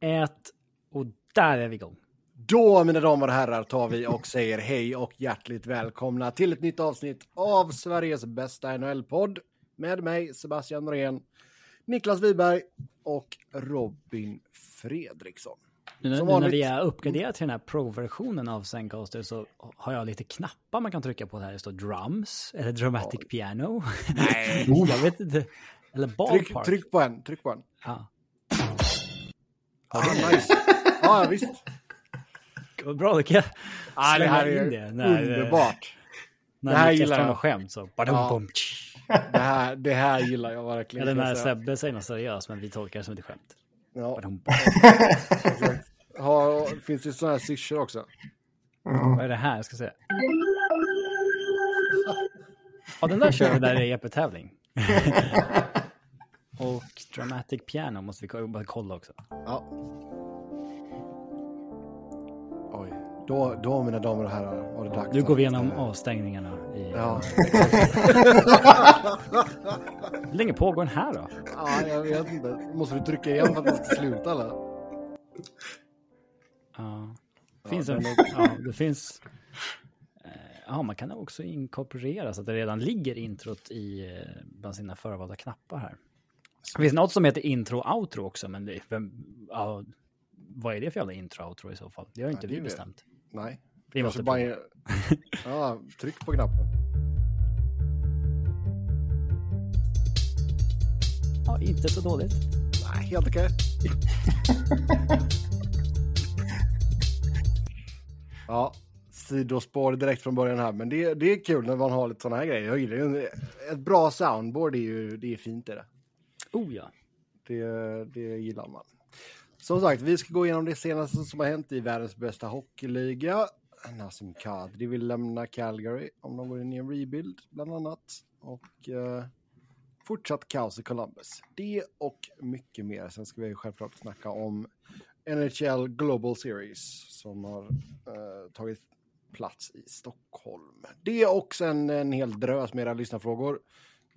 ett och där är vi igång. Då, mina damer och herrar, tar vi och säger hej och hjärtligt välkomna till ett nytt avsnitt av Sveriges bästa NHL-podd med mig, Sebastian Norén, Niklas Wiberg och Robin Fredriksson. Nu, nu när vi är uppgraderat till den här Pro-versionen av Zencaster så har jag lite knappar man kan trycka på. Här det står drums eller dramatic ja. piano. Nej, jag vet inte. Eller ballpark. Tryck, tryck på en, tryck på en. Ja. Ja, nice. Ja, visst. Vad bra, då kan jag ja, det här är det. När, underbart. När det här gillar jag. skämt så. Ja. Det, här, det här gillar jag verkligen. Eller när Sebbe säger något seriöst men vi tolkar det som ett skämt. Ja. ha, finns det sådana här syrsor också? Mm. Vad är det här? Jag ska se. Ja, den där kör vi där i EP-tävling. Och Dramatic Piano måste vi bara kolla också. Ja. Oj, då, då mina damer och herrar var det dags. Nu går vi igenom avstängningarna. I... Ja. Hur länge pågår den här då? Ja, jag vet inte. Måste du trycka igen för att den ska sluta eller? Ja. Finns ja, en, ja, det finns... Eh, ja, man kan också inkorporera så att det redan ligger introt i eh, bland sina förvalda knappar här. Det finns något som heter intro-outro också, men det, vem, ja, vad är det för jävla intro-outro i så fall? Det har inte ja, vi bestämt. Nej. Vi måste bara... ja, tryck på knappen. Ja, inte så dåligt. Nej, helt okej. ja, sidospår direkt från början här, men det, det är kul när man har lite sådana här grejer. Jag gillar ju ett bra soundboard, är ju det är fint är det. Oh ja. Det, det gillar man. Som sagt, vi ska gå igenom det senaste som har hänt i världens bästa hockeyliga. Nassim Kadri vill lämna Calgary om de går in i en rebuild, bland annat. Och eh, fortsatt kaos i Columbus. Det och mycket mer. Sen ska vi självklart snacka om NHL Global Series som har eh, tagit plats i Stockholm. Det och sen en hel drös med era lyssnarfrågor.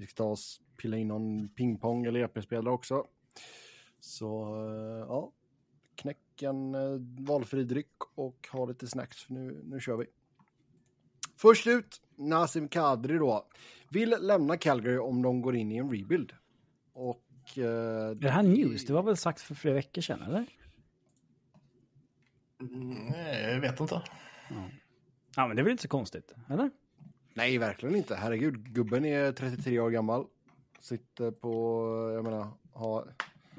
Vi ska ta oss pilla in någon pingpong eller EP-spelare också. Så eh, ja, knäck en eh, valfri dryck och ha lite snacks för nu, nu kör vi. Först ut, Nassim Kadri då. Vill lämna Calgary om de går in i en rebuild. Och... Eh, är det här news? Det var väl sagt för flera veckor sedan, eller? Nej, jag vet inte. Ja. ja, men det är väl inte så konstigt, eller? Nej, verkligen inte. Herregud, gubben är 33 år gammal. Sitter på, jag menar, har,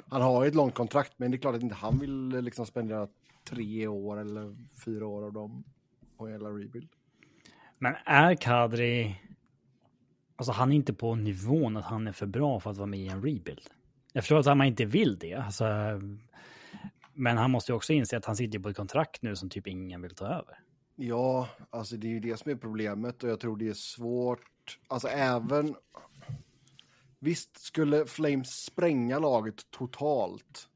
han har ett långt kontrakt, men det är klart att inte han vill liksom spendera tre år eller fyra år av dem på hela rebuild. Men är Kadri, alltså han är inte på nivån att han är för bra för att vara med i en rebuild. Jag förstår att han inte vill det, alltså, men han måste ju också inse att han sitter på ett kontrakt nu som typ ingen vill ta över. Ja, alltså det är ju det som är problemet och jag tror det är svårt. Alltså även... Visst, skulle Flames spränga laget totalt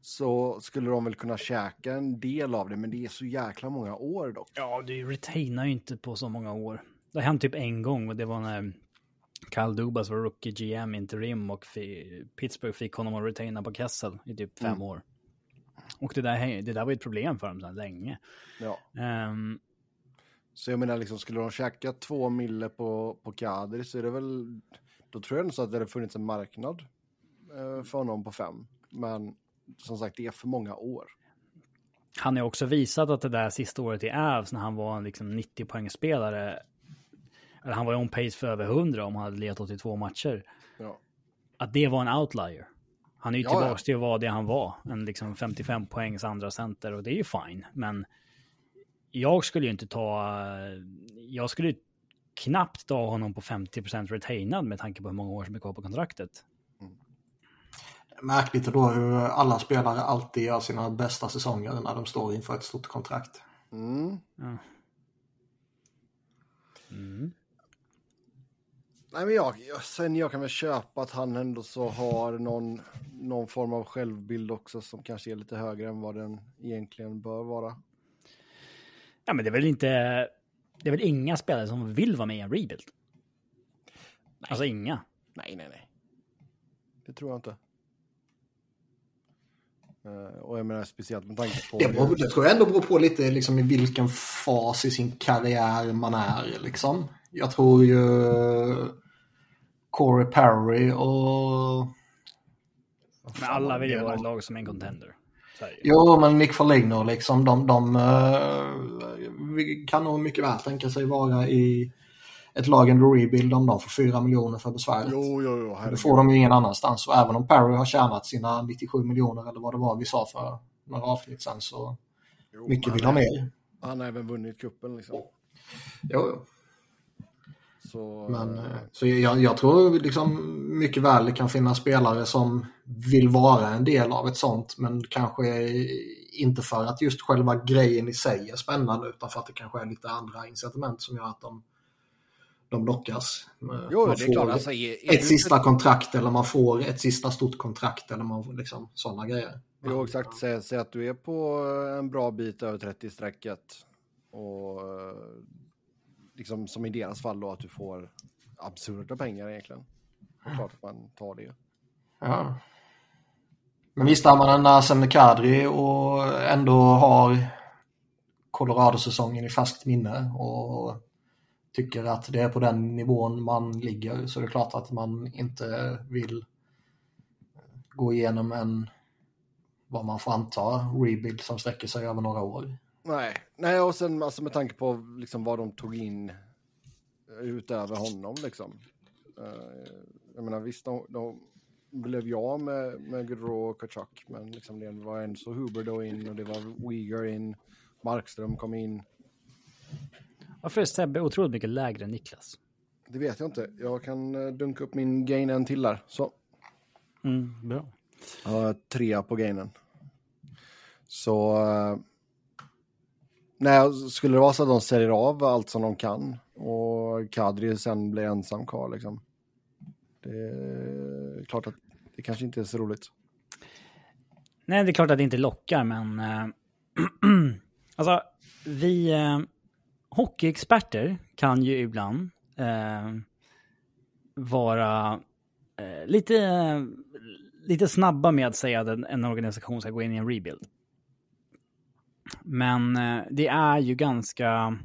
så skulle de väl kunna käka en del av det, men det är så jäkla många år dock. Ja, du retainar ju inte på så många år. Det har hänt typ en gång och det var när Kyle Dubas var rookie GM interim och Pittsburgh fick honom att retaina på Kessel i typ fem mm. år. Och det där, det där var ett problem för dem sedan länge. Ja. Um, så jag menar, liksom, skulle de käka två mille på, på Kadri så är det väl... Då tror jag nog så att det hade funnits en marknad eh, för honom på fem. Men som sagt, det är för många år. Han har också visat att det där sista året i Avs när han var en liksom 90 poängspelare. Eller han var on pace för över 100 om han hade letat 82 matcher. Ja. Att det var en outlier. Han är ju ja, tillbaka ja. till att vara det han var. En liksom 55 poängs andra center och det är ju fine. Men jag skulle ju inte ta... Jag skulle knappt ta honom på 50% retainad med tanke på hur många år som är kvar på kontraktet. Mm. Märkligt då hur alla spelare alltid gör sina bästa säsonger när de står inför ett stort kontrakt. Mm. Ja. Mm. Nej, men jag, sen jag kan väl köpa att han ändå så har någon, någon form av självbild också som kanske är lite högre än vad den egentligen bör vara. Ja, men det är väl inte... Det är väl inga spelare som vill vara med i en rebuild? Nej. Alltså inga? Nej, nej, nej. Det tror jag inte. Uh, och jag menar speciellt med tanke på... Det, beror, det tror jag ändå beror på lite liksom, i vilken fas i sin karriär man är. Liksom. Jag tror ju Corey Perry och... Men alla vill ju vara ett lag som en contender. Jo, men Nick Foligno liksom, de, de uh, kan nog mycket väl tänka sig vara i ett lag under rebuild om de får 4 miljoner för besväret. Jo, jo, jo. Det får de ju ingen annanstans. Och även om Perry har tjänat sina 97 miljoner eller vad det var vi sa för några avsnitt sen så jo, mycket vill ha mer. Han har även vunnit kuppen liksom. Jo, jo. Så, Men, eh, så jag, jag, tror liksom mycket väl det kan finnas spelare som vill vara en del av ett sånt men kanske inte för att just själva grejen i sig är spännande utan för att det kanske är lite andra incitament som gör att de de lockas. Jo, man det är klart. Alltså, är, är ett sista inte... kontrakt eller man får ett sista stort kontrakt eller man liksom sådana grejer. Jo, exakt. Säg, säg att du är på en bra bit över 30-strecket och liksom som i deras fall då att du får absurda pengar egentligen. Det är klart att man tar det. Ja. Men visst har man en Nasem Kadri och ändå har Colorado-säsongen i färskt minne och tycker att det är på den nivån man ligger så det är klart att man inte vill gå igenom en, vad man får anta, rebuild som sträcker sig över några år. Nej, Nej och sen alltså med tanke på liksom vad de tog in utöver honom liksom. Uh, jag menar visst, de, de blev jag med, med Gaudreau och Kachuk, men liksom det var en så Huber då in och det var Uyghur in, Markström kom in. Varför är Sebbe otroligt mycket lägre än Niklas? Det vet jag inte. Jag kan eh, dunka upp min gain en till där. Så. Mm, bra. Jag har trea på gainen. Så... Nej, skulle det vara så att de säljer av allt som de kan och Kadri sen blir ensam kvar liksom. Det är klart att det kanske inte är så roligt. Nej, det är klart att det inte lockar, men... äh, alltså, vi... äh, hockeyexperter kan ju ibland äh, vara lite, lite snabba med att säga att en, en, organisation ska gå in i en rebuild. Men eh, det är ju ganska...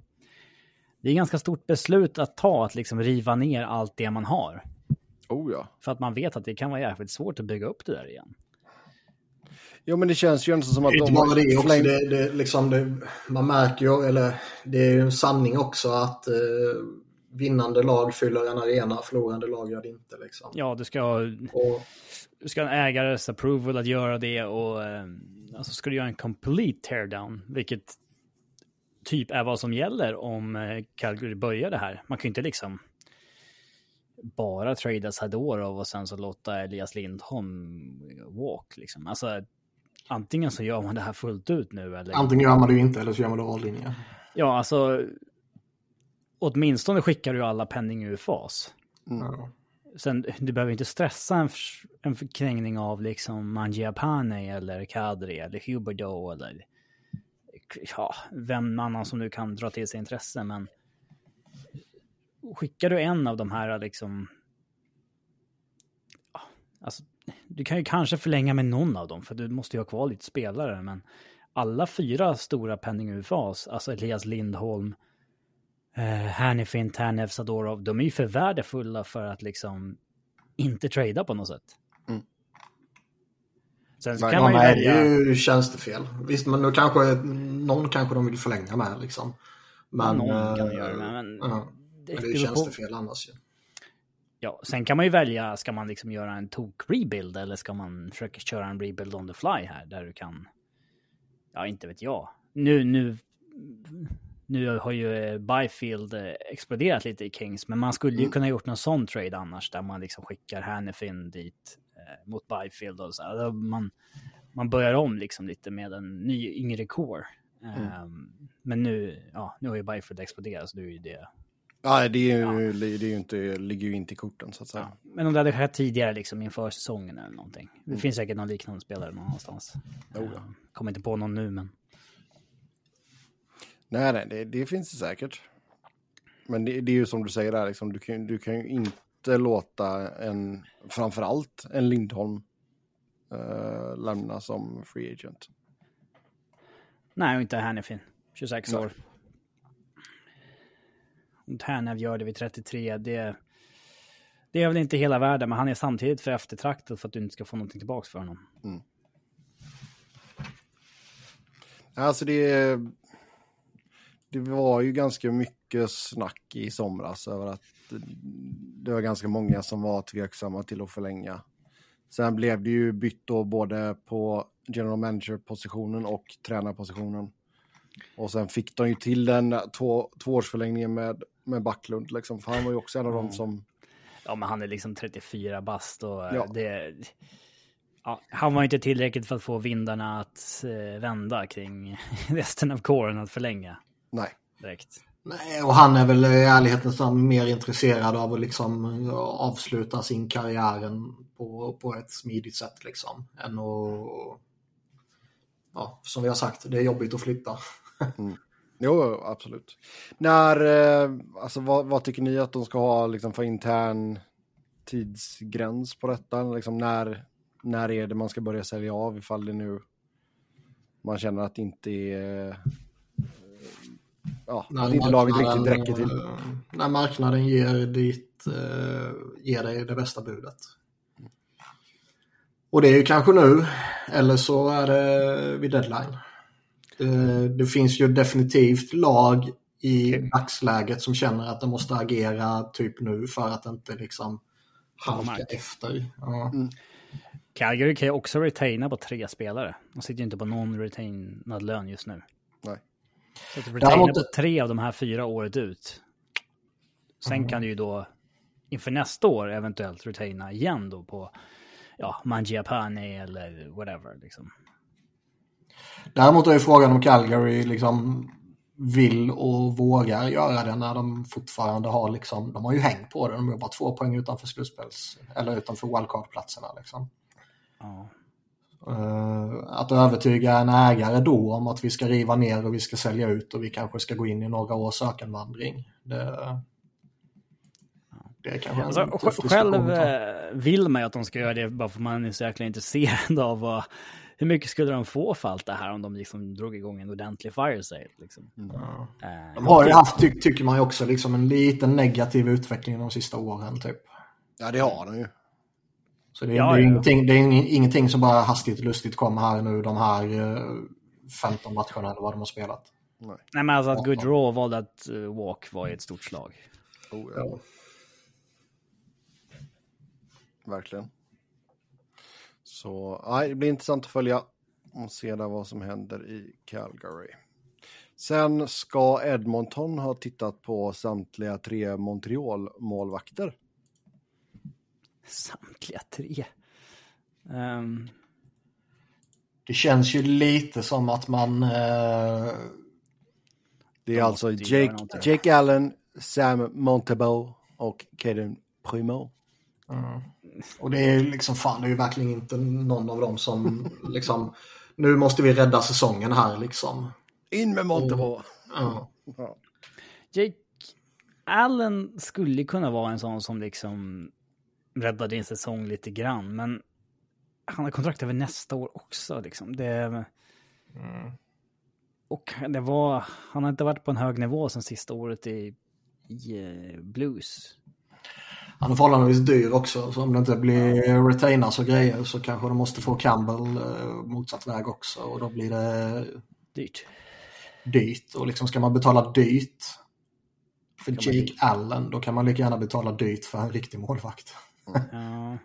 Det är ganska stort beslut att ta att liksom riva ner allt det man har. Oh ja. För att man vet att det kan vara jävligt svårt att bygga upp det där igen. Jo, men det känns ju inte som att de... Bara det också. Det, det, liksom det, man märker ju, eller det är ju en sanning också att eh, vinnande lag fyller en arena, förlorande lag gör det inte. Liksom. Ja, du ska, och, du ska ha en ägares approval att göra det och eh, alltså ska du göra en complete teardown, vilket typ är vad som gäller om eh, Calgary börjar det här. Man kan ju inte liksom bara trada Sadorov och sen så låta Elias Lindholm walk liksom. Alltså antingen så gör man det här fullt ut nu eller... Antingen gör man det inte eller så gör man det all in ja. Ja, alltså åtminstone skickar du alla penning ur fas. Mm. Sen, du behöver inte stressa en, en förkrängning av liksom Mangiapane eller Kadri eller Huberdo eller ja, vem annan som nu kan dra till sig intresse, men skickar du en av de här liksom Alltså, du kan ju kanske förlänga med någon av dem, för du måste ju ha kvar lite spelare, men alla fyra stora penning-UFAs, alltså Elias Lindholm, eh, Hannifin, Tanev, Sadorov, de är ju för värdefulla för att liksom inte trada på något sätt. Mm. Sen så kan man ju välja... det är ju tjänstefel. Visst, men nu kanske någon kanske de vill förlänga med liksom. Men, någon kan de göra med, men... Ja, det, men det är ju tjänstefel på... annars ju. Ja, sen kan man ju välja, ska man liksom göra en tok-rebuild eller ska man försöka köra en rebuild on the fly här där du kan, ja inte vet jag. Nu, nu, nu har ju eh, Byfield eh, exploderat lite i Kings, men man skulle ju mm. kunna gjort någon sån trade annars där man liksom skickar Hannifin dit eh, mot Byfield och så. Man, man börjar om liksom lite med en ny yngre core. Mm. Um, men nu, ja, nu har ju Byfield exploderat så nu är ju det Nej, det, är ju, ja. det är ju inte, ligger ju inte i korten så att säga. Ja. Men om det hade skett tidigare liksom inför säsongen eller någonting. Det mm. finns säkert någon liknande spelare någonstans. Oh, ja. Kommer inte på någon nu men. Nej, nej, det, det finns det säkert. Men det, det, är ju som du säger där, liksom, du, kan, du kan ju inte låta en, framförallt en Lindholm uh, lämna som free agent. Nej, och inte Hannifin. 26 Nej. år. Om gör det vid 33, det, det är väl inte hela världen, men han är samtidigt för eftertraktad för att du inte ska få någonting tillbaka för honom. Alltså det, det var ju ganska mycket snack i somras över att det var ganska många som var tveksamma till att förlänga. Sen blev det ju bytt då både på general manager-positionen och tränarpositionen. Och sen fick de ju till den två, tvåårsförlängningen med, med Backlund, liksom, för han var ju också en av dem som... Ja, men han är liksom 34 bast och eh, Ja. det... Ja, han var inte tillräckligt för att få vindarna att eh, vända kring resten av kåren att förlänga Nej. direkt. Nej, och han är väl i ärlighetens namn mer intresserad av att liksom avsluta sin karriären på, på ett smidigt sätt liksom. Än att, ja, som vi har sagt, det är jobbigt att flytta. Jo, absolut. När, eh, alltså vad, vad tycker ni att de ska ha liksom, för intern tidsgräns på detta? Liksom, när, när är det man ska börja sälja av ifall det nu man känner att det inte är... eh, Ja, att inte laget riktigt räcker till. eh, När marknaden ger, dit, eh, ger dig det bästa budet. Och det är ju kanske nu, eller så är det vid deadline. Det, det finns ju definitivt lag i dagsläget som känner att de måste agera typ nu för att inte liksom halka efter. Ja. Calgary kan ju också retaina på tre spelare. De sitter ju inte på någon retainad lön just nu. Så att retaina Däremot- på tre av de här fyra året ut. Sen kan du ju då inför nästa år eventuellt retaina igen då på ja, Mangiapane eller whatever. Liksom. Däremot är ju frågan om Calgary liksom vill och vågar göra det när de fortfarande har liksom, de har ju häng på det, de är bara två poäng utanför slutspels, eller utanför wildcard-platserna liksom. Ja. Eh, att övertyga en ägare då om att vi ska riva ner och vi ska sälja ut och vi kanske ska gå in i några års ökenvandring. Det, det är kanske en Alltså, diskussion själv eh, vill man ju att de ska göra det bara för man är så jäkla intresserad av vad, hur mycket skulle de få för allt det här om de liksom drog igång en ordentlig fire sale. Liksom. Ja. Eh, De har ju haft, ty tycker man ju också, liksom en liten negativ utveckling de sista åren typ. Ja, det har de ju. Så det, Ja, det är, ja. Ingenting, det är ing- ingenting som bara hastigt och lustigt kommer här nu de här eh, 15 matcherna eller vad de har spelat. Nej. Nej, men alltså att Goodrow valde att eh, walk var ett stort slag. Oh, ja. Verkligen. Så nej, det blir intressant att följa och se där vad som händer i Calgary. Sen ska Edmonton ha tittat på samtliga tre Montreal-målvakter. Samtliga tre. Ehm, Det känns ju lite som att man... Eh, Det är De alltså Jake. Jake Allen, Sam Montebo och Caden Primo. och det är liksom fan, det är ju verkligen inte någon av dem som liksom... Nu måste vi rädda säsongen här liksom. In med Montebo! Ja. Ja. Jake Allen skulle kunna vara en sån som liksom räddade din säsong lite grann, men han har kontrakt över nästa år också. Liksom. Det, Och det var, han har inte varit på en hög nivå sen sista året i, i eh, Blues. Han är förhållandevis dyr också, så om det inte blir retainers och grejer så kanske de måste få Campbell eh, motsatt väg också och då blir det Dyrt. dyrt. Och liksom ska man betala dyrt för Jake Allen, då kan man lika gärna betala dyrt för en riktig målvakt. Ja.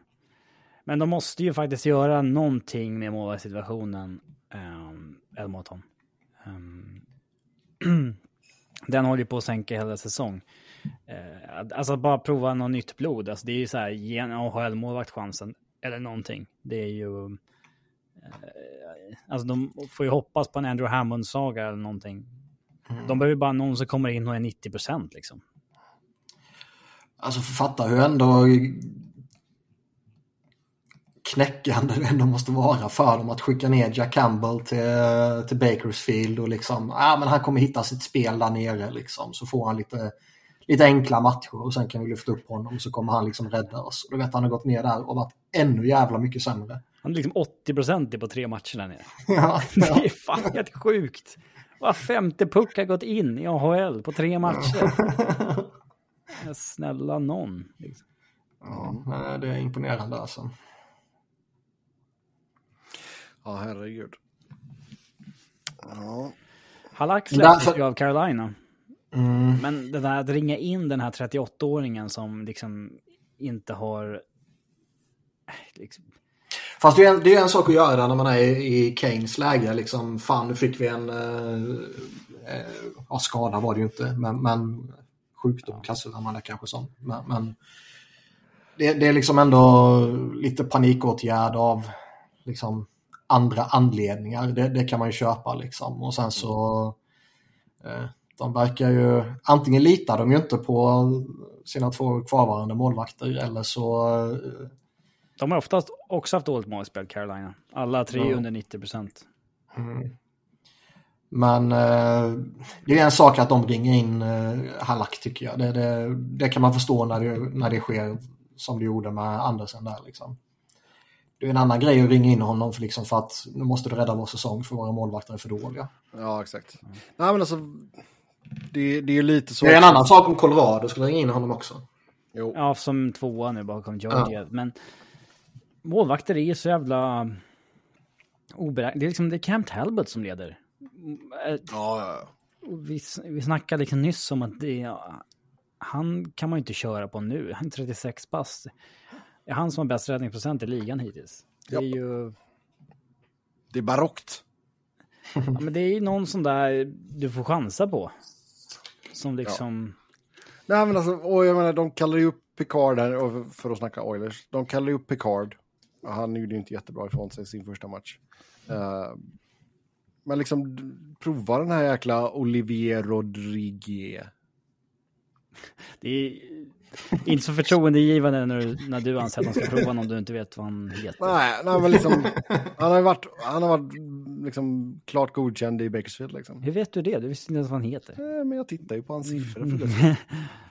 Men de måste ju faktiskt göra någonting med målvaktssituationen, um, Edmonton. Ehm, den håller ju på att sänka hela säsong. Uh, alltså bara prova något nytt blod. Alltså det är ju så här, ge en AHL-målvakt chansen. Eller någonting. Det är ju... eh, alltså de får ju hoppas på en Andrew Hammond-saga eller någonting. De behöver bara någon som kommer in och är 90 procent liksom. Alltså fatta hur ändå knäckande det ändå måste vara för dem att skicka ner Jack Campbell till, till Bakersfield och liksom, ja men han kommer hitta sitt spel där nere liksom. Så får han lite, lite enkla matcher och sen kan vi lyfta upp honom och så kommer han liksom rädda oss. Och då vet han har gått ner där och varit ännu jävla mycket sämre. Han är liksom 80% på tre matcher där nere. Ja, Det är fan helt sjukt. Var femte puck har gått in i AHL på tre matcher. Snälla någon. Liksom. ja, nej, det är imponerande alltså. Ja, herregud. Ja. Halak släpptes Därför- ju av Carolina. Mm. Men det där att ringa in den här 38-åringen som liksom inte har... Liksom, Fast det är, en, det är en sak att göra när man är i, i Keynes läge. Liksom, fan, nu fick vi en... Eh, eh, ja, skada var det ju inte, men, men sjukdom klassar man det kanske som. Men, men det, det är liksom ändå lite panikåtgärd av liksom, andra anledningar. Det, det kan man ju köpa liksom. Och sen så... Eh, de verkar ju... Antingen litar de ju inte på sina två kvarvarande målvakter eller så... Eh, de har oftast också haft dåligt målspel, Carolina. Alla tre Ja. under 90 procent. Mm. Men eh, det är en sak att de ringer in eh, Halak tycker jag. Det, det, det kan man förstå när det, när det sker som det gjorde med Andersen där. Liksom. Det är en annan grej att ringa in honom för, liksom, för att nu måste du rädda vår säsong för våra målvakter är för dåliga. Ja, exakt. Nej, men alltså, det, det är ju lite så. Det är en annan sak om Colorado skulle ringa in honom också. Jo. Ja, som tvåa nu bakom Georgia. Men målvakter är så jävla oberäkneliga. Det är liksom det är Cam Talbot som leder. Eh, Ja, ja, Vi, vi snackade liksom nyss om att det, han kan man ju inte köra på nu. Han är 36 pass. Det är han som har bäst räddningsprocent i ligan hittills. Det är Japp. ju... Det är barockt. Ja, men det är ju någon sån där du får chansa på. Som liksom... Nej, men alltså, och jag menar, de kallar ju upp Picard här, och för att snacka Oilers. De kallar ju upp Picard. Han gjorde ju inte jättebra ifrån sig sin första match. Eh, men liksom, prova den här jäkla Olivier Rodriguez. Det är inte så förtroendegivande när du, när du anser att de ska prova någon du inte vet vad han heter. Nej, nej men liksom, han har varit, han har varit liksom klart godkänd i Bakersfield liksom. Hur vet du det? Du visste inte ens vad han heter. Eh, men jag tittar ju på hans siffror.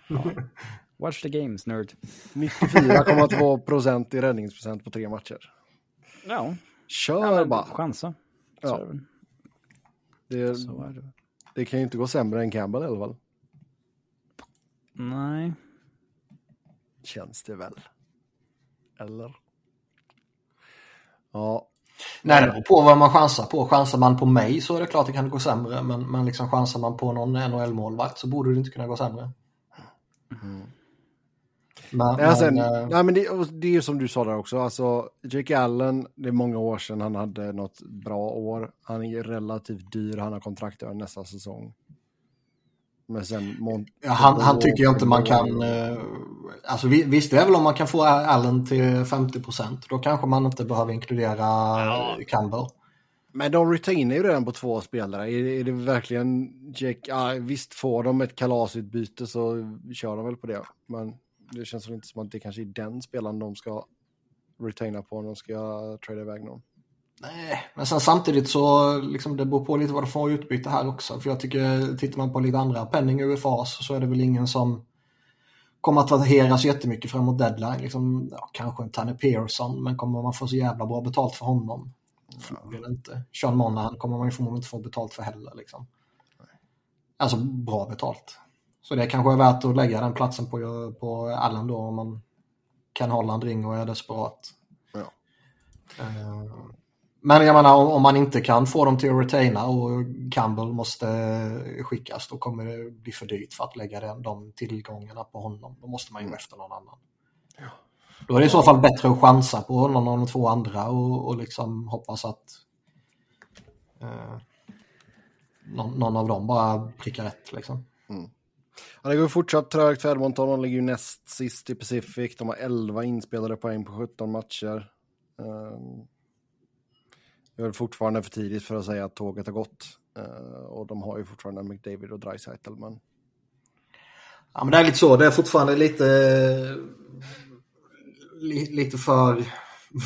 Watch the games, nerd. 94,2 procent i räddningsprocent på tre matcher. Ja, Kör bara. chansa. Ja. Det. Det, Så är det. kan ju inte gå sämre än Campbell i alla fall. Nej. Känns det väl. Eller? Ja. Nej, det beror på vad man chansar på. Chansar man på mig så är det klart det kan gå sämre. Men, men liksom chansar man på någon NHL-målvakt så borde det inte kunna gå sämre. Men, Nej, sen, men, eh, nej, men det, det är ju som du sa där också. Alltså, Jake Allen, det är många år sedan han hade något bra år. Han är relativt dyr, han har kontrakt över nästa säsong. Men sen... Mon- ja, han, han tycker jag inte man kan... eh, Alltså vi- visst, det är väl om man kan få Allen till 50% Då kanske man inte behöver inkludera Campbell. Men de retainar ju redan på två spelare. Är, är det verkligen Jake... Ja, visst, får de ett kalasutbyte så kör de väl på det. Men det känns väl inte som att det kanske är den spelaren de ska retaina på när de ska trada iväg någon. Nej, men sen samtidigt så liksom det beror på lite vad de får utbyte här också. För jag tycker, tittar man på lite andra penning UFAs så är det väl ingen som kommer att attraheras jättemycket framåt deadline. Liksom, ja, kanske en Tanner Pearson, men kommer man få så jävla bra betalt för honom? Förmodligen inte. Sean Monahan kommer man ju förmodligen inte få betalt för heller. Liksom. Alltså bra betalt. Så det kanske är värt att lägga den platsen på, på Allen då om man kan hålla en ring och är desperat. Ja. Eh, Men jag menar om, man inte kan få dem till att retaina och Campbell måste skickas då kommer det bli för dyrt för att lägga de tillgångarna på honom. Då måste man ju gå efter någon annan. Då är det i så fall bättre att chansa på någon av de två andra och, och liksom hoppas att eh, någon, någon av dem bara prickar rätt. Liksom. Ja, det går fortsatt trögt för Edmonton. De ligger ju näst sist i Pacific. De har 11 inspelade poäng på 17 matcher. Um, det är fortfarande för tidigt för att säga att tåget har gått. Uh, och de har ju fortfarande McDavid och Dreisaitl, men Ja, men det är lite så. Det är fortfarande lite, li, lite för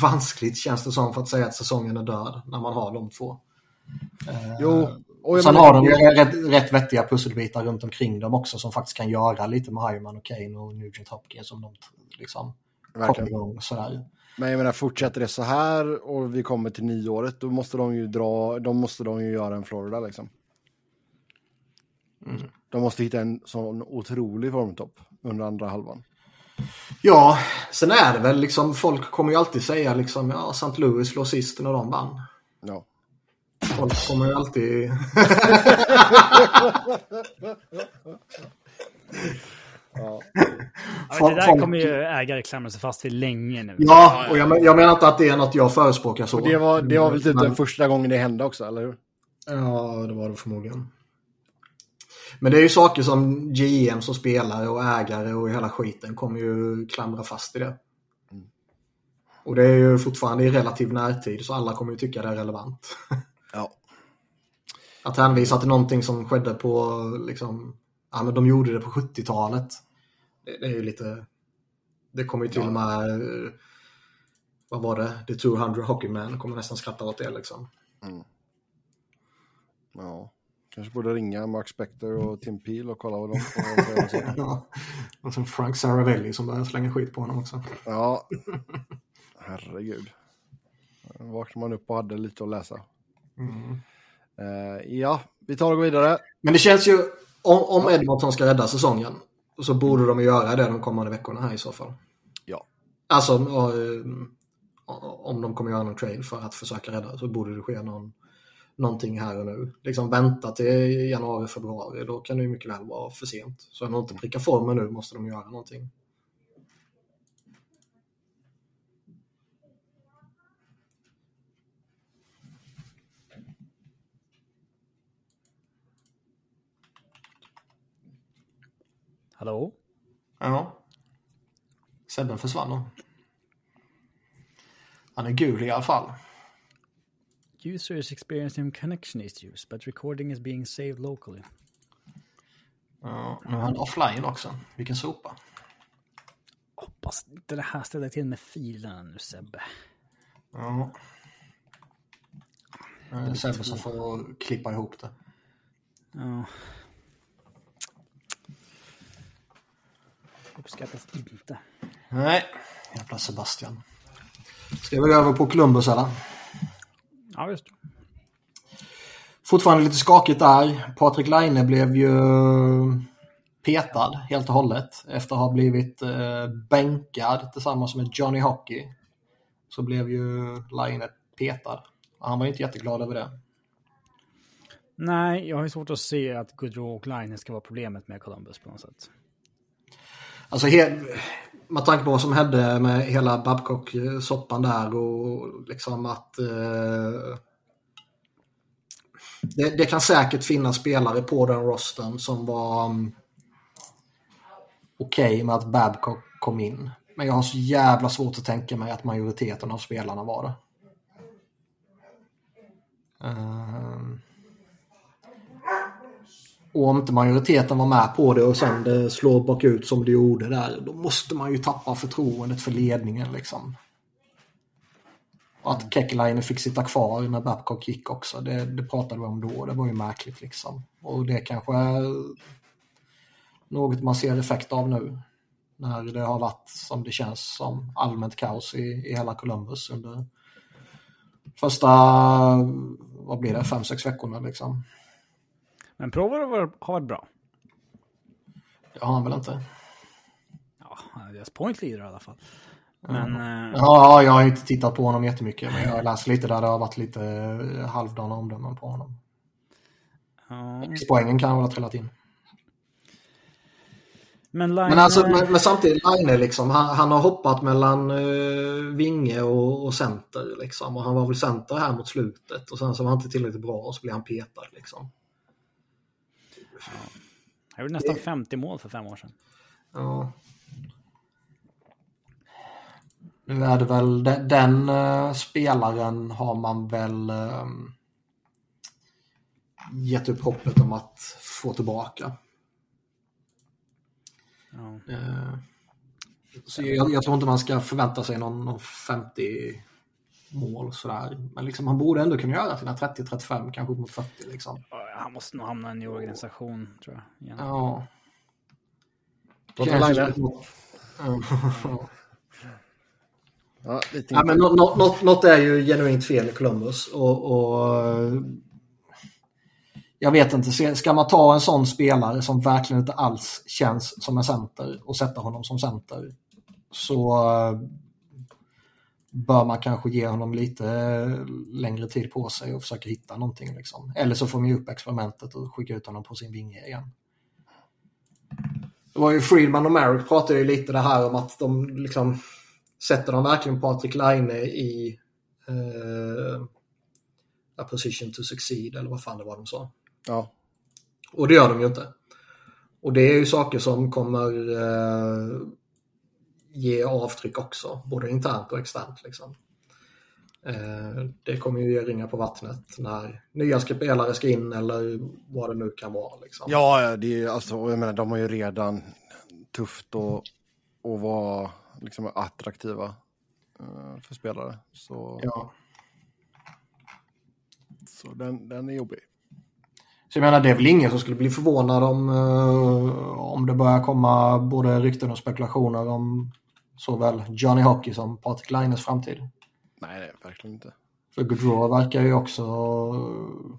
vanskligt känns det som för att säga att säsongen är död när man har de två. Jo. Och Sen har de ju rätt, rätt vettiga pusselbitar runt omkring dem också som faktiskt kan göra lite med Hyman och Kane och Nugent Hopkins som de liksom kommer igång sådär. Men jag menar, fortsätter det så här och vi kommer till nyåret, då måste de ju dra, då måste de ju göra en Florida liksom. Mm. De måste hitta en sån otrolig formtopp under andra halvan. Ja, sen är det väl liksom, folk kommer ju alltid säga liksom, ja, St. Louis låg sist när de vann. Ja. Folk kommer ju alltid... ja. Ja, det där Folk- kommer ju ägare klamra sig fast vid länge nu. Ja, och jag, men- jag menar inte att det är något jag förespråkar så. Och det var, det var väl typ Men- den första gången det hände också, eller hur? Ja, det var det förmodligen. Men det är ju saker som GM som spelare och ägare och hela skiten kommer ju klamra fast i det. Och det är ju fortfarande i relativ närtid så alla kommer ju tycka det är relevant. Ja. Att hänvisa till någonting som skedde på, liksom, ja men de gjorde det på 70-talet. Det, det är ju lite, det kommer ju till och med, vad var det, The 200 Hockeyman kommer nästan skratta åt det liksom. Ja. Kanske borde ringa Mark Spector och Tim Peel och kolla vad de säger. Ja. Och sen Frank Saravelli som börjar slänga skit på honom också. Ja. Herregud. Vaknade man upp och hade lite att läsa. Eh, ja, vi tar och går vidare. Men det känns ju, om, om Edmonton ska rädda säsongen, så borde de göra det de kommande veckorna här i så fall. Ja. Alltså, eh, om de kommer göra någon trade för att försöka rädda så borde det ske någon, någonting här och nu. Liksom vänta till januari, februari, då kan det ju mycket väl vara för sent. Så om de inte prickar formen nu måste de göra någonting. Hallå? Ja. Sebben försvann då. Han är gul i alla fall. User is experiencing connection issues, but recording is being saved locally. Ja, nu är han offline också. Vilken sopa. Hoppas inte det här ställer till med filerna nu Sebbe. Ja. Det är Sebbe som får klippa ihop det. Ja. Uppskattas inte. Nej, jävla Sebastian. Ska vi gå över på Columbus eller? Ja, just det. Fortfarande lite skakigt där. Patrik Laine blev ju petad helt och hållet efter att ha blivit eh, bänkad tillsammans med Johnny Hockey. Så blev ju Laine petad. Han var inte jätteglad över det. Nej, jag har ju svårt att se att Goodrow och Line ska vara problemet med Columbus på något sätt. Alltså med tanke på vad som hände med hela Babcock-soppan där och liksom att eh, det, det kan säkert finnas spelare på den rosten som var um, okej med att Babcock kom in. Men jag har så jävla svårt att tänka mig att majoriteten av spelarna var det. Um. Och om inte majoriteten var med på det och sen det slår bakut som det gjorde där, då måste man ju tappa förtroendet för ledningen liksom. Och att Kekkelainen fick sitta kvar när Babcock gick också, det, det pratade vi om då, det var ju märkligt liksom. Och det kanske är något man ser effekt av nu. När det har varit, som det känns som, allmänt kaos i, i hela Columbus under första, vad blir det, fem, sex veckorna liksom. Men prover har varit- bra. Det har han väl inte? Ja, han är deras point leader i alla fall. Men eh, Ja, jag har inte tittat på honom jättemycket, men jag har läst lite där det har varit lite eh, halvdana omdömen på honom. ja. Poängen kan väl ha trillat in. Men Line... Men, alltså, men, men samtidigt, Line liksom, han, han har hoppat mellan uh, vinge och, och center. Liksom, och han var väl center här mot slutet och sen så var han inte tillräckligt bra och så blev han petad. Liksom. Han gjorde nästan 50 mål för fem år sedan. Ja. Nu är det väl de, den eh, spelaren har man väl eh, gett upp hoppet om att få tillbaka. Ja. Eh, så jag, jag tror inte man ska förvänta sig någon, någon 50 mål sådär. Men liksom, han borde ändå kunna göra sina 30-35, kanske upp mot 40 liksom. Han måste nog hamna i en ny organisation, tror jag. Igen. Ja. Som ett- Ja. Lite Ja, men nå- nå- något, något är ju genuint fel i Columbus. Och, och, jag vet inte, ska- man ta en sån spelare som verkligen inte alls känns som en center och sätta honom som center så bör man kanske ge honom lite längre tid på sig och försöka hitta någonting. Liksom. Eller så får man ge upp experimentet och skicka ut honom på sin vinge igen. Det var ju Friedman och Merrick pratade ju lite det här om att de liksom sätter de verkligen Patrik Laine i eh, a position to succeed eller vad fan det var de sa. Ja. Och det gör de ju inte. Och det är ju saker som kommer eh, ge avtryck också, både internt och externt. Liksom. Eh, det kommer ju ge ringa på vattnet när nya spelare ska in eller vad det nu kan vara. Liksom. Ja, det är alltså, jag menar, de har ju redan tufft att, att vara liksom attraktiva eh, för spelare. Så, Ja. så den, den är jobbig. Så jag menar, det är väl ingen som skulle bli förvånad om, eh, om det börjar komma både rykten och spekulationer om såväl Johnny Hockey som Patrik Laines framtid. Nej, nej, verkligen inte. För Gaudreau verkar ju också eh,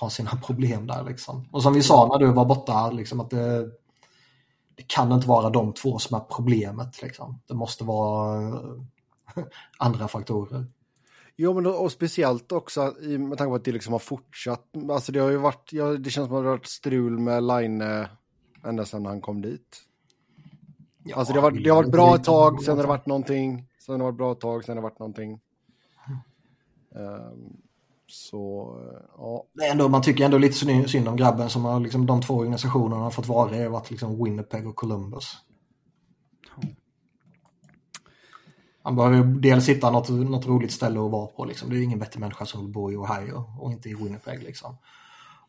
ha sina problem där liksom. Och som vi sa när du var borta, liksom att det, det kan inte vara de två som är problemet. Liksom. Det måste vara eh, andra faktorer. Jo, men och speciellt också med tanke på att det liksom har fortsatt. Alltså det har ju varit, ja, det känns som att det har varit strul med Line ända sedan han kom dit. Alltså det har, varit, det har varit bra ett tag, sen har det varit någonting, sen har det varit bra ett tag, sen har det varit någonting. Ehm, så, ja. Det är ändå, man tycker ändå lite synd om grabben som har liksom, de två organisationerna har fått vara i har varit liksom Winnipeg och Columbus. Han behöver ju dels hitta något, något roligt ställe att vara på. Liksom. Det är ingen vettig människa som vill bo i Ohio och inte i Winnipeg. Liksom.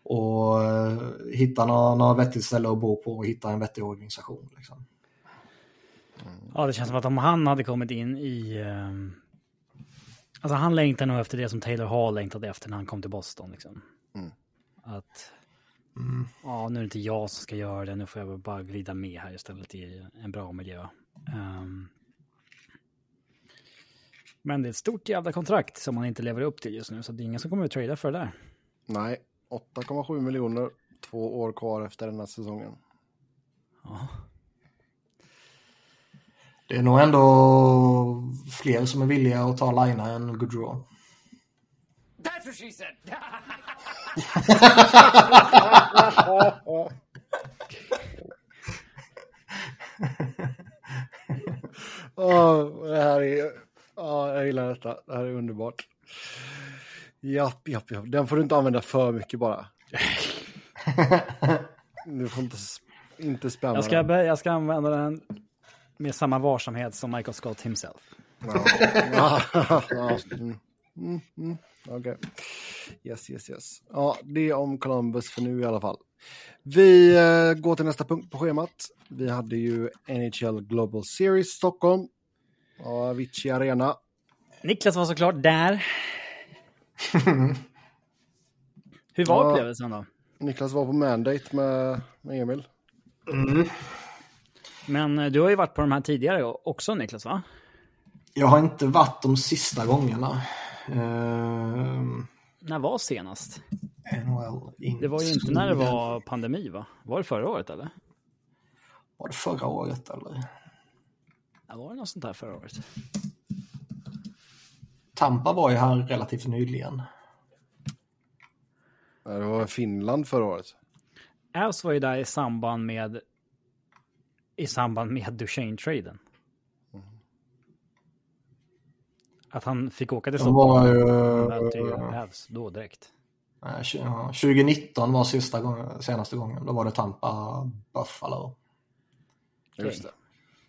Och eh, hitta något, något vettigt ställe att bo på och hitta en vettig organisation. Liksom. Ja, det känns som att om han hade kommit in i... ehm, alltså han längtar nog efter det som Taylor Hall längtade efter när han kom till Boston. Liksom. Mm. Att... Ja, nu är det inte jag som ska göra det. Nu får jag bara glida med här istället i en bra miljö. Ehm. men det är ett stort jävla kontrakt som han inte lever upp till just nu. Så det är ingen som kommer att trada för det där. Nej, 8,7 miljoner, två år kvar efter den här säsongen. Ja. Det är nog ändå fler som är villiga att ta Laina än Gaudreau. That's what she said. Åh, det här är... Ja, jag gillar detta. Det här är underbart. Japp, japp, japp. Den får du inte använda för mycket bara. Du får inte, inte spamma Jag, ska, den. jag ska använda den med samma varsamhet som Michael Scott himself. Mm. Mm, mm. Okej. Yes, yes, yes. Ja, det är om Columbus för nu i alla fall. Vi eh, går till nästa punkt på schemat. Vi hade ju NHL Global Series Stockholm. Ja, Avicii Arena. Niklas var såklart där. Hur var Ja. upplevelsen då? Niklas var på mandate med, med Emil. Men eh, du har ju varit på de här tidigare också Niklas va? Jag har inte varit de sista gångerna. Ehm, När var senast? NHL Det var ju inte när det var pandemi va? Var det förra året eller? Var det förra året eller? Ja, var det något sånt där förra året? Tampa var ju här relativt nyligen. Det var Finland förra året. Avs var ju där i samband med i samband med Duchene-traden. Att han fick åka till Stockholm. mötte ju Avs då direkt. Nej, tju- ja, 2019 var sista gången, senaste gången. Då var det Tampa Buffalo. Just det.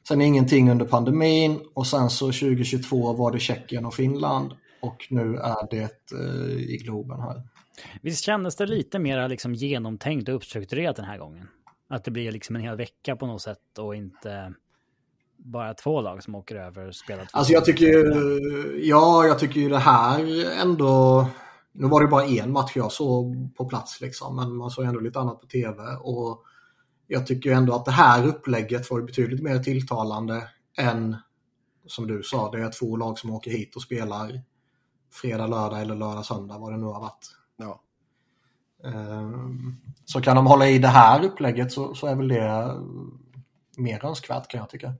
Sen ingenting under pandemin och sen så 2022 var det Tjeckien och Finland och nu är det eh, i Globen här. Visst kändes det lite mer liksom genomtänkt och uppstrukturerat den här gången? Att det blir liksom en hel vecka på något sätt och inte bara två lag som åker över och spelar två Alltså jag tycker ju, ja, jag tycker ju det här ändå, nu var det bara en match jag såg på plats liksom, men man såg ändå lite annat på tv och jag tycker ju ändå att det här upplägget var betydligt mer tilltalande än som du sa, det är två lag som åker hit och spelar fredag, lördag eller lördag, söndag, vad det nu har varit. Ja. Ehm, Så kan de hålla i det här upplägget så, så är väl det mer önskvärt kan jag tycka.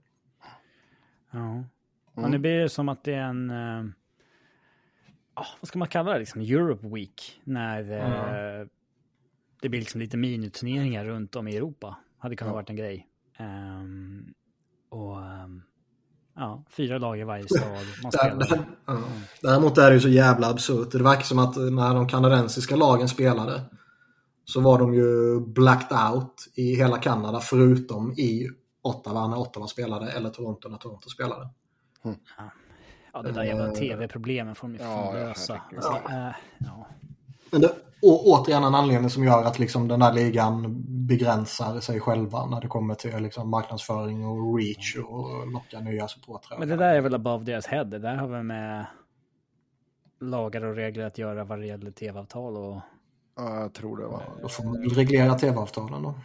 Ja. Och nu blir det som att det är en... eh, ja, vad ska man kalla det? Liksom Europe Week. När eh, det blir liksom lite miniturneringar runt om i Europa. Hade kunnat Ja. varit en grej. Ehm, och ehm, ja, fyra lag i varje stad. Man Där, spelar. där, ja. Däremot är det ju så jävla absurt. Det verkar som att när de kanadensiska lagen spelade så var de ju blacked out i hela Kanada förutom i Ottawa när Ottawa spelade eller Toronto när Toronto spelade. Ja, det där jävla tv-problemen får de ju fan Ja, lösa. Alltså, eh, ja. Men det, å, återigen en anledning som gör att liksom den där ligan begränsar sig själva när det kommer till liksom marknadsföring och reach och locka nya supportrar. Men det där är väl above deras head. Det där har väl med lagar och regler att göra vad det gäller tv-avtal och ja, jag tror det var. Då får man väl reglera tv-avtalen då.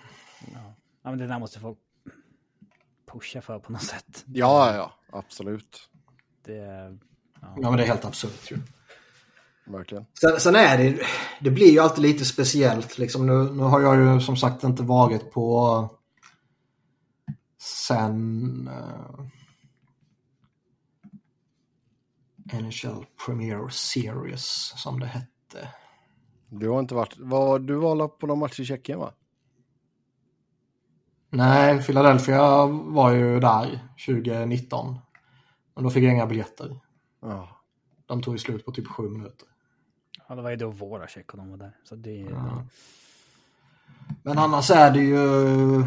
ja, men det där måste folk pusha för på något sätt. Ja, ja, absolut. Det, Ja men det är helt absurt ju. Verkligen. Sen, sen är det, det blir ju alltid lite speciellt liksom. Nu, nu har jag ju som sagt inte varit på sen uh, NHL Premier Series som det hette. Du har inte varit, var, du var på någon match i Tjeckien va? Nej, Philadelphia var ju där 2019. Men då fick jag inga biljetter. Ja. De tog ju slut på typ sju minuter. ja, det var ju då våra och de var där. Så det, Ja. Men annars är det ju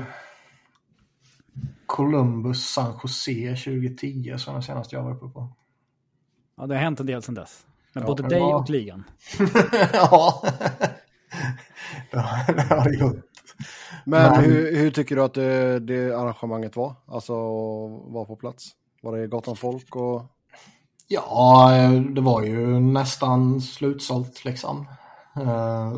Columbus San Jose 2010 som den senaste jag var uppe på. ja, det har hänt en del sedan dess. Men Ja, både dig var- och ligan. ja, det har det gjort. Men Men- hur, hur tycker du att det, det arrangemanget var? Alltså var på plats? Var det gott om folk och... Ja, det var ju nästan slutsålt liksom. Eh,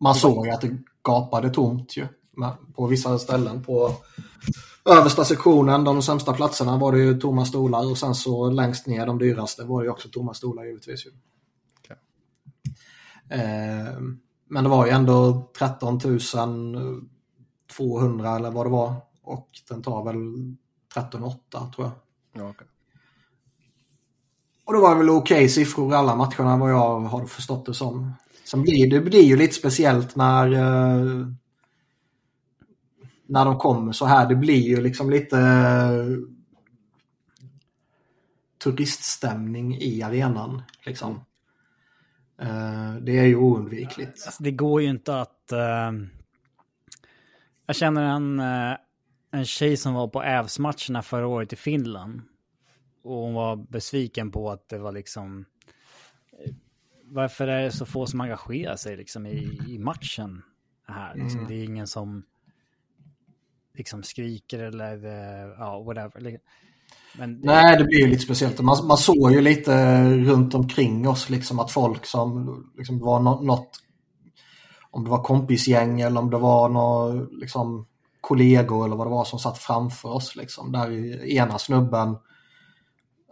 Man såg ju att det gapade tomt ju. Men På vissa ställen på översta sektionen, de sämsta platserna var det ju tomma stolar och sen så längst ner, de dyraste, var det ju också tomma stolar givetvis. Ju. Okej. Eh, Men det var ju ändå 13 200 eller vad det var och den tar väl 13 800 tror jag. Ja, okej. Och det var väl okej siffror i alla matcherna vad jag har förstått det som. Sen blir det blir ju lite speciellt när eh, när de kommer så här. Det blir ju liksom lite eh, turiststämning i arenan. Liksom. Eh, det är ju oundvikligt. Alltså, det går ju inte att... eh, jag känner en, en tjej som var på Ävs-matcherna förra året i Finland. Och hon var besviken på att det var liksom... Varför är det så få som engagerar sig liksom i, i matchen här? Liksom, Det är ingen som liksom skriker eller eh, ja, whatever. Men det, Nej, det blir ju lite speciellt. Man, man såg ju lite runt omkring oss liksom att folk som liksom, var nå- något om det var kompisgäng eller om det var några liksom, kollegor eller vad det var som satt framför oss. Liksom. Där ena snubben,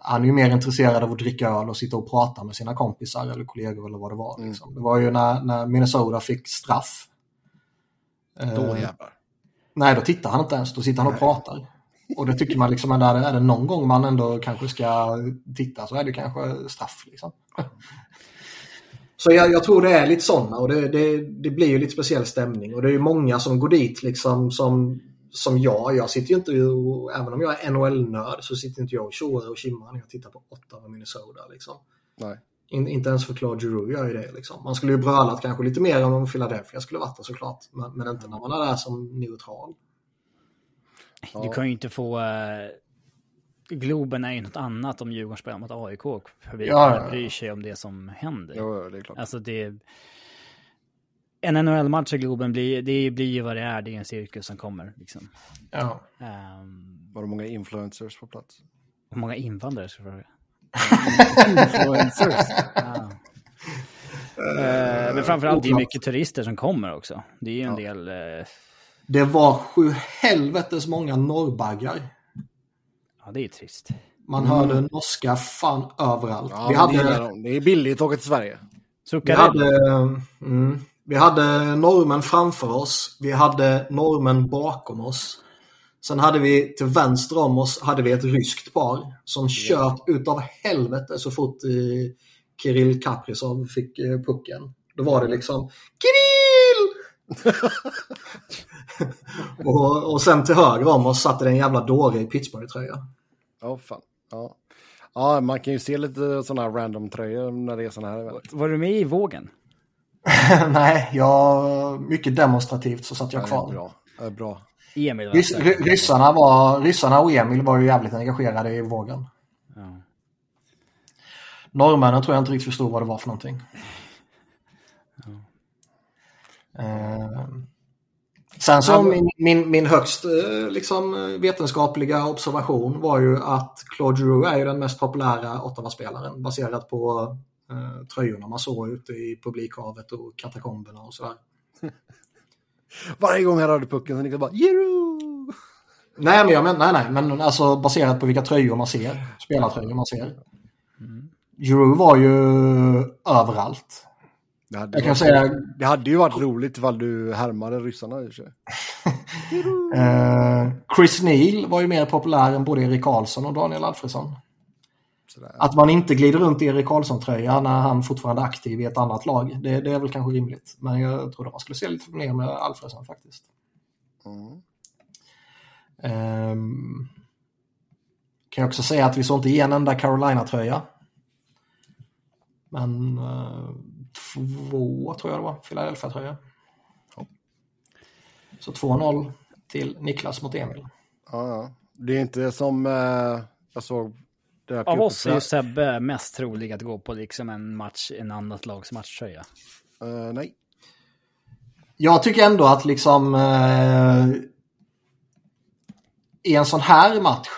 han är ju mer intresserad av att dricka öl och sitta och prata med sina kompisar eller kollegor eller vad det var. Liksom. Det var ju när, när Minnesota fick straff. Då Eh, jävlar. Nej, då tittar han inte ens. Då sitter han och pratar. Och det tycker man liksom, är det, är det någon gång man ändå kanske ska titta så är det kanske straff. Liksom. Så jag, jag tror det är lite sådana och det, det, det blir ju lite speciell stämning. Och det är ju många som går dit liksom som, som jag. Jag sitter ju inte, och, även om jag är NHL-nörd så sitter inte jag och tjoar och kimmar när jag tittar på Ottawa Minnesota. Liksom. Nej. In, inte ens för Claude Giroux gör ju det. Liksom. Man skulle ju brölat kanske lite mer om Philadelphia skulle varit det såklart. Men, men inte när man är där som neutral. Du kan ju inte få... eh, Globen är ju något annat om Djurgården spelar mot AIK och publiken Ja, ja, ja. bryr sig om det som händer. Jo, det är klart. Alltså det... En NHL-match i Globen blir, det blir ju vad det är. Det är en cirkus som kommer. Liksom. Ja. Um, Var det många influencers på plats? hur många invandrare ska jag fråga? Influencers? Ja. Eh, men framförallt det är mycket turister som kommer också. Det är ju en del... eh, Det var sju helvetes många norrbaggar. ja, det är trist. Man hörde norska fan överallt. Ja, vi, det, hade, gillar de. det är billigt att åka till Sverige. vi, hade, mm, vi hade normen framför oss. Vi hade normen bakom oss. Sen hade vi till vänster om oss hade vi ett ryskt par som kört utav helvete så fort eh, Kirill Kaprizov fick eh, pucken. Då var det liksom Kirill! och, och sen till höger om oss satt det en jävla dåre i Pittsburgh-tröja. Ja, fan. Ja. ja, man kan ju se lite sådana här random tröjor när det är sådana här event. Var du med i vågen? Nej, jag, mycket demonstrativt så satt jag Ja, kvar. Bra. Ja, bra. Emil var Rys, säker. ry- ryssarna, var, ryssarna och Emil var ju jävligt engagerade i vågen. Ja. Norrmännen tror jag inte riktigt förstod vad det var för någonting. Eh, sen så min, min, min högst eh, liksom, vetenskapliga observation var ju att Claude Giroux är ju den mest populära Ottawa-spelaren baserat på eh, tröjorna man såg ute i publikhavet och katakomberna och sådär. Varje gång han rörde pucken så Niklas bara Jero! Nej, men jag men, nej, nej, men alltså baserat på vilka tröjor man ser, spelartröjor man ser. Giroux var ju överallt. Det hade, Jag kan varit, säga det hade ju varit roligt ifall du härmade ryssarna i sig. Eh, Chris Neal var ju mer populär än både Erik Karlsson och Daniel Alfredsson. Sådär. Att man inte glider runt i Erik Karlsson-tröja när han fortfarande är aktiv i ett annat lag, det, det är väl kanske rimligt. Men jag tror att man skulle se lite mer med Alfredsson faktiskt. Mm. Ehm, kan jag också säga att vi såg inte en enda Carolina-tröja. Men eh, två tror jag det var, Philadelphia-tröja. Så 2-0 till Niklas mot Emil. Ja, ja. Det är inte som eh, jag såg. Av oss är Sebbe mest trolig att gå på liksom en match, en annat lags matchtröja. Eh, nej. Jag tycker ändå att liksom eh, i en sån här match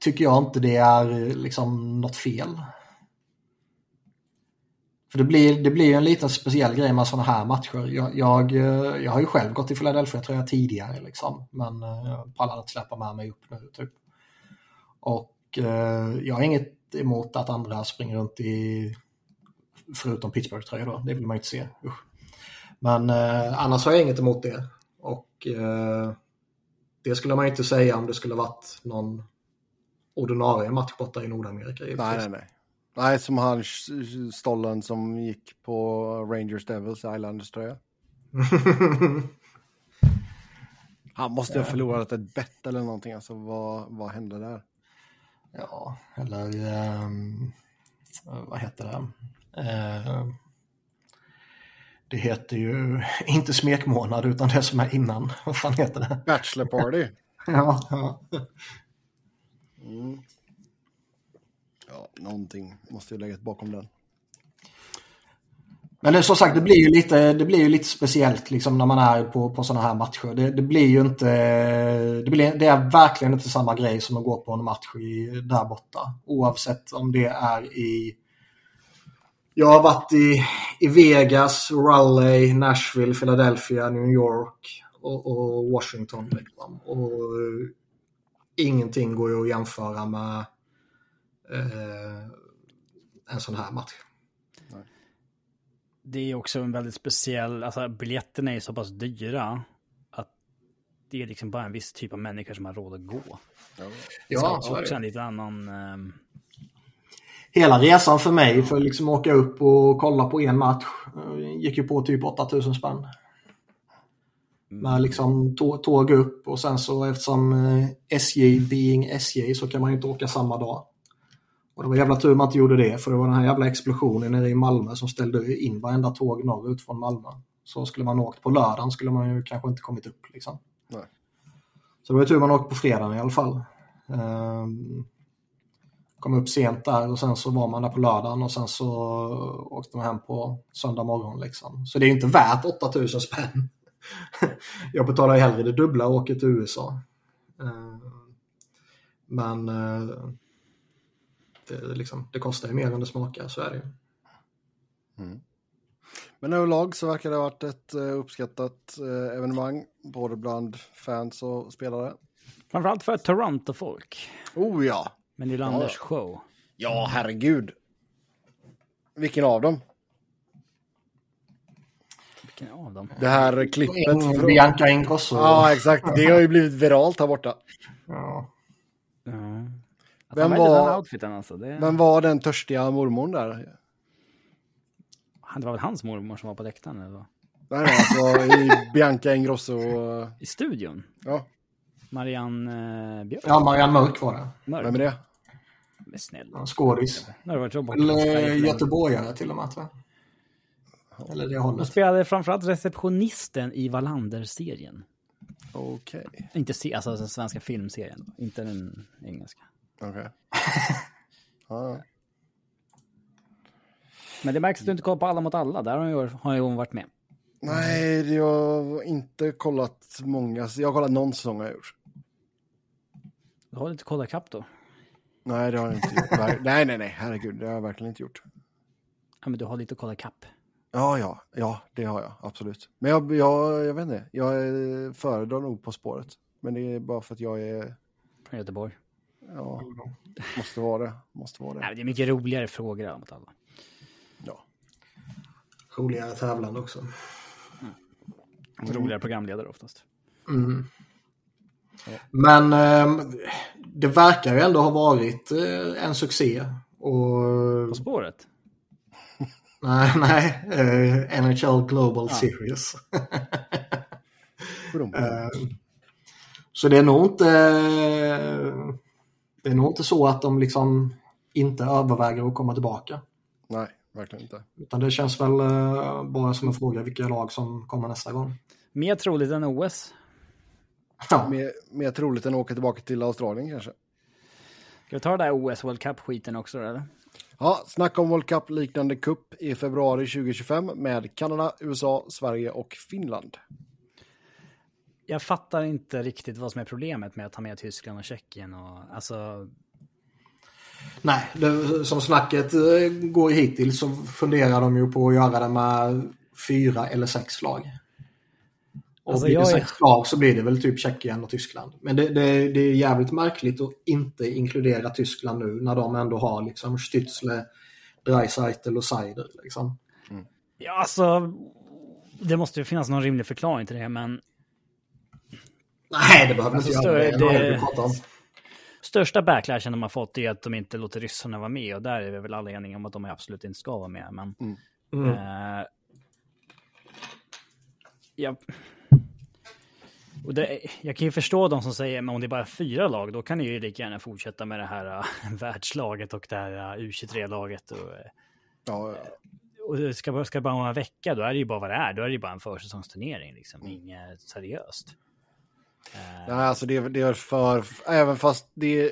tycker jag inte det är liksom något fel. För det blir, det blir en liten speciell grej med såna här matcher. Jag, jag, eh, jag har ju själv gått i Philadelphia tror jag tidigare liksom. Men jag pallar inte släppa med mig upp nu typ. Och jag har inget emot att andra springer runt i förutom Pittsburgh-tröjor då. Det vill man ju inte se. Usch. Men eh, annars har jag inget emot det. Och eh, det skulle man ju inte säga om det skulle varit någon ordinarie match borta i Nordamerika. Nej, nej, nej. Nej, som han stollen som gick på Rangers Devils Islanders tröja. Han måste ha förlorat ett bett eller någonting. Alltså, vad, vad hände där? Ja, eller ehm, vad heter det? Eh, det heter ju inte smekmånad utan det som är innan. Vad fan heter det? Bachelor party. Ja, ja. Mm. Ja, någonting måste ju lägga bakom den. Men som sagt, det blir ju lite, det blir ju lite speciellt liksom, när man är på, på sådana här matcher. Det, det blir ju inte, det, blir, det är verkligen inte samma grej som att gå på en match i, där borta. Oavsett om det är i... Jag har varit i, i Vegas, Raleigh, Nashville, Philadelphia, New York och, och Washington. Liksom. Och eh, ingenting går ju att jämföra med eh, en sån här match. Det är också en väldigt speciell, alltså biljetterna är så pass dyra att det är liksom bara en viss typ av människor som har råd att gå. Ja, så också en lite annan... ehm, hela resan för mig för att liksom åka upp och kolla på en match eh, gick ju på typ 8000 spänn. Med liksom tå- tåg upp och sen så eftersom eh, SJ being SJ så kan man ju inte åka samma dag. Och det var jävla tur man inte gjorde det för det var den här jävla explosionen nere i Malmö som ställde in varenda tåg norrut från Malmö. Så skulle man åkt på lördagen skulle man ju kanske inte kommit upp liksom. Nej. Så det var ju tur man åkte på fredagen i alla fall. Ehm, kom upp sent där och sen så var man där på lördagen och sen så åkte man hem på söndag morgon liksom. Så det är inte värt 8000 spänn. Jag betalar ju hellre det dubbla och åker till USA. Ehm, Men eh, det, är liksom, det kostar ju mer än det smakar, så är det ju. Men överlag så verkar det ha varit ett eh, uppskattat eh, evenemang. Både bland fans och spelare. Framförallt för Toronto-folk. Oh ja! Men Nylanders show. Ja, herregud. Vilken av dem? Vilken av dem? Det här klippet. In, från- Bianca Ingrosso. Ja, exakt. Det har ju blivit viralt här borta. Ja. Ja. Att Vem var- den outfiten alltså. Det, Men var den törstiga mormon där? Det var väl hans mormor som var på läktaren eller? Nej, nej, alltså i Bianca Ingrosso. I studion? Ja, Marianne eh, Björk? ja, Marianne Mörk var det. Mörk? vem är det? Men snäll. En skådis. Eller göteborgare till och med, jag. Eller det Hon hållet. spelade framförallt receptionisten i Wallander-serien. Okej. Inte se, alltså den svenska filmserien, inte den engelska. Okej. Ja, Men det märks att du inte kollar på Alla mot alla, där har ju, hon varit med. Nej, jag har inte kollat många. Jag har kollat någon säsong har jag gjort. Du har inte kollat kapp då? Nej, det har jag inte gjort. Nej, nej, nej, herregud, det har jag verkligen inte gjort. Ja, men du har lite att kolla kapp. Ja, ja, ja, det har jag absolut. Men jag, jag, jag vet inte, jag föredrar nog På spåret. Men det är bara för att jag är, Från Göteborg. Ja, måste vara det, måste vara Nej, det. det är mycket roligare frågor mot alla. Ja. Roligare tävlande också. Roligare programledare oftast. Mm. Men eh, det verkar ju ändå ha varit eh, en succé. Och, På spåret? nej, nej eh, NHL Global Series. Brum. Eh, så det är nog inte det är nog inte så att de liksom inte överväger att komma tillbaka. Nej, verkligen inte. Utan det känns väl eh, bara som en fråga vilka lag som kommer nästa gång. Mer troligt än OS. Ja, Mer, mer troligt än att åka tillbaka till Australien kanske. Ska vi ta det där OS World Cup-skiten också eller? Ja, snacka om World Cup liknande cup i februari 2025 med Kanada, USA, Sverige och Finland. Jag fattar inte riktigt vad som är problemet med att ta med Tyskland och Tjeckien och alltså... nej, det, som snacket eh, går hittills så funderar de ju på att göra det med fyra eller sex lag. Och Alltså, blir det är- sex lag så blir det väl typ Tjeckien och Tyskland. Men det, det, det är jävligt märkligt att inte inkludera Tyskland nu när de ändå har liksom Stützle, Dreisaitl och Seider. Liksom. Ja, alltså... Det måste ju finnas någon rimlig förklaring till det, men Nej, det behöver Alltså, inte större- göra det. Det det största backlashen de har fått är att de inte låter ryssarna vara med och där är vi väl alla eniga om att de absolut inte ska vara med. Men, Mm. eh, ja, och det, jag kan ju förstå de som säger men om det är bara fyra lag då kan ni ju lika gärna fortsätta med det här uh, världslaget och det här uh, U23-laget. Och, eh, Ja, och det ska, bara- ska det bara vara en vecka då är det ju bara vad det är. Då är det ju bara en försäsongsturnering liksom, inget seriöst. Eh, Nej, alltså det, är- det är för, även fast det är,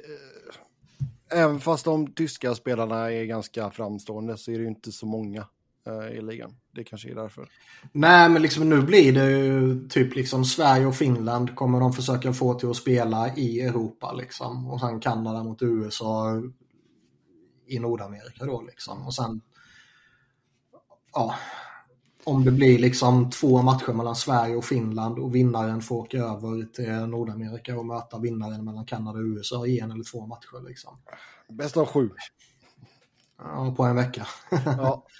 även fast de tyska spelarna är ganska framstående så är det ju inte så många eh, i ligan. Det kanske är därför. Nej, men liksom nu blir det ju typ liksom Sverige och Finland kommer de försöka få till att spela i Europa liksom. Och sen Kanada mot USA i Nordamerika då liksom. Och sen, ja, om det blir liksom två matcher mellan Sverige och Finland och vinnaren får åka över till Nordamerika och möta vinnaren mellan Kanada och USA i en eller två matcher liksom. Bäst av sju. Ja, på en vecka. Ja,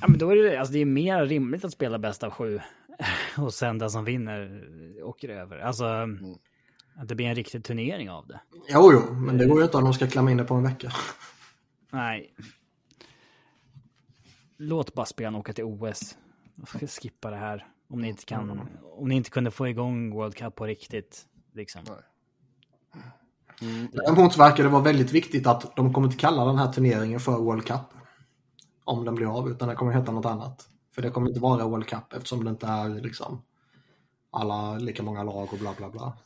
Ja, men då är det, alltså det är mer rimligt att spela bäst av sju och sen den som vinner åker över. Alltså att det blir en riktig turnering av det. jo, jo, men det går ju inte om de ska klämma in det på en vecka. Nej. Låt bara spelarna åka till OS. Skippa det här. Om ni inte kan, om ni inte kunde få igång World Cup på riktigt. Liksom. Däremot verkar det vara väldigt viktigt att de kommer inte kalla den här turneringen för World Cup. Om den blir av, utan den kommer heta något annat. För det kommer inte vara World Cup eftersom det inte är liksom alla lika många lag och bla bla bla.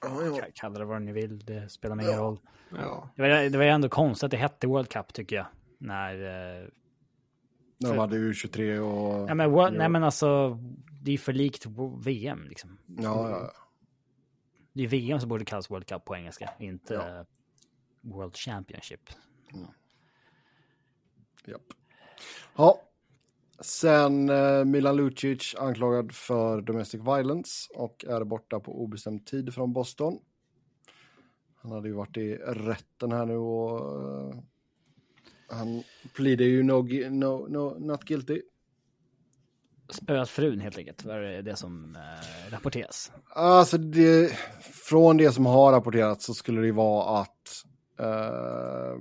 Ka- Kalla det vad ni vill, det spelar ingen roll. Ja. Det var, det var ju ändå konstigt att det hette World Cup tycker jag. När... de hade U23 och... Ja, men, World, nej men alltså, det är för likt VM liksom. Ja, ja, Det är VM som borde kallas World Cup på engelska, inte Ja. World Championship. Japp. Ja. Sen eh, Milan Lucic anklagad för domestic violence och är borta på obestämd tid från Boston. Han hade ju varit i rätten här nu och eh, han pleadar ju no, gui- no, no, not guilty. Spöat frun helt enkelt, var det det som eh, rapporteras. Alltså det, från det som har rapporterats så skulle det ju vara att eh,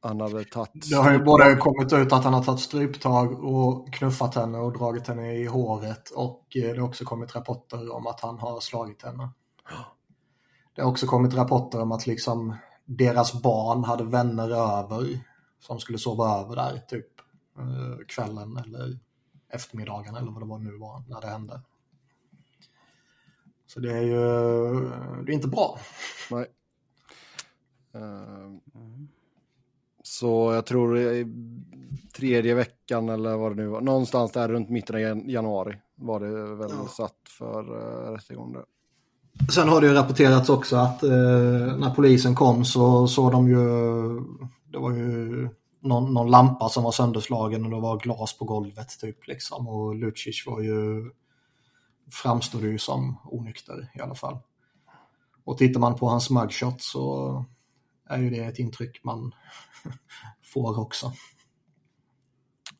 han hade tagit... Det har ju både kommit ut att han har tagit stryptag och knuffat henne och dragit henne i håret och eh, det har också kommit rapporter om att han har slagit henne. Det har också kommit rapporter om att liksom deras barn hade vänner över som skulle sova över där typ eh, kvällen eller eftermiddagen eller vad det var nu var när det hände. Så det är ju det är inte bra. Nej. Eh, Så jag tror tredje veckan eller vad det nu var, någonstans där runt mitten av jan- januari var det väl Ja. satt för uh, rättegång där. Sen har det ju rapporterats också att eh, när polisen kom så såg de ju, det var ju någon, någon lampa som var sönderslagen och det var glas på golvet typ liksom och Lucic var ju, framstod ju som onykter i alla fall. Och tittar man på hans mugshot så är ju det ett intryck man får också.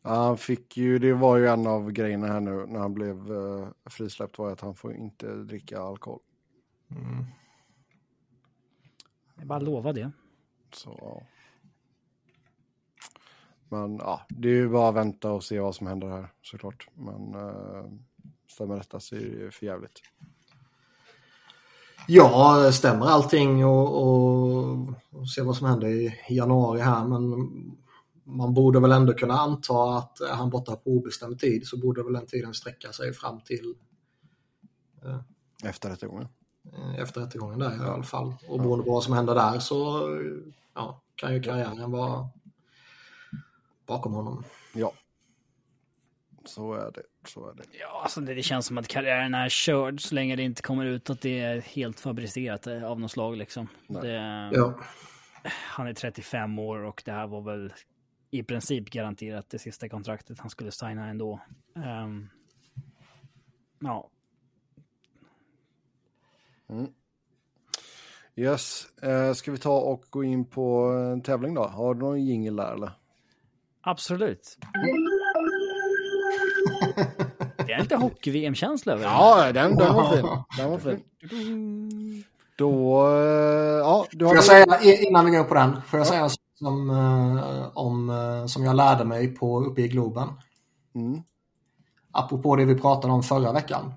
Ja, Han fick ju, det var ju en av grejerna här nu när han blev eh, frisläppt var att han får inte dricka alkohol. Jag bara lova det. Så. Men ja, det är ju bara att vänta och se vad som händer här såklart. Men uh, stämmer detta så är det ju för jävligt. Ja, stämmer allting och, och, och se vad som händer i januari här men man borde väl ändå kunna anta att är han borta på obestämd tid så borde väl den tiden sträcka sig fram till Efter rättegången. Eh, efter rättegången där i alla fall. Och beroende på vad som händer där så ja, kan ju karriären vara bakom honom. Ja. Så är det. Så är det. Ja, alltså det, det känns som att karriären är körd så länge det inte kommer ut att det är helt fabricerat eh, av något slag liksom. Det, Ja, Han är 35 år och det här var väl i princip garanterat det sista kontraktet han skulle signa ändå. Ehm, ja, Yes, eh, ska vi ta och gå in på en tävling då? Har du någon jingel där eller? absolut. Det är lite hockey-VM-känsla över. Ja, den, den var fin. Den var fin. Då, eh, ja, du har... Får jag säga innan vi går på den, får jag säga en sak som, eh, om, eh, som jag lärde mig på uppe i Globen? Mm. apropå det vi pratade om förra veckan.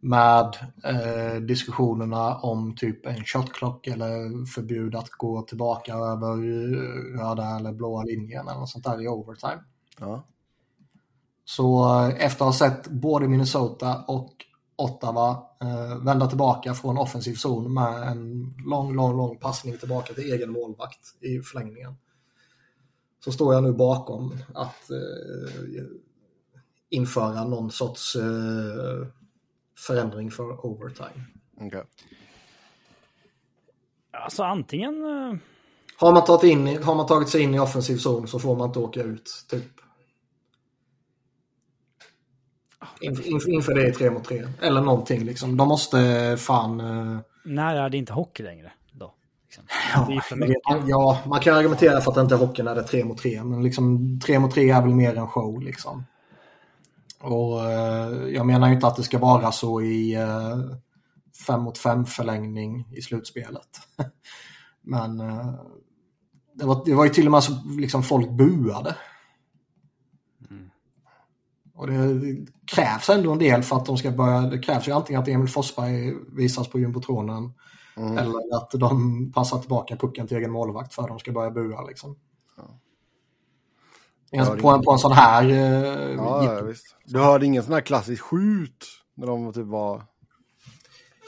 Med eh, diskussionerna om typ en shotclock eller förbud att gå tillbaka över eh, röda eller blåa linjen eller något sånt där i overtime. Ja. Så eh, efter att ha sett både Minnesota och Ottawa eh, vända tillbaka från offensiv zon med en lång, lång, lång passning tillbaka till egen målvakt i förlängningen. Så står jag nu bakom att eh, införa någon sorts eh, förändring för overtime. Okej. Alltså antingen... eh, Har man, tagit in, har man tagit sig in i offensiv zon så får man inte åka ut, typ. In, in, inför det i tre mot tre. Eller någonting liksom. De måste fan... eh, När är det inte hockey längre då? Liksom. är Ja, ja, man kan argumentera för att det inte är hockey när det är tre mot tre. Men liksom tre mot tre är väl mer en show liksom. Och eh, jag menar ju inte att det ska vara så i eh, fem mot fem förlängning i slutspelet. men eh, det, var, det var ju till och med så liksom folk buade. Och det, det krävs ändå en del för att de ska börja. Det krävs ju antingen att Emil Forsberg visas på jumbotronen eller att de passar tillbaka pucken till egen målvakt för att de ska börja bua. Liksom. Det- på, en, på en sån här... eh, Ja, ja, visst. Du hörde ingen sån här klassisk skjut? När de typ var...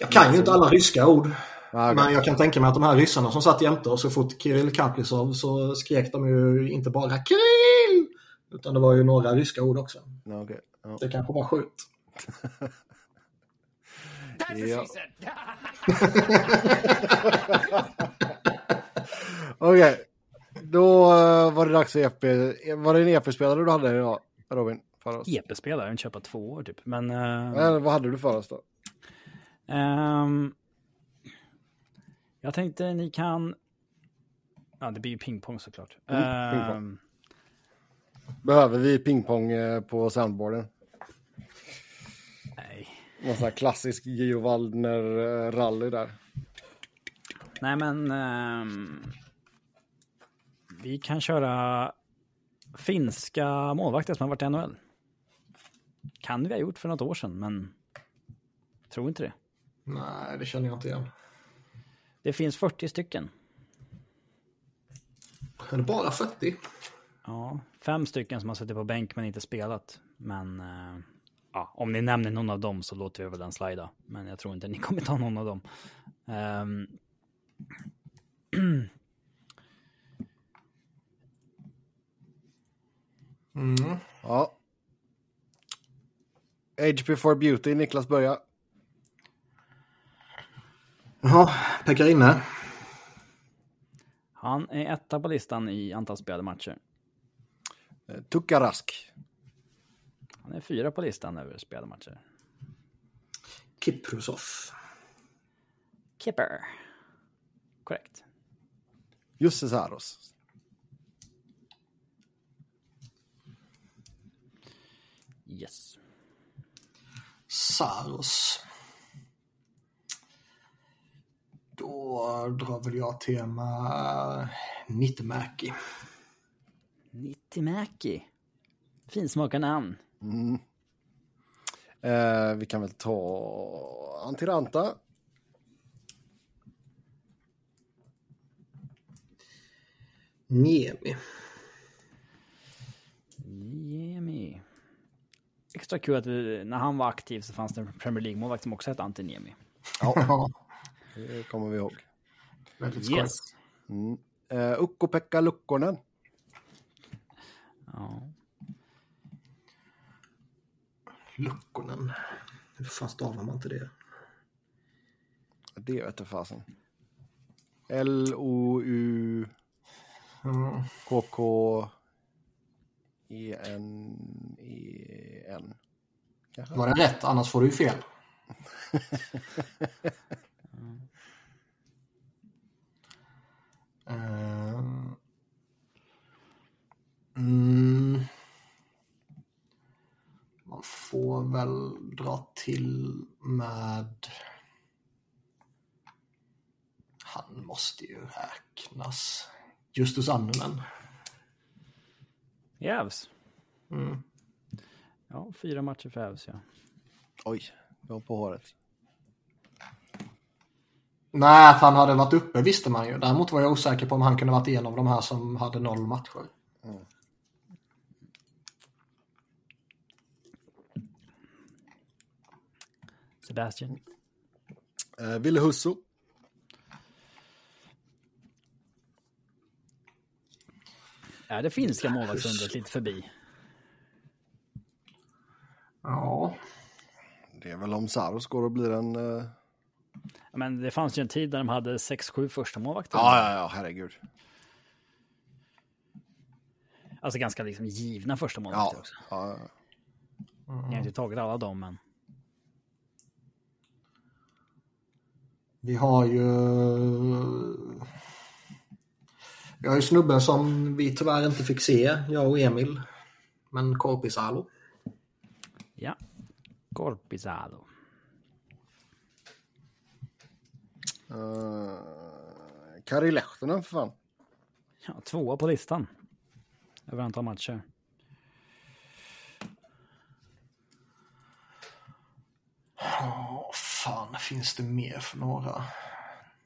Jag kan ju inte alla ryska ord. Nej, Men jag kan tänka mig att de här ryssarna som satt jämte och så fort Kirill Kaprizov så skrek de ju inte bara Kirill! Utan det var ju några ryska ord också. Ja, okej. Ja. Det kanske var skjut. Ja. said. Då eh, var det dags för EP. Var det en EP-spelare du hade idag, Robin? För oss? EP-spelaren köpa två år typ. Men... eh, Eller vad hade du för oss då? ehm, Jag tänkte ni kan... Ja, det blir ju pingpong såklart. Mm, pingpong. Ehm, Behöver vi pingpong eh, på soundboarden? nej. Någon sån här klassisk Gio Waldner-rally där. Nej, men... ehm, vi kan köra finska målvakter som har varit i NHL. Kan vi ha gjort för något år sedan, men tror inte det. Nej, det känner jag inte igen. Det finns 40 stycken. Är det bara 40? Ja, fem stycken som har suttit på bänk men inte spelat. Men eh, ja, om ni nämner någon av dem så låter vi väl den slida. Men jag tror inte ni kommer ta någon av dem. Ehm, Mm. Ja. Age before beauty, Niklas börja. Ja, Pekka inne. han är etta på listan i antal spelade matcher. Eh, Tuukka Rask. Han är fyra på listan över spelade matcher. Kiprusov. Kipper. Korrekt. Jussi Saros. Yes. Saros. Då drar väl jag tema Nittemäki. Nittimäki. Finsmakar namn. Mm. Eh, vi kan väl ta Antiranta. Niemi. Niemi. Extra kul att vi, när han var aktiv så fanns det en Premier League-målvakt som också hette Antiniemi. Ja, Det kommer vi ihåg. väldigt skoj. Yes. Mm. Eh, Ukko-Pekka Lukkonen. Ja. Lukkonen. Hur fan stavar man till det? Det vete fasen. L-O-U... Ja. KK... E-N-E-N. Kanske? Var det rätt? Annars får du ju fel. Eh, Mm. Man får väl dra till med... Han måste ju räknas. Justus Annunen. Jävs. Mm. Ja, fyra matcher för Ävs, ja. Oj, jag var på håret. Nej, att han hade varit uppe visste man ju. Däremot var jag osäker på om han kunde varit en av de här som hade noll matcher. Sebastian. Eh, Ville Husso. Är det finska målvaktsundret lite förbi? Ja, Det är väl om Saros går och blir en... Ja, Men det fanns ju en tid där de hade 6-7 första målvakter. Ja, ja, ja, herregud. Alltså ganska liksom givna första målvakter Ja, också. ja, ja. Jag har inte tagit alla dem, men vi har ju... Vi har ju snubben som vi tyvärr inte fick se, jag och Emil. Men Korpisalo. ja. Korpisalo. Uh, Kari Lehtonen för fan. Ja, tvåa på listan. Över antal matcher. Åh, fan finns det mer för några?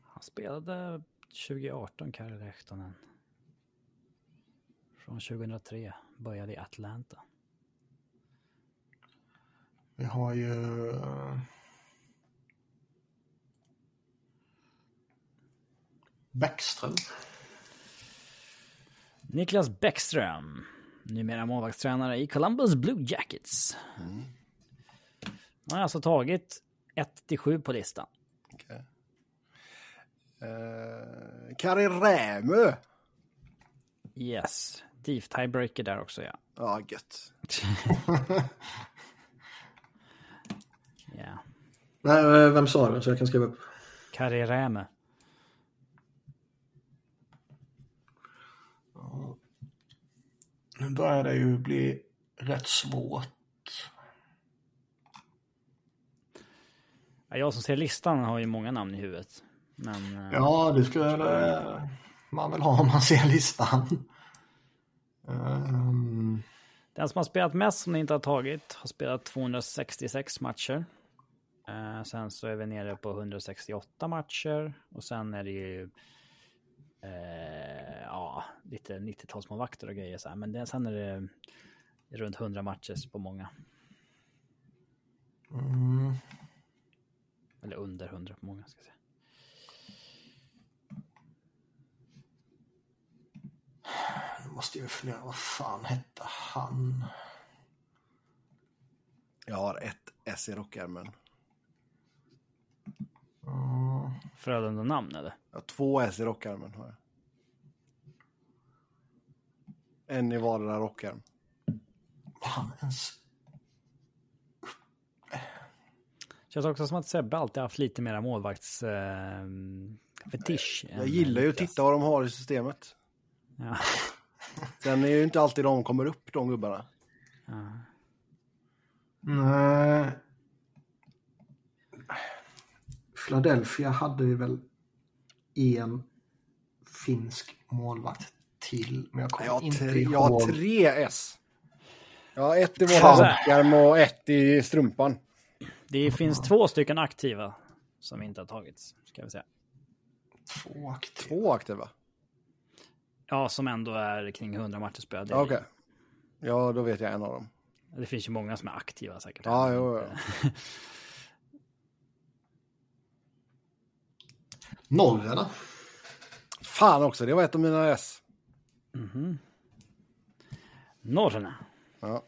Han spelade 2018, Kari Lehtonen. Från 2003. Började i Atlanta. Vi har ju... eh, Bäckström. Niklas Bäckström. Numera målvaktstränare i Columbus Blue Jackets. Han har alltså tagit 1-7 på listan. Okay. Eh, uh, Kari Rämö. Yes. Deep tiebreaker där också ja. Ja, ah, gött. yeah. Nej, eh, vem sa du så jag kan skriva upp? Kari Rämö. Nu börjar det ju bli rätt svårt. Jag som ser listan har ju många namn i huvudet. Men eh, Ja, det skulle man väl ha om man ser listan. Ehm, den som har spelat mest som ni inte har tagit har spelat 266 matcher. Eh, sen så är vi nere på 168 matcher och sen är det ju eh, ja, lite 90-talsmålvakter och grejer så här. Men det, sen är det runt 100 matcher på många. mm, Eller under 100 på många ska jag säga. Måste jag ju fundera, vad fan hette han? Jag har ett S i rockärmen. Mm, Frölunda namn eller? Jag har två S i rockärmen. Har jag. En i vardera rockärm. var han ens... Känns också som att Sebbe alltid haft lite mera målvakts eh, fetisch. Jag gillar ju att titta vad de har i systemet. Ja. Sen är ju inte alltid de kommer upp, de gubbarna. Ja. Nej. Philadelphia hade ju väl en finsk målvakt till, men jag kommer Jag har, inte tre, ihåg. jag har tre S. Jag har ett i rockärm och ett i strumpan. Det finns två stycken aktiva som inte har tagits, ska vi säga. Två aktiva. Två aktiva. Ja, som ändå är kring 100 matcher spelade. Ja, Okej. Ja, då vet jag en av dem. Det finns ju många som är aktiva säkert. Ja, jo, jo. Norrarna. Fan också, det var ett av mina S. Norrna. Ja.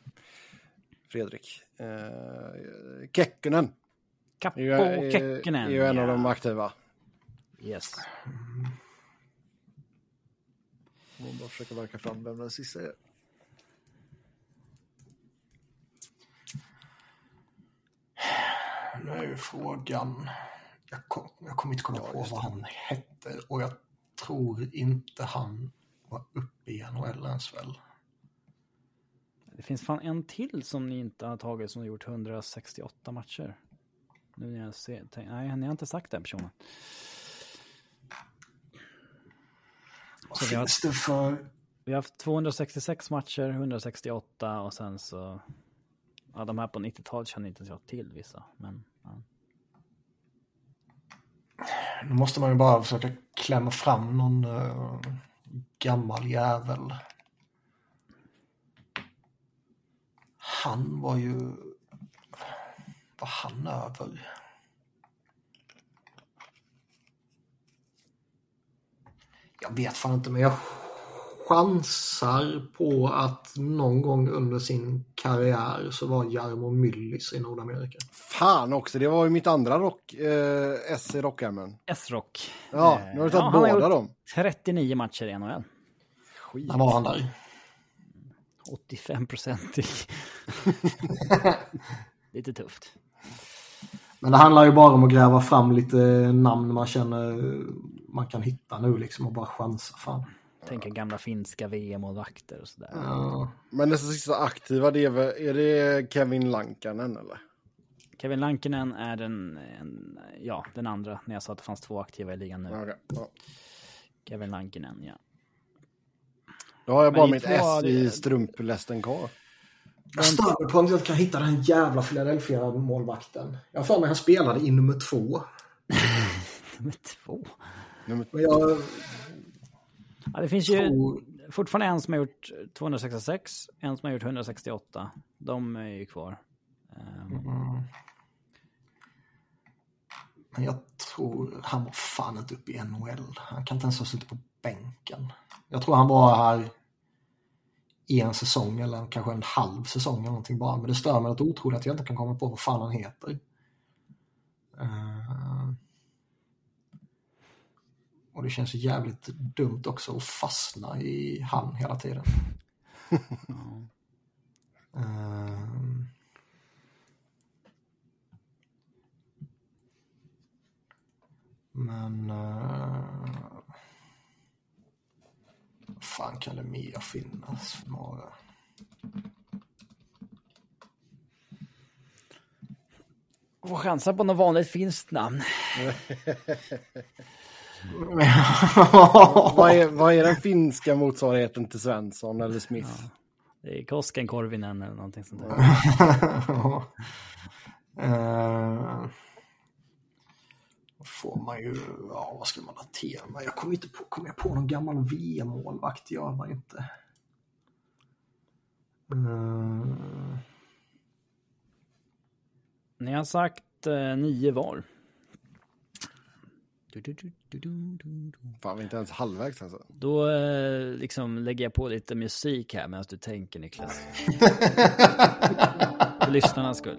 Fredrik. Eh, Kekkonen. Kappo Kekkonen. är ju en av ja. de aktiva. Yes. Jag bara försöka verka fram vem den sista är. Nu är ju frågan. Jag, kom, jag kommer inte komma på vad han hette och jag tror inte han var uppe i NHL ens väl. Det finns fan en till som ni inte har tagit som har gjort 168 matcher. Nu när jag ser, tänk, nej, ni har inte sagt den personen. Vad Så vi har- finns det för... Vi har haft 266 matcher, 168 och sen så... Ja, de här på 90-talet känner inte jag till vissa, men... Ja. Nu måste man ju bara försöka klämma fram någon eh, gammal jävel. Han var ju... Var han över? Jag vet fan inte, men jag chansar på att någon gång under sin karriär så var Jarmo Myllys i Nordamerika. Fan också, det var ju mitt andra rock, eh, S i rockärmen. S-Rock. Ja, nu har du tagit ja, han har båda dem. 39 matcher i NHL. Skit. När var han där? 85 procent i... Lite tufft. Men det handlar ju bara om att gräva fram lite namn man känner man kan hitta nu liksom och bara chansa. Fan. Tänker gamla finska VM-målvakter och sådär. Ja. Men nästa sista aktiva, det är, väl, är det Kevin Lankanen eller? Kevin Lankinen är den, en, ja, den andra, när jag sa att det fanns två aktiva i ligan nu. Okej. Ja. Kevin Lankinen, ja. Då har jag Men bara mitt S i strumplästen kvar. Jag stör mig på att jag kan hitta den jävla Philadelphia-målvakten. Jag har för mig han spelade i nummer två. Nummer två. Men jag Ja, det finns ju fortfarande en som har gjort 266, en som har gjort 168. De är ju kvar. Ehm, Mm. Men jag tror han var fan inte uppe i NHL. Han kan inte ens ha suttit på bänken. Jag tror han var här i en säsong eller kanske en halv säsong eller någonting bara. Men det stör mig något otroligt att jag inte kan komma på vad fan han heter. Eh, Och det känns jävligt dumt också att fastna i han hela tiden. Ehm. Men... Uh, fan kan det mer finnas för några? Får chansa på något vanligt finskt namn. vad, är, vad är den finska motsvarigheten till Svensson eller Smith? Det är Kosken Korvinen eller någonting sånt där. Då får man ju, ja vad ska man ha tema? Jag kommer inte på, kommer jag på någon gammal VM-målvakt? Gör man inte. Eh, Ni har sagt eh, nio var. Du, du, du, du, du, du, du. Fan, vi är inte ens halvvägs alltså. Då eh, liksom lägger jag på lite musik här medan du tänker Niklas. För lyssnarnas skull.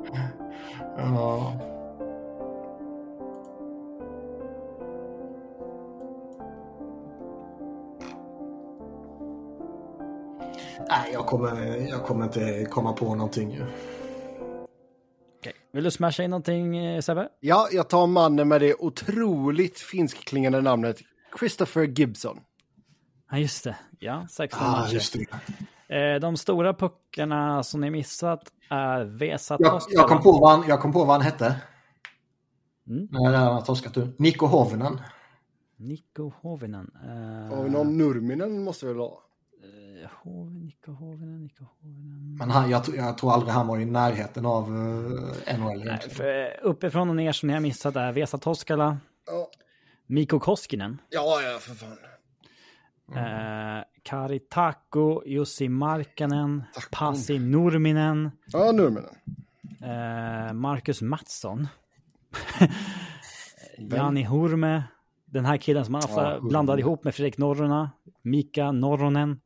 ja. Nej, jag kommer, jag kommer inte komma på någonting ju. Okej. Vill du smasha in någonting eh, Sebbe? Ja, jag tar mannen med det otroligt finskklingande namnet Christopher Gibson. Ja just det. Ja, 16 Ah, just det. Eh, de stora puckarna som ni missat är Vesa Jag, jag, kom på vad han, jag kom på vad han hette. Mm. När jag redan har torskat du. Niko Hovinen. Niko Hovinen. Eh, Och någon Nurminen måste vi väl ha? Eh, Hov, Niko Hovinen, Niko Hovinen. Men han, jag, tror- jag tror aldrig han var i närheten av uh, NHL Nej, för, eh, uppifrån och ner som ni har missat är Vesa Toskala, Ja, Mikko Koskinen, ja, ja för fan. eh, Kari Takko, Jussi Markkanen. Pasi Nurminen, Ja, Nurminen. eh, Marcus Mattsson, Jani Hurme, den här killen som man ofta Ja, blandar ihop med Fredrik Norrona, Mika Norronen,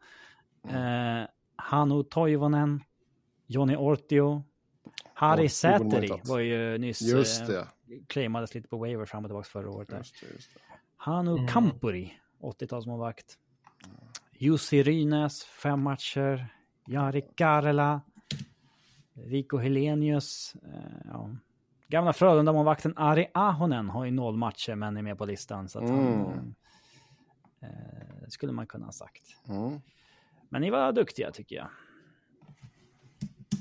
eh, Hanu Toivonen, Joni Ortio, Harry Säteri var ju nyss Just eh, det. claimades lite på waiver fram och tillbaka förra året. Där. Just det, just det. Hanu Mm. Kampuri, 80-talsmålvakt. Jussi Rynäs, fem matcher. Jari Karela. Rico Helenius. Eh, ja. Gamla Frölunda-målvakten Ari Ahonen har ju noll matcher men är med på listan. Så att han, Mm. eh, skulle man kunna ha sagt. Mm. Men ni var duktiga tycker jag.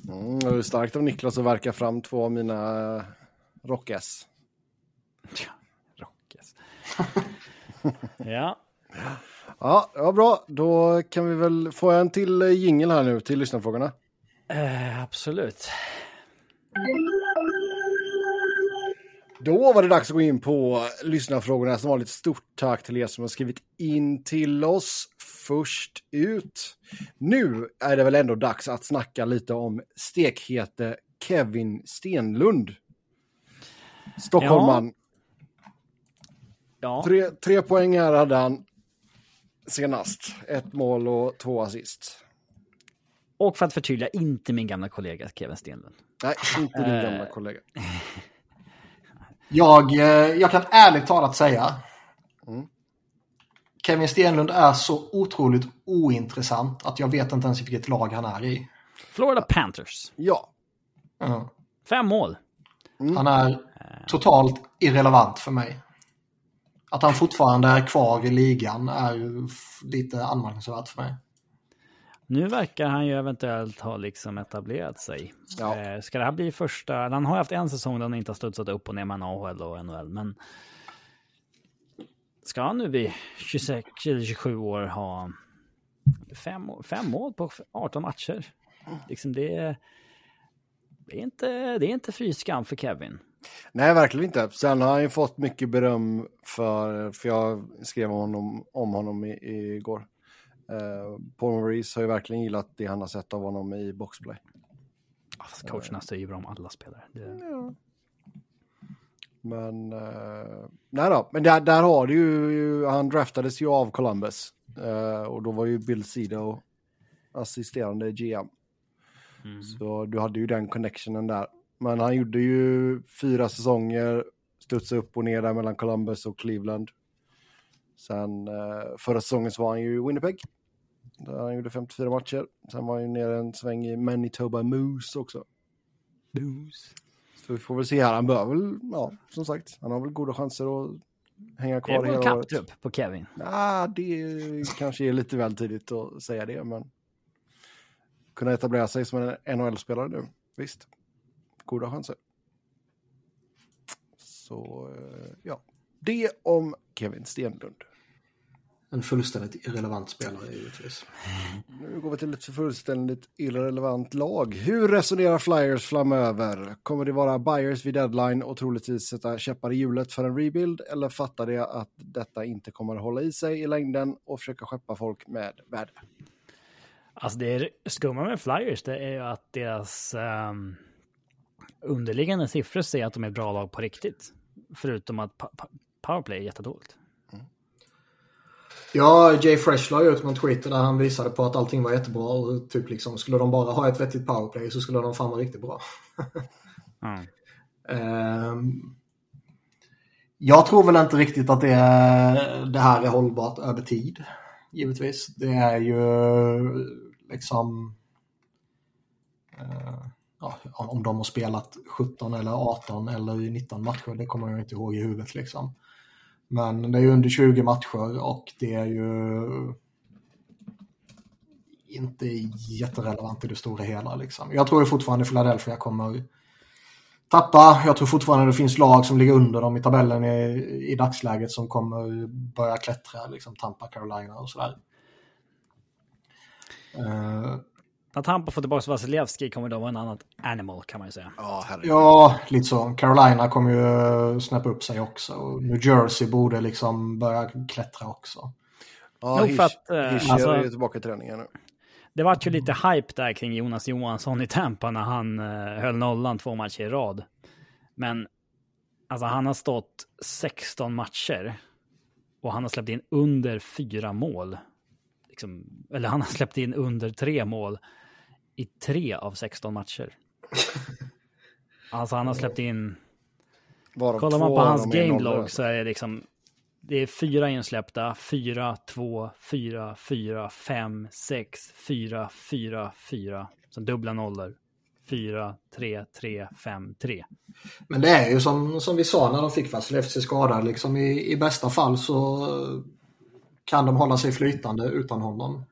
Mm, det är starkt av Niklas att verka fram två av mina uh, rock-S. Rockes. ja, Ja, var bra. Då kan vi väl få en till eh, jingel här nu till lyssnarfrågorna. eh, absolut. Då var det dags att gå in på lyssnarfrågorna. Som vanligt stort tack till er som har skrivit in till oss först ut. Nu är det väl ändå dags att snacka lite om stekhete Kevin Stenlund. Stockholmman. Ja, Tre, tre poäng här hade han senast. Ett mål och två assist. och för att förtydliga, inte min gamla kollega Kevin Stenlund. Nej, inte din Eh. gamla kollega. Jag, eh, jag kan ärligt talat säga. Mm. Kevin Stenlund är så otroligt ointressant att jag vet inte ens vilket lag han är i. Florida Panthers. Ja, Ja. Fem mål. Han är totalt irrelevant för mig. Att han fortfarande är kvar i ligan är lite anmärkningsvärt för mig. Nu verkar han ju eventuellt ha liksom etablerat sig. Ja. Eh, Ska det här bli första... Han har haft en säsong där han inte har studsat upp och ner med AHL och NHL, men... Ska han nu vid 26 eller 27 år ha fem, fem mål på 18 matcher? Liksom det är... Det är inte, det är inte fy skam för Kevin. nej verkligen inte. Sen har han ju fått mycket beröm för, för jag skrev om honom, om honom i, igår. Uh, Paul Maurice har ju verkligen gillat det han har sett av honom i boxplay. Alltså, coacherna säger ju bra om alla spelare. Det, Men, uh, nej då, men där, där har du ju, han draftades ju av Columbus. Eh, och då var ju Bill Sido assisterande GM. mm. Så du hade ju den connectionen där. Men han gjorde ju fyra säsonger, studsade upp och ner där mellan Columbus och Cleveland. Sen eh, förra säsongen så var han ju i Winnipeg. Där han gjorde 54 matcher. Sen var han ju nere en sväng i Manitoba Moose också. Så vi får väl se här. Han bör väl, ja, som sagt, han har väl goda chanser att hänga Det är kvar hela året. Cup-trupp på Kevin. Ah, det kanske är lite väl tidigt att säga det, men kunna etablera sig som en NHL-spelare nu, visst. Goda chanser. Så, eh, ja. Det om Kevin Stenlund. En fullständigt irrelevant spelare givetvis. Nu går vi till ett fullständigt irrelevant lag. Hur resonerar Flyers framöver? Kommer det vara buyers vid deadline och troligtvis sätta käppar i hjulet för en rebuild? Eller fattar det att detta inte kommer att hålla i sig i längden och försöka skeppa folk med värde? Alltså det är skumma med Flyers, det är ju att deras um, underliggande siffror säger att de är ett bra lag på riktigt. Förutom att powerplay är jättedåligt. Ja, Jay Fresh la ut någon Twitter där han visade på att allting var jättebra och typ liksom skulle de bara ha ett vettigt powerplay så skulle de fan vara riktigt bra. Ehm, jag tror väl inte riktigt att det, är, det här är hållbart över tid. Givetvis. Det är ju liksom... eh, ja, om de har spelat 17 eller 18 eller 19 matcher, det kommer jag inte ihåg i huvudet liksom. Men det är ju under 20 matcher och det är ju inte jätterelevant i det stora hela. Liksom. Jag tror ju fortfarande Philadelphia kommer tappa. Jag tror fortfarande det finns lag som ligger under dem i tabellen i, i dagsläget som kommer börja klättra. Liksom Tampa, Carolina och sådär. Uh, när Tampa får tillbaka Vasilevski kommer de vara en annat animal kan man ju säga. Ja, ja, lite så. Carolina kommer ju snäppa upp sig också. Och New Jersey borde liksom börja klättra också. Ja, Nog Hish, för att, eh, Hish alltså- är ju tillbaka i träningen nu. Det vart ju lite hype där kring Jonas Johansson i Tampa när han eh, höll nollan två matcher i rad. Men alltså han har stått 16 matcher och han har släppt in under fyra mål. Liksom, eller han har släppt in under tre mål i tre av 16 matcher. Alltså han har släppt in, kollar man på hans dem är game nollor. log så är det liksom, det är fyra insläppta, fyra, två, fyra, fyra, fem, sex, fyra, fyra, fyra. Sen dubbla nollor. Fyra, tre, tre, fem, tre. Men det är ju som, som vi sa när de fick Vasilevski skadad. Liksom i, I bästa fall så kan de hålla sig flytande utan honom.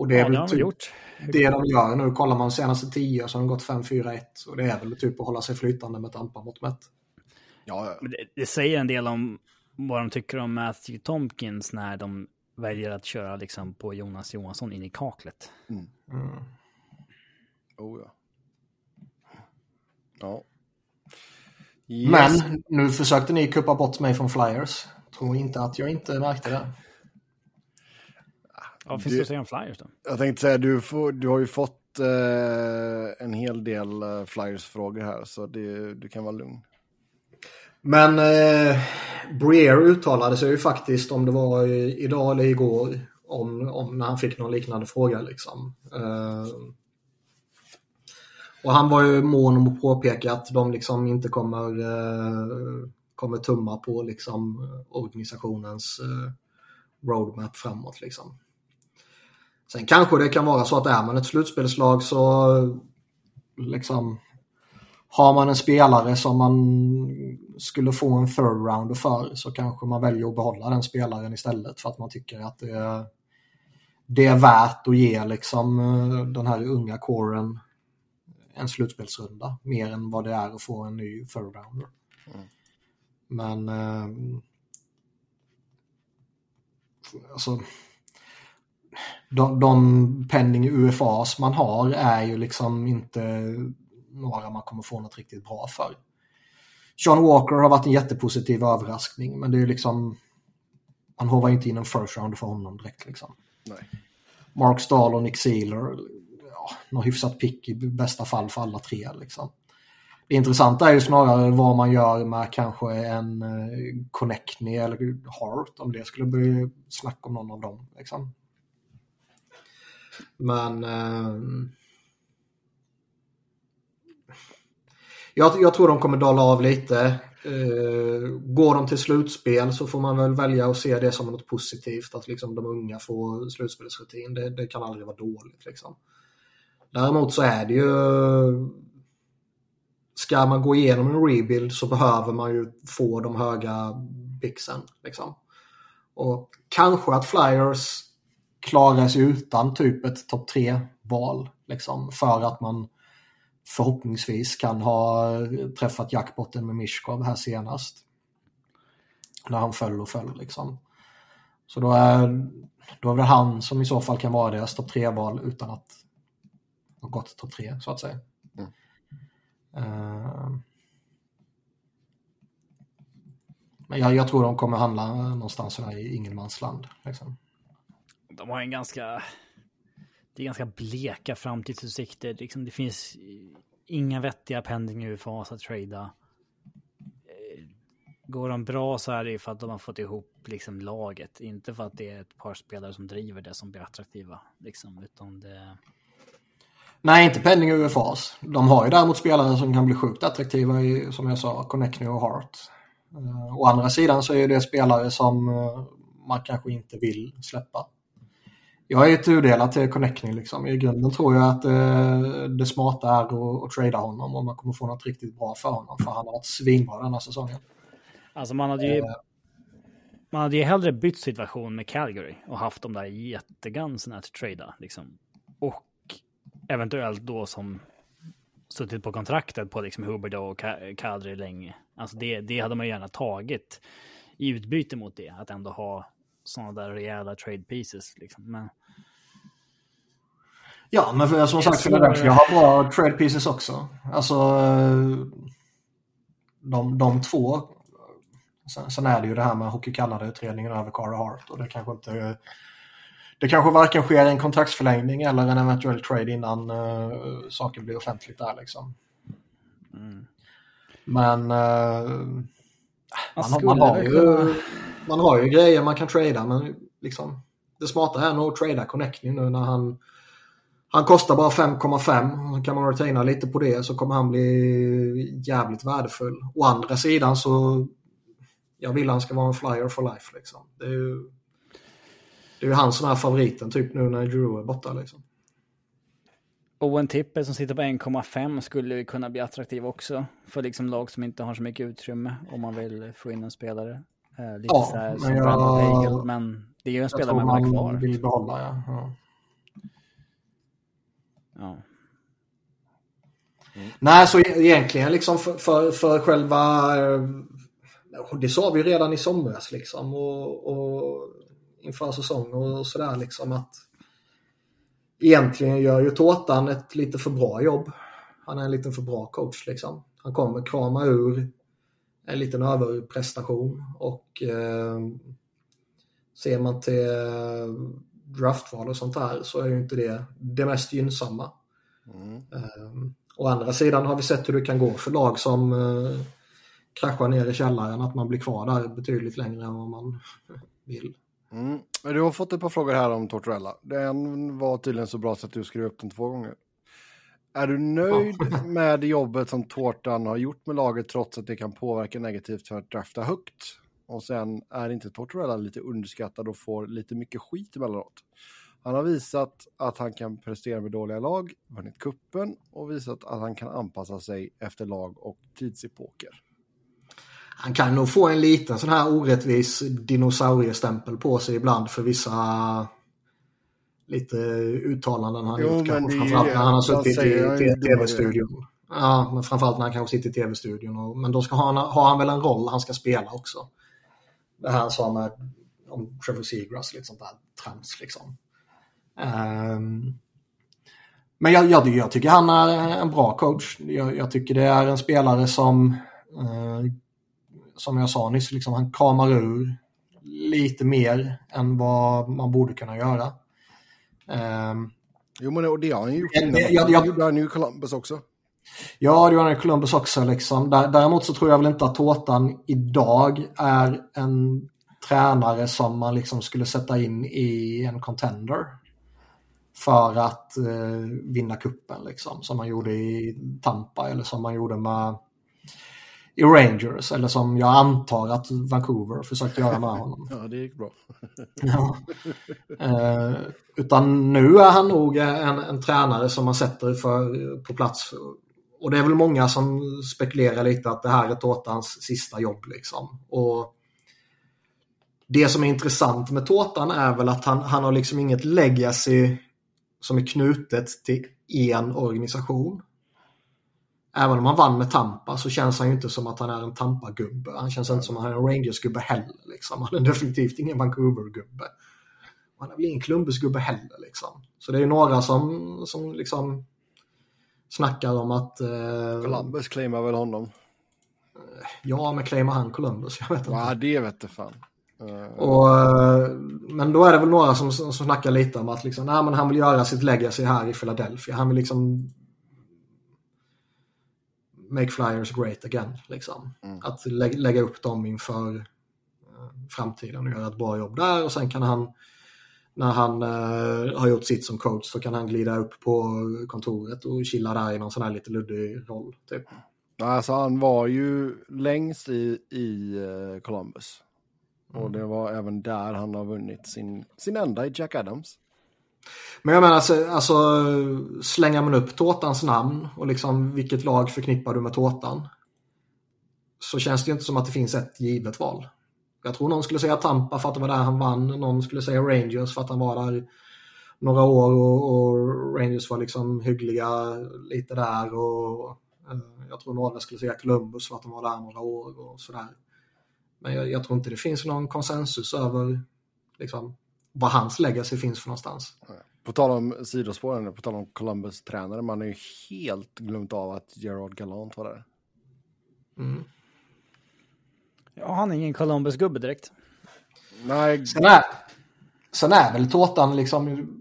Och det är Ja, väl typ gjort. det de gör nu. Kollar man senaste tio så har de gått 5-4-1. Och det är väl typ att hålla sig flytande med Tampa mot mätt. Ja, ja. Men Det, det säger en del om vad de tycker om Matthew Tompkins när de väljer att köra liksom på Jonas Johansson in i kaklet. Oh, ja. Ja. Men Yes. nu försökte ni kuppa bort mig från Flyers. Tror inte att jag inte märkte det. Ja, finns Det- det att säga om Flyers då? Jag tänkte säga, du, får, du har ju fått eh, en hel del eh, Flyers-frågor här, så det, du kan vara lugn. Men eh, Breer uttalade sig ju faktiskt om det var i, idag eller igår om, om när han fick någon liknande fråga liksom. Eh, och han var ju mån om att påpeka att de liksom inte kommer, eh, kommer tumma på liksom organisationens eh, roadmap framåt liksom. Sen kanske det kan vara så att är man ett slutspelslag så liksom har man en spelare som man skulle få en third rounder för så kanske man väljer att behålla den spelaren istället för att man tycker att det är, det är värt att ge liksom den här unga coren en slutspelsrunda mer än vad det är att få en ny third rounder. Men eh, alltså de, de penning UFAs man har är ju liksom inte några man kommer få något riktigt bra för. Sean Walker har varit en jättepositiv överraskning men det är ju liksom man hovar inte in en first round för honom direkt liksom. Nej. Mark Stahl och Nick Sealer, ja, något hyfsat pick i bästa fall för alla tre liksom. Det intressanta är ju snarare vad man gör med kanske en eh, Connectney eller Hart om det skulle bli snack om någon av dem. Liksom. Men eh, jag, jag tror de kommer dala av lite. Eh, går de till slutspel så får man väl välja att se det som något positivt. Att liksom de unga får slutspelsrutin. Det, det kan aldrig vara dåligt. Liksom. Däremot så är det ju ska man gå igenom en rebuild så behöver man ju få de höga bixen. Liksom. Och kanske att Flyers klarar sig utan typ ett topp tre val liksom, för att man förhoppningsvis kan ha träffat jackpotten med Mishkov här senast. När han föll och föll liksom. Så då är, då är det han som i så fall kan vara deras topp tre-val utan att ha gått topp tre så att säga. Mm. Uh, men jag, jag, tror de kommer handla någonstans sådär i ingenmansland. Liksom. De har en ganska det är ganska bleka framtidsutsikter. Liksom, det finns inga vettiga pending UFAs att trada. Eh, går de bra så är det för att de har fått ihop liksom, laget. Inte för att det är ett par spelare som driver det som blir attraktiva. Liksom, utan det... Nej, inte pending UFAs. De har ju däremot spelare som kan bli sjukt attraktiva i, som jag sa, Connecting och Heart. Uh, eh, å andra sidan så är det spelare som uh, man kanske inte vill släppa jag är tudelad till Connecting liksom. I grunden tror jag att eh, det smarta är att, att trada honom och man kommer få något riktigt bra för honom. För han har varit svinbra den här säsongen. Alltså man hade ju... Eh. Man hade ju hellre bytt situation med Calgary och haft de där jättegansen att trada liksom. Och eventuellt då som suttit på kontraktet på liksom Hubbard och Kadri länge. Alltså det, det hade man gärna tagit i utbyte mot det. Att ändå ha sådana där rejäla trade pieces. Liksom. Men... Ja, men för, som sagt, Philadelphia har bra trade pieces också. Alltså, de, de två. Sen, sen är det ju det här med Hockey Kanada-utredningen över Cara Hart och det kanske inte... Det kanske varken sker en kontraktsförlängning eller en eventuell trade innan uh, saker blir offentligt där liksom. Mm. Men uh, man, man, har ju, man har ju grejer man kan trada men liksom, det smarta är nog att trada Connecting nu när han han kostar bara 5,5. Kan man retaina lite på det så kommer han bli jävligt värdefull. Å andra sidan så jag vill han ska vara en flyer for life. Liksom. Det är ju det är han som är favoriten typ nu när Drew är borta. Liksom. Och en tippel som sitter på 1,5 skulle kunna bli attraktiv också. För liksom lag som inte har så mycket utrymme om man vill få in en spelare. Eh, lite ja, så här som jag, Pagel, men det är ju en spelare man vill ha kvar. vill behålla, ja. ja. ja. Mm. Nej, så e- egentligen liksom för, för, för själva... Eh, det sa vi redan i somras liksom och, och inför säsong och sådär liksom att egentligen gör ju Tårtan ett lite för bra jobb. Han är en lite för bra coach liksom. Han kommer krama ur en liten överprestation och eh, ser man till draftval och sånt där så är ju inte det det mest gynnsamma. Mm. Eh, å andra sidan har vi sett hur det kan gå för lag som eh, kraschar ner i källaren, att man blir kvar där betydligt längre än vad man vill. Mm. Du har fått ett par frågor här om Tortorella. Den var tydligen så bra så att du skrev upp den två gånger. Är du nöjd ja. med jobbet som Tårtan har gjort med laget trots att det kan påverka negativt för att drafta högt? Och sen är inte Tortorella lite underskattad och får lite mycket skit emellanåt? Han har visat att han kan prestera med dåliga lag, vunnit kuppen och visat att han kan anpassa sig efter lag och tidsepoker han kan nog få en liten sån här orättvis dinosauriestämpel på sig ibland för vissa lite uttalanden han jo, gjort. Kanske, framförallt när han har suttit i tv-studion. Ja, men framförallt när han kanske sitter i tv-studion. Men då ska han, har han väl en roll han ska spela också. Det här han sa med om Trevor Seagrass, lite sånt där trams liksom. Um, men jag, jag, jag, tycker han är en bra coach. Jag, jag tycker det är en spelare som uh, som jag sa nyss, liksom, han kramar ur lite mer än vad man borde kunna göra. Um, jo, men det har han ju gjort innan. Jag, jag, gjorde han ju i Columbus också. Ja, det gjorde han i Columbus också. Liksom. Däremot så tror jag väl inte att Tårtan idag är en tränare som man liksom skulle sätta in i en contender för att eh, vinna kuppen liksom, som man gjorde i Tampa eller som man gjorde med i Rangers eller som jag antar att Vancouver försökte göra med honom. Ja, det gick bra. ja. Eh, utan nu är han nog en, en tränare som man sätter för, på plats och det är väl många som spekulerar lite att det här är Tårtans sista jobb liksom. Och det som är intressant med Tårtan är väl att han, han har liksom inget legacy som är knutet till en organisation. Även om han vann med Tampa så känns han ju inte som att han är en Tampa-gubbe. Han känns inte som att han är en Rangers-gubbe heller. Liksom. Han är definitivt ingen Vancouver-gubbe. Han är väl ingen Columbus-gubbe heller. Liksom. Så det är ju några som, som liksom snackar om att... Eh, Columbus claimar väl honom? ja, men claimar han Columbus? Jag vet inte. Ja, det vet jag fan. Uh, Och, eh, men då är det väl några som, som snackar lite om att liksom, nej, men han vill göra sitt legacy här i Philadelphia. Han vill liksom make flyers great again. Liksom. Mm. Att lä lägga upp dem inför eh, framtiden och göra ett bra jobb där. Och sen kan han, när han eh, har gjort sitt som coach, så kan han glida upp på kontoret och chilla där i någon sån här lite luddig roll. Typ. alltså han var ju längst i, i eh, Columbus. Och det var även där han har vunnit sin, sin enda i Jack Adams. Men jag menar alltså, alltså slänger man upp Tårtans namn och liksom vilket lag förknippar du med Tårtan? Så känns det ju inte som att det finns ett givet val. Jag tror någon skulle säga Tampa för att det var där han vann. Någon skulle säga Rangers för att han var där några år och, och Rangers var liksom hyggliga lite där. Och eh, jag tror några skulle säga Columbus för att de var där några år och sådär. Men jag, jag tror inte det finns någon konsensus över liksom, vad hans legacy finns för någonstans. På tal om sidospåren, på tal om Columbus-tränare, man har ju helt glömt av att Gerard Gallant var där. Mm. Ja, han är ingen Columbus-gubbe direkt. Nej, Sen är, sen är väl Tårtan liksom...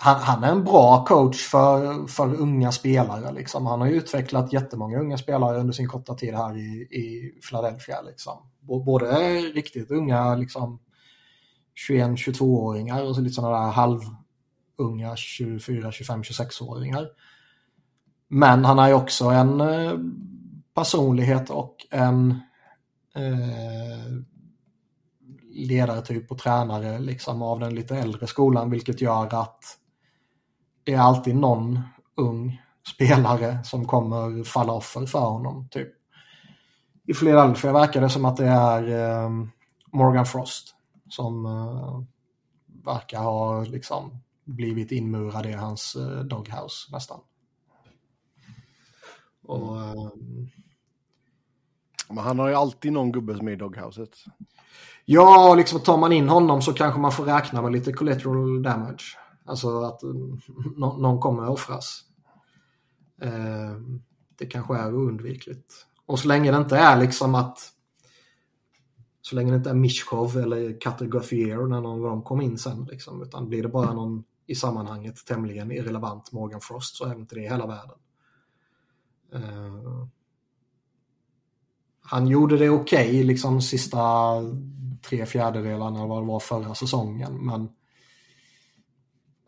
Han, han är en bra coach för, för unga spelare. Liksom. Han har ju utvecklat jättemånga unga spelare under sin korta tid här i, i Philadelphia. Liksom. Både riktigt unga, liksom 21-22-åringar och så lite sådana där halvunga 24, 25, 26-åringar. Men han är ju också en eh, personlighet och en eh, ledartyp och tränare liksom av den lite äldre skolan vilket gör att det är alltid någon ung spelare som kommer falla offer för honom. Typ. I Philadelphia verkar det som att det är eh, Morgan Frost som eh, verkar ha liksom blivit inmurad i hans eh, doghouse nästan. Och, eh, men han har ju alltid någon gubbe som är i doghouset. Ja, liksom tar man in honom så kanske man får räkna med lite collateral damage. Alltså att mm, nå- någon kommer offras. Eh, det kanske är oundvikligt. Och så länge det inte är liksom att så länge det inte är Mishkov eller Cutter när någon av dem kom in sen liksom, utan blir det bara någon i sammanhanget tämligen irrelevant Morgan Frost så är inte det hela världen. Uh, han gjorde det okej liksom sista tre fjärdedelarna vad det var förra säsongen. Men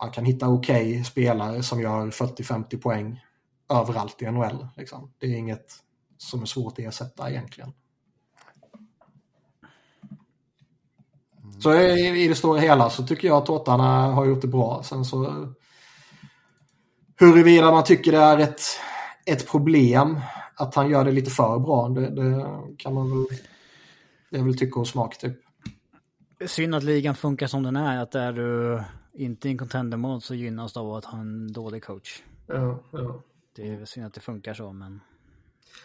man kan hitta okej spelare som gör 40-50 poäng överallt i NHL. Liksom. Det är inget som är svårt att ersätta egentligen. Så i, det stora hela så tycker jag att Tårtarna har gjort det bra. Sen så huruvida man tycker det är ett, ett problem att han gör det lite för bra, det, det kan man väl... Det är väl tycke och smak typ. Synd att ligan funkar som den är, att är du inte i en contender så gynnas du av att ha en dålig coach. Ja, ja. Det är synd att det funkar så, men...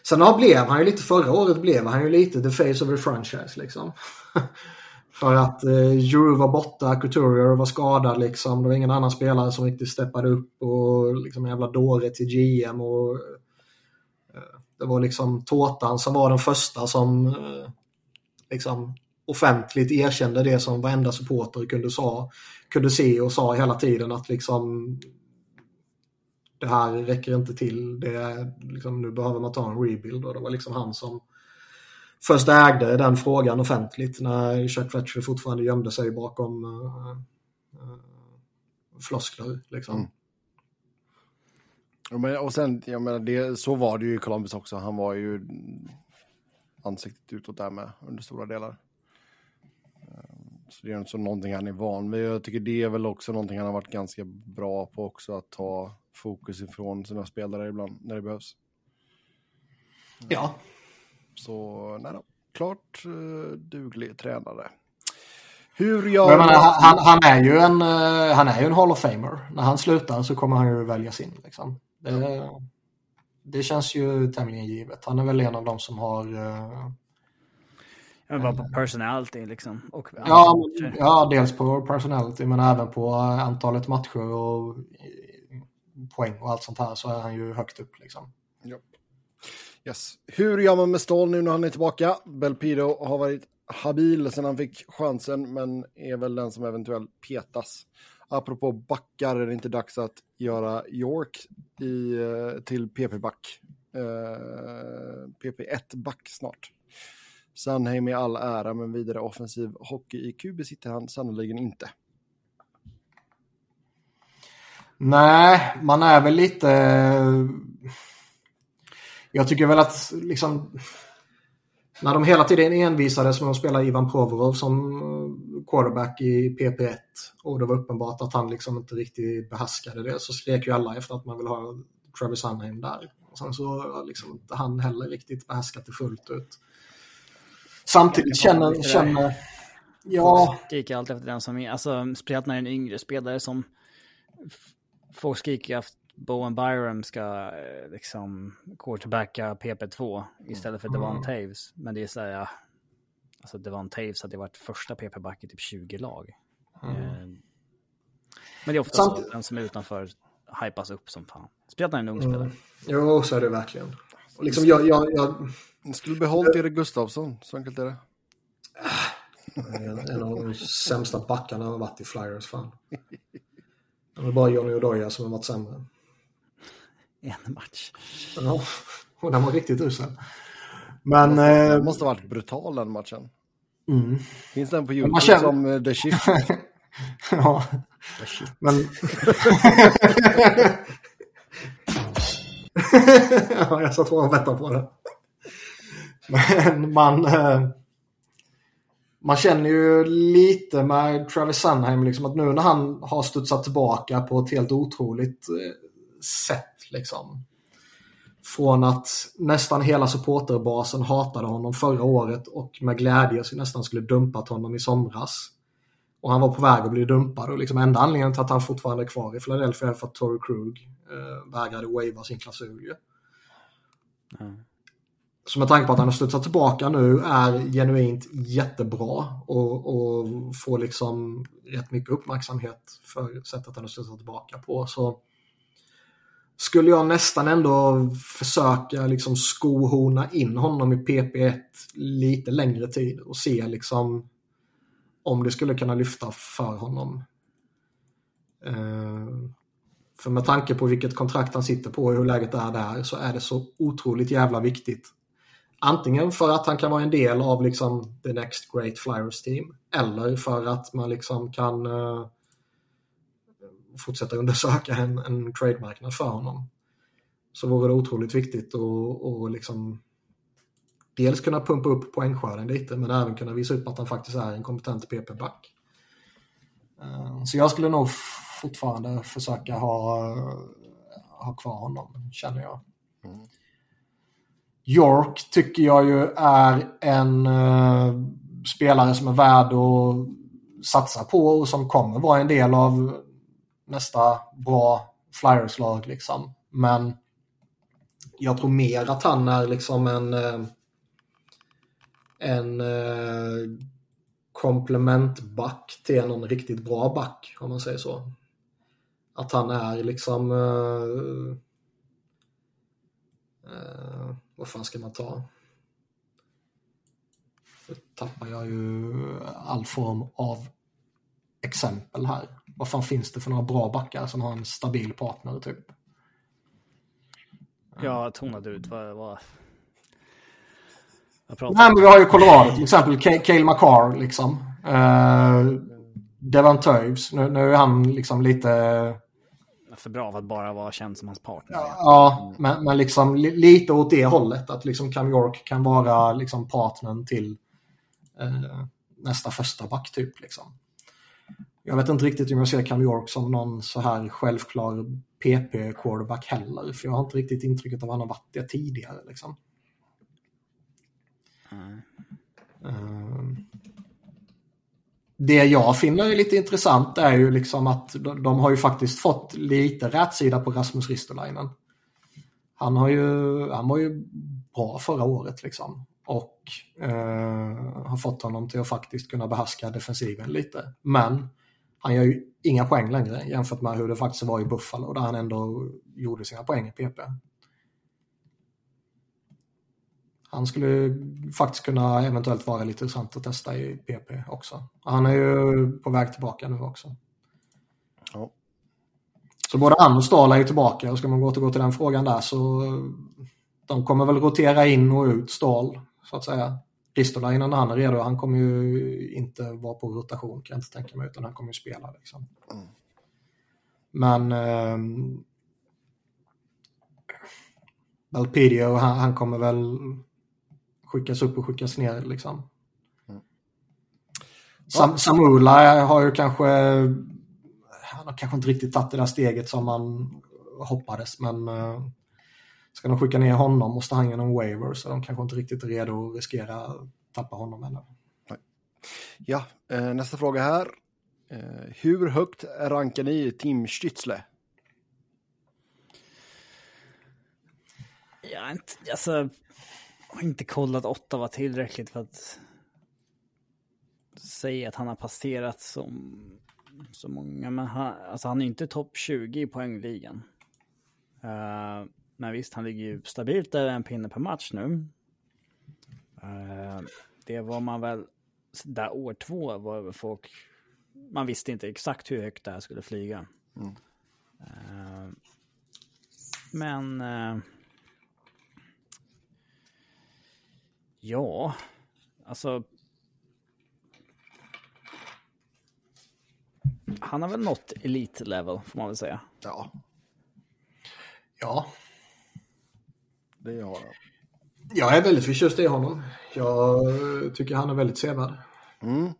Sen blev han ju lite, förra året blev han ju lite the face of the franchise liksom. För att eh, Juru var borta, Couturier var skadad liksom. Det var ingen annan spelare som riktigt steppade upp och liksom en jävla dåre till GM och eh, det var liksom Tårtan som var den första som eh, liksom offentligt erkände det som varenda supporter kunde, sa, kunde se och sa hela tiden att liksom det här räcker inte till. Det liksom, nu behöver man ta en rebuild och det var liksom han som först ägde den frågan offentligt när Chuck Fletcher fortfarande gömde sig bakom uh, uh, floskler. Liksom. Mm. Ja, men, och sen, jag menar, det, så var det ju i Columbus också. Han var ju ansiktet utåt där med under stora delar. Ehm, Så det är inte så någonting han är van vid. Jag tycker det är väl också någonting han har varit ganska bra på också att ta fokus ifrån sina spelare ibland när det behövs. Ja, Så nej då, klart eh, duglig tränare. Hur gör jag menar, han, han, är ju en, eh, han är ju en Hall of Famer. När han slutar så kommer han ju väljas in. Liksom. Det, det känns ju tämligen givet. Han är väl en av dem som har... eh, Ja, bara på personality liksom. Och Ja, men- ja, dels på personality men även på antalet matcher och eh, poäng och allt sånt här så är han ju högt upp liksom. Yes. Hur gör man med Ståhl nu när han är tillbaka? Belpido har varit habil sedan han fick chansen, men är väl den som eventuellt petas. Apropå backar är det inte dags att göra York i, eh, till PP-back. Uh, eh, PP1-back snart. Sandheim i all ära, men vidare offensiv hockey-IQ besitter han sannoliken inte. Nej, man är väl lite... Jag tycker väl att liksom... När de hela tiden envisades med att spela Ivan Provorov som eh, quarterback i PP1 och det var uppenbart att han liksom inte riktigt behärskade det så skrek ju alla efter att man vill ha Travis Sunheim där. Och sen så har liksom inte han heller riktigt behärskat det fullt ut. Samtidigt känner... känner ja, Skriker alltid efter den som är, alltså speciellt när det är en yngre spelare som folk skriker att Bowen Byram ska eh, liksom quarterbacka PP2 istället för Devon Taves. Men det är så här, ja, alltså Devon Taves hade varit första PP-back i typ 20 lag. Eh, Men det är ofta Samt- så den som är utanför hypas upp som fan. Speciellt när är en ung spelare. jo så är det verkligen. Och liksom jag, jag, jag, Ni skulle behållit Erik Gustafsson, så enkelt är det. En, en av de sämsta backarna har varit i Flyers fan. Det var bara Johnny Odoja som har varit sämre. En match. Ja, och den var riktigt usel. Men... Eh, Det måste ha varit brutal den matchen. mm, Finns den på man YouTube känner- som eh, The Shift? ja. Men... ja, jag satt och väntade på det. Men man... Eh, man känner ju lite med Travis Sunheim liksom att nu när han har studsat tillbaka på ett helt otroligt eh, sätt liksom. Från att nästan hela supporterbasen hatade honom förra året och med glädje så nästan skulle dumpat honom i somras. Och han var på väg att bli dumpad och liksom enda anledningen till att han fortfarande är kvar i Philadelphia är för att Torrey Krug eh, vägrade waiva sin klausul ju. Så med tanke på att han har studsat tillbaka nu är genuint jättebra och, och får liksom rätt mycket uppmärksamhet för sättet han har studsat tillbaka på. Så skulle jag nästan ändå försöka liksom skohorna in honom i PP1 lite längre tid och se liksom om det skulle kunna lyfta för honom. Eh, för med tanke på vilket kontrakt han sitter på och hur läget är där så är det så otroligt jävla viktigt. Antingen för att han kan vara en del av liksom the next great flyers team eller för att man liksom kan uh, fortsätta undersöka en, en trademarknad för honom. Så vore det otroligt viktigt att och liksom dels kunna pumpa upp poängskörden lite men även kunna visa upp att han faktiskt är en kompetent PP-back. Eh, Så jag skulle nog fortfarande försöka ha, ha kvar honom, känner jag. York tycker jag ju är en eh, spelare som är värd att satsa på och som kommer vara en del av nästa bra Flyers-lag liksom. Men jag tror mer att han är liksom en eh, en eh, komplementback till någon riktigt bra back om man säger så. Att han är liksom Uh, vad fan ska man ta? Nu tappar jag ju all form av exempel här. Vad fan finns det för några bra backar som har en stabil partner typ? Jag tonade ut vad... vad... Nej, men vi har ju Colorado till exempel. Ka- Cale McCarr liksom. Uh, Devon Toews. Nu, nu är han liksom lite... för bra för att bara vara känd som hans partner. Ja, men, men liksom li, lite åt det hållet. Att liksom Cam York kan vara liksom partnern till eh, nästa första back typ. Liksom. Jag vet inte riktigt om jag ser Cam York som någon så här självklar PP-quarterback heller. För jag har inte riktigt intrycket av att han har varit det tidigare. Liksom. Mm. Det jag finner lite intressant är ju liksom att de, de har ju faktiskt fått lite rätsida på Rasmus Ristolainen. Han, har ju, han var ju bra förra året liksom. Och eh, har fått honom till att faktiskt kunna behärska defensiven lite. Men han gör ju inga poäng längre jämfört med hur det faktiskt var i Buffalo där han ändå gjorde sina poäng i PP. Han skulle faktiskt kunna eventuellt vara lite intressant att testa i PP också. Han är ju på väg tillbaka nu också. Ja. Så både han och Stahl är tillbaka och ska man gå återgå till den frågan där så de kommer väl rotera in och ut Stahl så att säga. Ristolainen när han är redo, han kommer ju inte vara på rotation kan jag inte tänka mig utan han kommer ju spela liksom. Mm. Men eh, Valpidio, han, han kommer väl skickas upp och skickas ner liksom. Mm. Sam, Samula har ju kanske han har kanske inte riktigt tagit det där steget som man hoppades men eh, ska de skicka ner honom måste han genom waiver så de kanske inte riktigt är redo att riskera att tappa honom ännu. Ja, eh, nästa fråga här. Eh, hur högt rankar ni Tim Stützle? Jag har inte, alltså, har inte kollat Ottawa tillräckligt för att säga att han har passerat som så många. Men han, alltså han är inte topp 20 i poängligan. Uh, men visst, han ligger ju stabilt över en pinne per match nu. Uh, det var man väl, där år två var folk, man visste inte exakt hur högt det här skulle flyga. Mm. Uh, men uh, ja, alltså han har väl nått elite level får man väl säga. Ja, Ja, det har han. jag är väldigt förtjust i honom. Jag tycker han är väldigt sevärd. Mm.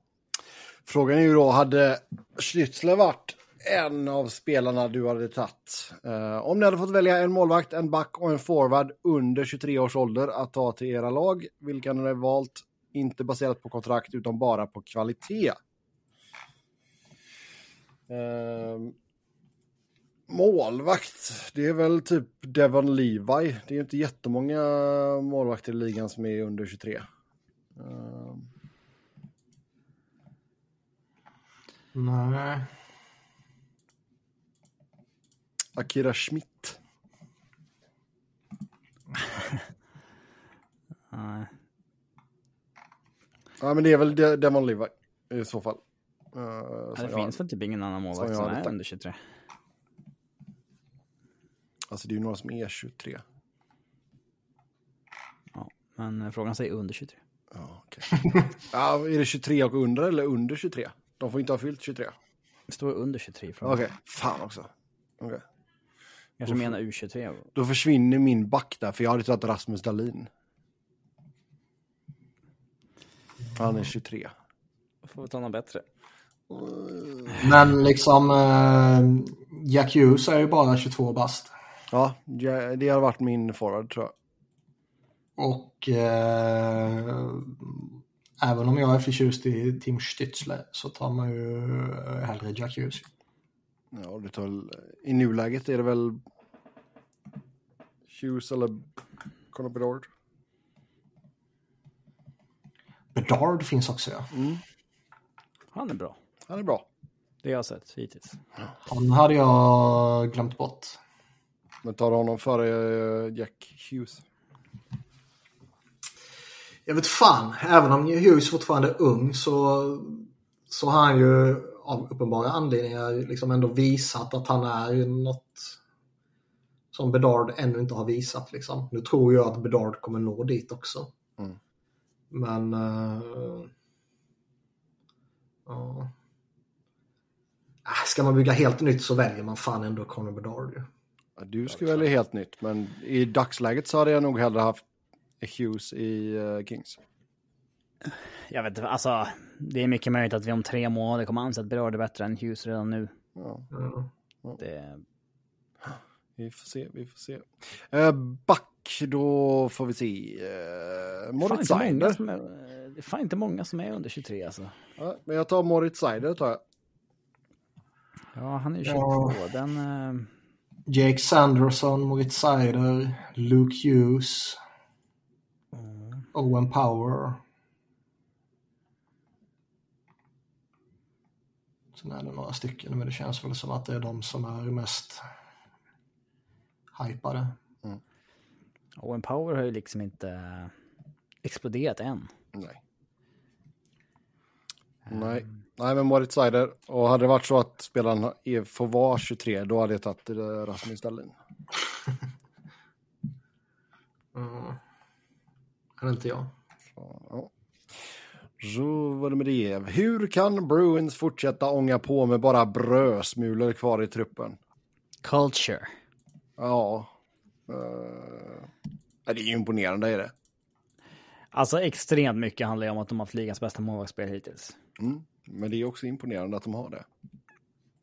Frågan är ju då, hade Schnitzler varit en av spelarna du hade tagit? Eh, om ni hade fått välja en målvakt, en back och en forward under 23 års ålder att ta till era lag, vilka hade ni valt? Inte baserat på kontrakt utan bara på kvalitet. Eh, målvakt, det är väl typ Devon Levi. Det är inte jättemånga målvakter i ligan som är under 23. Eh, Nej. Akira Schmidt. Nej. Ja, men det är väl De- Devon Levi i så fall. Uh, som det finns väl typ ingen annan målvakt som hade är under 23. Alltså det är ju några som är 23. Ja, men frågan säger under 23. Ja, okej. ja, är det 23 och under eller under 23? De får inte ha fyllt 23. Det står under 23 från Okej, fan också. Okej. Kanske menar U23. Då försvinner min back där, för jag hade tagit Rasmus Dahlin. Han är 23. Får vi ta något bättre. Men liksom eh, Jack Hughes är ju bara 22 bast. Ja, det har varit min forward tror jag. Och eh, även om jag är förtjust i Tim Stützle så tar man ju hellre Jack Hughes. Ja, det tar väl, I nuläget är det väl Hughes eller Conor Bedard. Bedard finns också ja. Han är bra. Han är bra. Det jag har sett hittills. Han hade jag glömt bort. Men tar du honom före eh, Jack Hughes? Jag vet fan, även om Hughes fortfarande är ung så, så har han ju av uppenbara anledningar liksom ändå visat att han är något som Bedard ännu inte har visat. Liksom. Nu tror jag att Bedard kommer nå dit också. Mm. Men... Uh. Äh, Ska man bygga helt nytt så väljer man fan ändå Conor Bedard ju. Ja, du ska välja helt nytt, men i dagsläget så hade jag nog hellre haft Hughes i eh, Kings. Jag vet inte, alltså det är mycket möjligt att vi om tre månader kommer anse att Berard är bättre än Hughes redan nu. Ja. Ja. Det, Vi får se, vi får se. Eh, back, då får vi se. Fan Moritz Seider. det är fan inte många som är under 23 alltså. Ja, men jag tar Moritz Seider, tar jag. Ja, han är ju 22. Ja. Den... eh, Jake Sanderson, Moritz Seider, Luke Hughes, Owen Power. Sen är det några stycken, men det känns väl som att det är de som är mest hypade. Owen Power har ju liksom inte exploderat än. Nej. Nej. Nej, men Moritz Seider. Och hade det varit så att spelaren får vara 23, då hade jag tagit eh, Rasmus Dahlin. Mm. Är det inte jag? Ja. Så var det med det. Hur kan Bruins fortsätta ånga på med bara brödsmulor kvar i truppen? Culture. Ja. Uh, det är ju imponerande är det. Alltså extremt mycket handlar ju om att de har haft ligans bästa målvaktsspel hittills. Mm. Men det är också imponerande att de har det.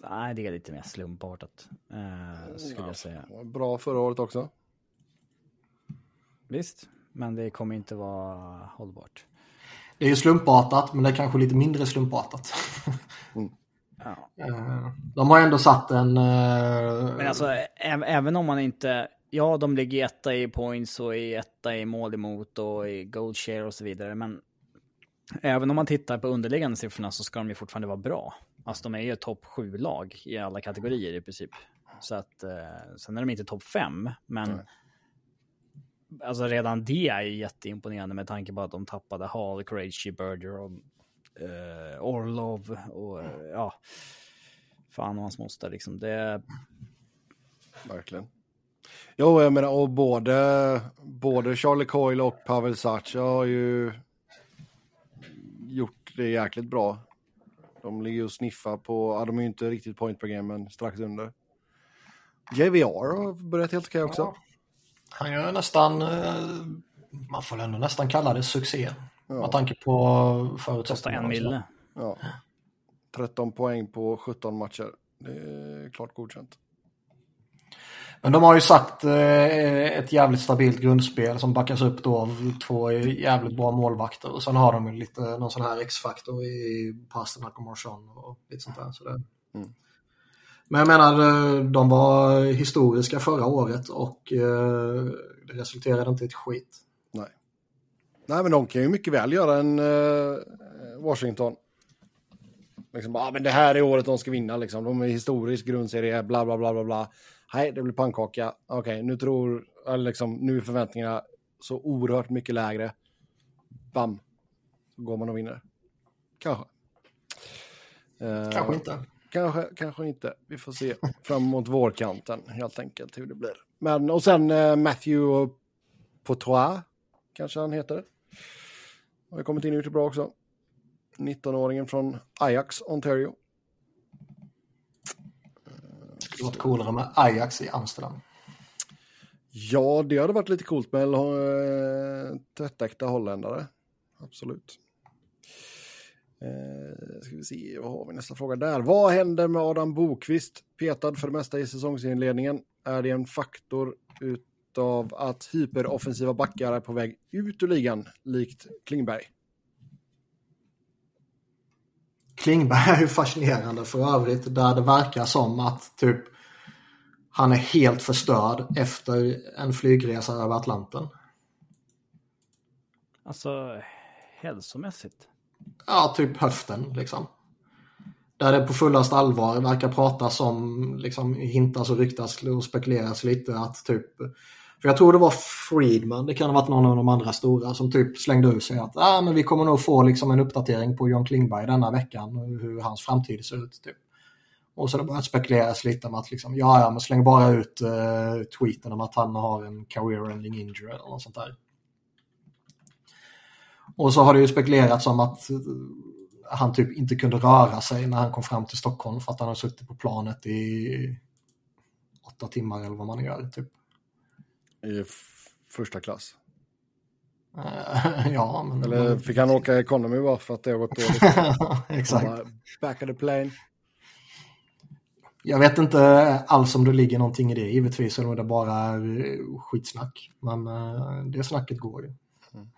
Nej, det är lite mer slumpartat. Eh, skulle jag säga. Bra förra året också. Visst, men det kommer inte vara hållbart. Det är ju slumpartat, men det är kanske lite mindre slumpartat. Ja. Eh, De har ändå satt en... eh, Men alltså, även om man inte... Ja, de ligger etta i points och i etta i mål emot och i gold share och så vidare. Men även om man tittar på underliggande siffrorna så ska de ju fortfarande vara bra. Alltså de är ju topp sju lag i alla kategorier i princip. Så att, eh, sen är de inte topp fem, men alltså redan det är ju jätteimponerande med tanke på att de tappade Hall, Krejci, Berger och eh, Orlov och eh, ja, fan och hans moster liksom. Det, Verkligen. Jo, jag menar, och både, både Charlie Coyle och Pavel Sacha har ju gjort det jäkligt bra. De ligger och sniffar på, ja, de är ju inte riktigt point per game, men strax under. JVR har börjat helt okej också. Ja. Han gör nästan, eh, man får ändå nästan kalla det succé. Med tanke på förutsättningarna. en mille. Ja. 13 poäng på 17 matcher. Det är klart godkänt. Men de har ju sagt eh, ett jävligt stabilt grundspel som backas upp då av två jävligt bra målvakter. Och sen har de ju lite någon sån här X-faktor i Pasternak och Marchand och lite sånt där. Så det... Men jag menar, eh, de var historiska förra året och eh, det resulterade inte i ett skit. Nej. Nej, men de kan ju mycket väl göra en Washington. Liksom, ah, men det här är året de ska vinna, liksom. De är historisk grundserie, bla bla bla bla bla. Nej, det blir pannkaka. Okej, nu tror, eller liksom, nu är förväntningarna så oerhört mycket lägre. Bam, så går man och vinner. Kanske. Eh, Kanske inte. Kanske, kanske inte. Vi får se fram emot vårkanten helt enkelt hur det blir. Men och sen eh, Matthew Potois kanske han heter. Har kommit in det bra också. 19-åringen från Ajax, Ontario. Det varit coolare med Ajax i Amsterdam. Ja, det hade varit lite coolt med eh, tvättäkta holländare. Absolut. Eh, ska vi se, vad har vi nästa fråga där? Vad händer med Adam Bokvist? Petad för det mesta i säsongsinledningen. Är det en faktor utav att hyperoffensiva backar är på väg ut ur ligan, likt Klingberg? Klingberg är ju fascinerande för övrigt där det verkar som att typ han är helt förstörd efter en flygresa över Atlanten. Alltså, hälsomässigt. Ja, typ höften liksom. Där det på fullast allvar verkar pratas om, liksom hintas och ryktas och spekuleras lite att typ för jag tror det var Friedman, det kan ha varit någon av de andra stora som typ slängde ur sig att ah, men vi kommer nog få liksom en uppdatering på John Klingberg denna veckan hur hans framtid ser ut. Typ. Och så har det börjat spekuleras lite om att liksom, ja, ja, men släng bara ut uh, tweeten om att han har en career-ending injury eller något sånt där. Och så har det ju spekulerats om att eh, han typ inte kunde röra sig när han kom fram till Stockholm för att han har suttit på planet i åtta timmar eller vad man gör. Typ. I första klass. Eh, ja, men... Eller fick han åka economy bara för att det har gått dåligt? Exakt. Back of the plane. Jag vet inte alls om det ligger någonting i det givetvis, eller om det bara är skitsnack. Men eh, det snacket går ju.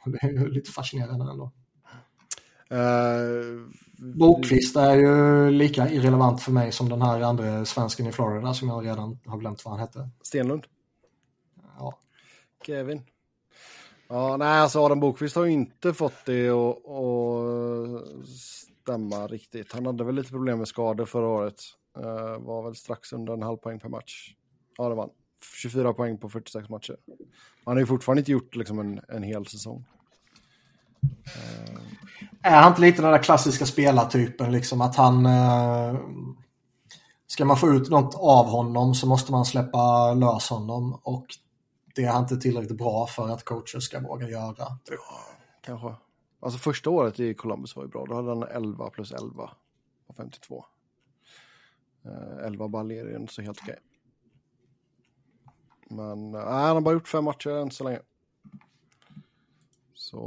Det är lite fascinerande ändå. Uh, Bokvist är ju lika irrelevant för mig som den här andra svensken i Florida som jag redan har glömt vad han hette. Stenlund. Ja. Kevin. Ja, nej, alltså Adam Bokvist har ju inte fått det att stämma riktigt. Han hade väl lite problem med skador förra året. Uh, var väl strax under en halv poäng per match. Ja, det var han. 24 poäng på 46 matcher. Han har ju fortfarande inte gjort liksom en, en hel säsong. Uh... Är han inte lite den där klassiska spelartypen, liksom att han... Uh... Ska man få ut något av honom så måste man släppa lös honom och det är han inte tillräckligt bra för att coacher ska våga göra. Ja, kanske. Alltså första året i Columbus var ju bra. Då hade han 11 plus 11 på 52. Uh, 11 baljor är inte så helt okej. Men uh, han har bara gjort fem matcher än så länge. Så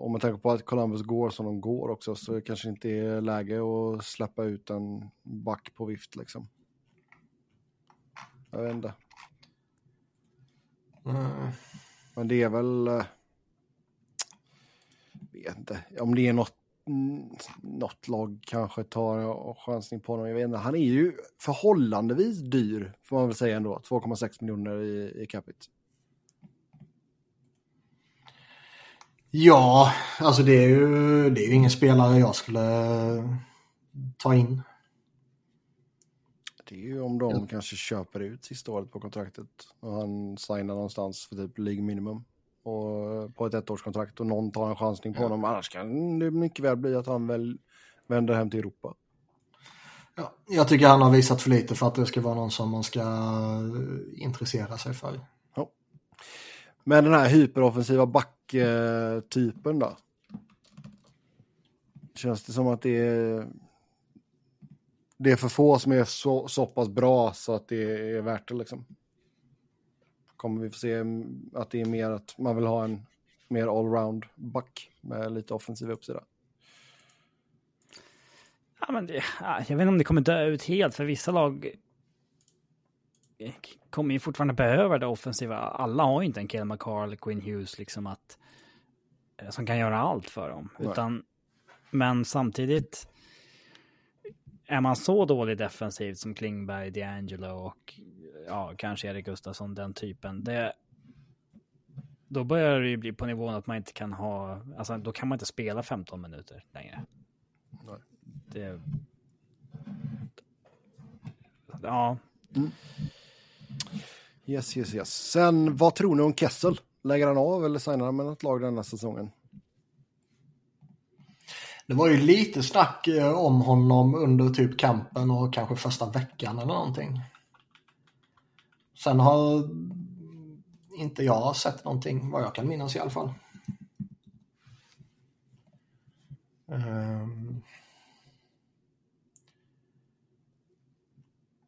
om man tänker på att Columbus går som de går också så det kanske inte är läge att släppa ut en back på vift liksom. Jag vet inte. Mm. Men det är väl... Uh, vet inte. Om det är något, något lag kanske tar chansning på honom. Jag vet inte. Han är ju förhållandevis dyr, får man väl säga ändå. 2,6 miljoner i, i capita. Ja, alltså det är, ju, det är ju ingen spelare jag skulle ta in. Det är ju om de ja. kanske köper ut sista året på kontraktet och han signar någonstans för typ League minimum och på ett ettårskontrakt och någon tar en chansning på ja. honom. Annars kan det mycket väl bli att han väl vänder hem till Europa. Ja, jag tycker han har visat för lite för att det ska vara någon som man ska intressera sig för. Ja. Men den här hyperoffensiva backtypen då? Känns det som att det är det är för få som är så, så pass bra så att det är värt det liksom. Kommer vi få se att det är mer att man vill ha en mer allround back med lite offensiv uppsida? Ja, men det, jag vet inte om det kommer dö ut helt, för vissa lag kommer ju fortfarande behöva det offensiva. Alla har ju inte en Kael McCarr eller Quinn Hughes liksom att som kan göra allt för dem. Utan, men samtidigt är man så dålig defensivt som Klingberg, D'Angelo och ja, kanske Erik Gustafsson, den typen, det, då börjar det ju bli på nivån att man inte kan ha, alltså då kan man inte spela 15 minuter längre. Nej. Det, ja. Mm. Yes, yes, yes. Sen, vad tror ni om Kessel? Lägger han av eller signar han med något lag den här säsongen? Det var ju lite snack eh, om honom under typ kampen och kanske första veckan eller någonting. Sen har inte jag sett någonting vad jag kan minnas i alla fall. Ehm.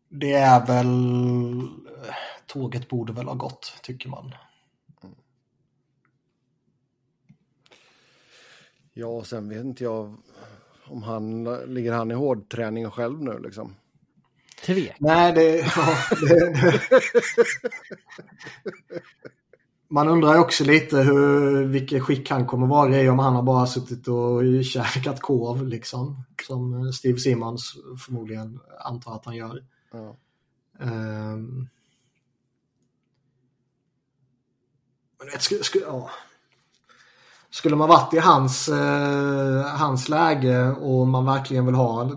Det är väl... Eh, tåget borde väl ha gått, tycker man. Ja, och sen vet inte jag om han ligger han i hårdträning själv nu liksom. Tvek. Nej, det, ja, det, det. Man undrar också lite hur, vilket skick han kommer vara i om han har bara suttit och käkat korv liksom. Som Steve Simmons förmodligen antar att han gör. Ja. Um, men vet, skulle, skulle, ja skulle man varit i hans, eh, hans läge och man verkligen vill ha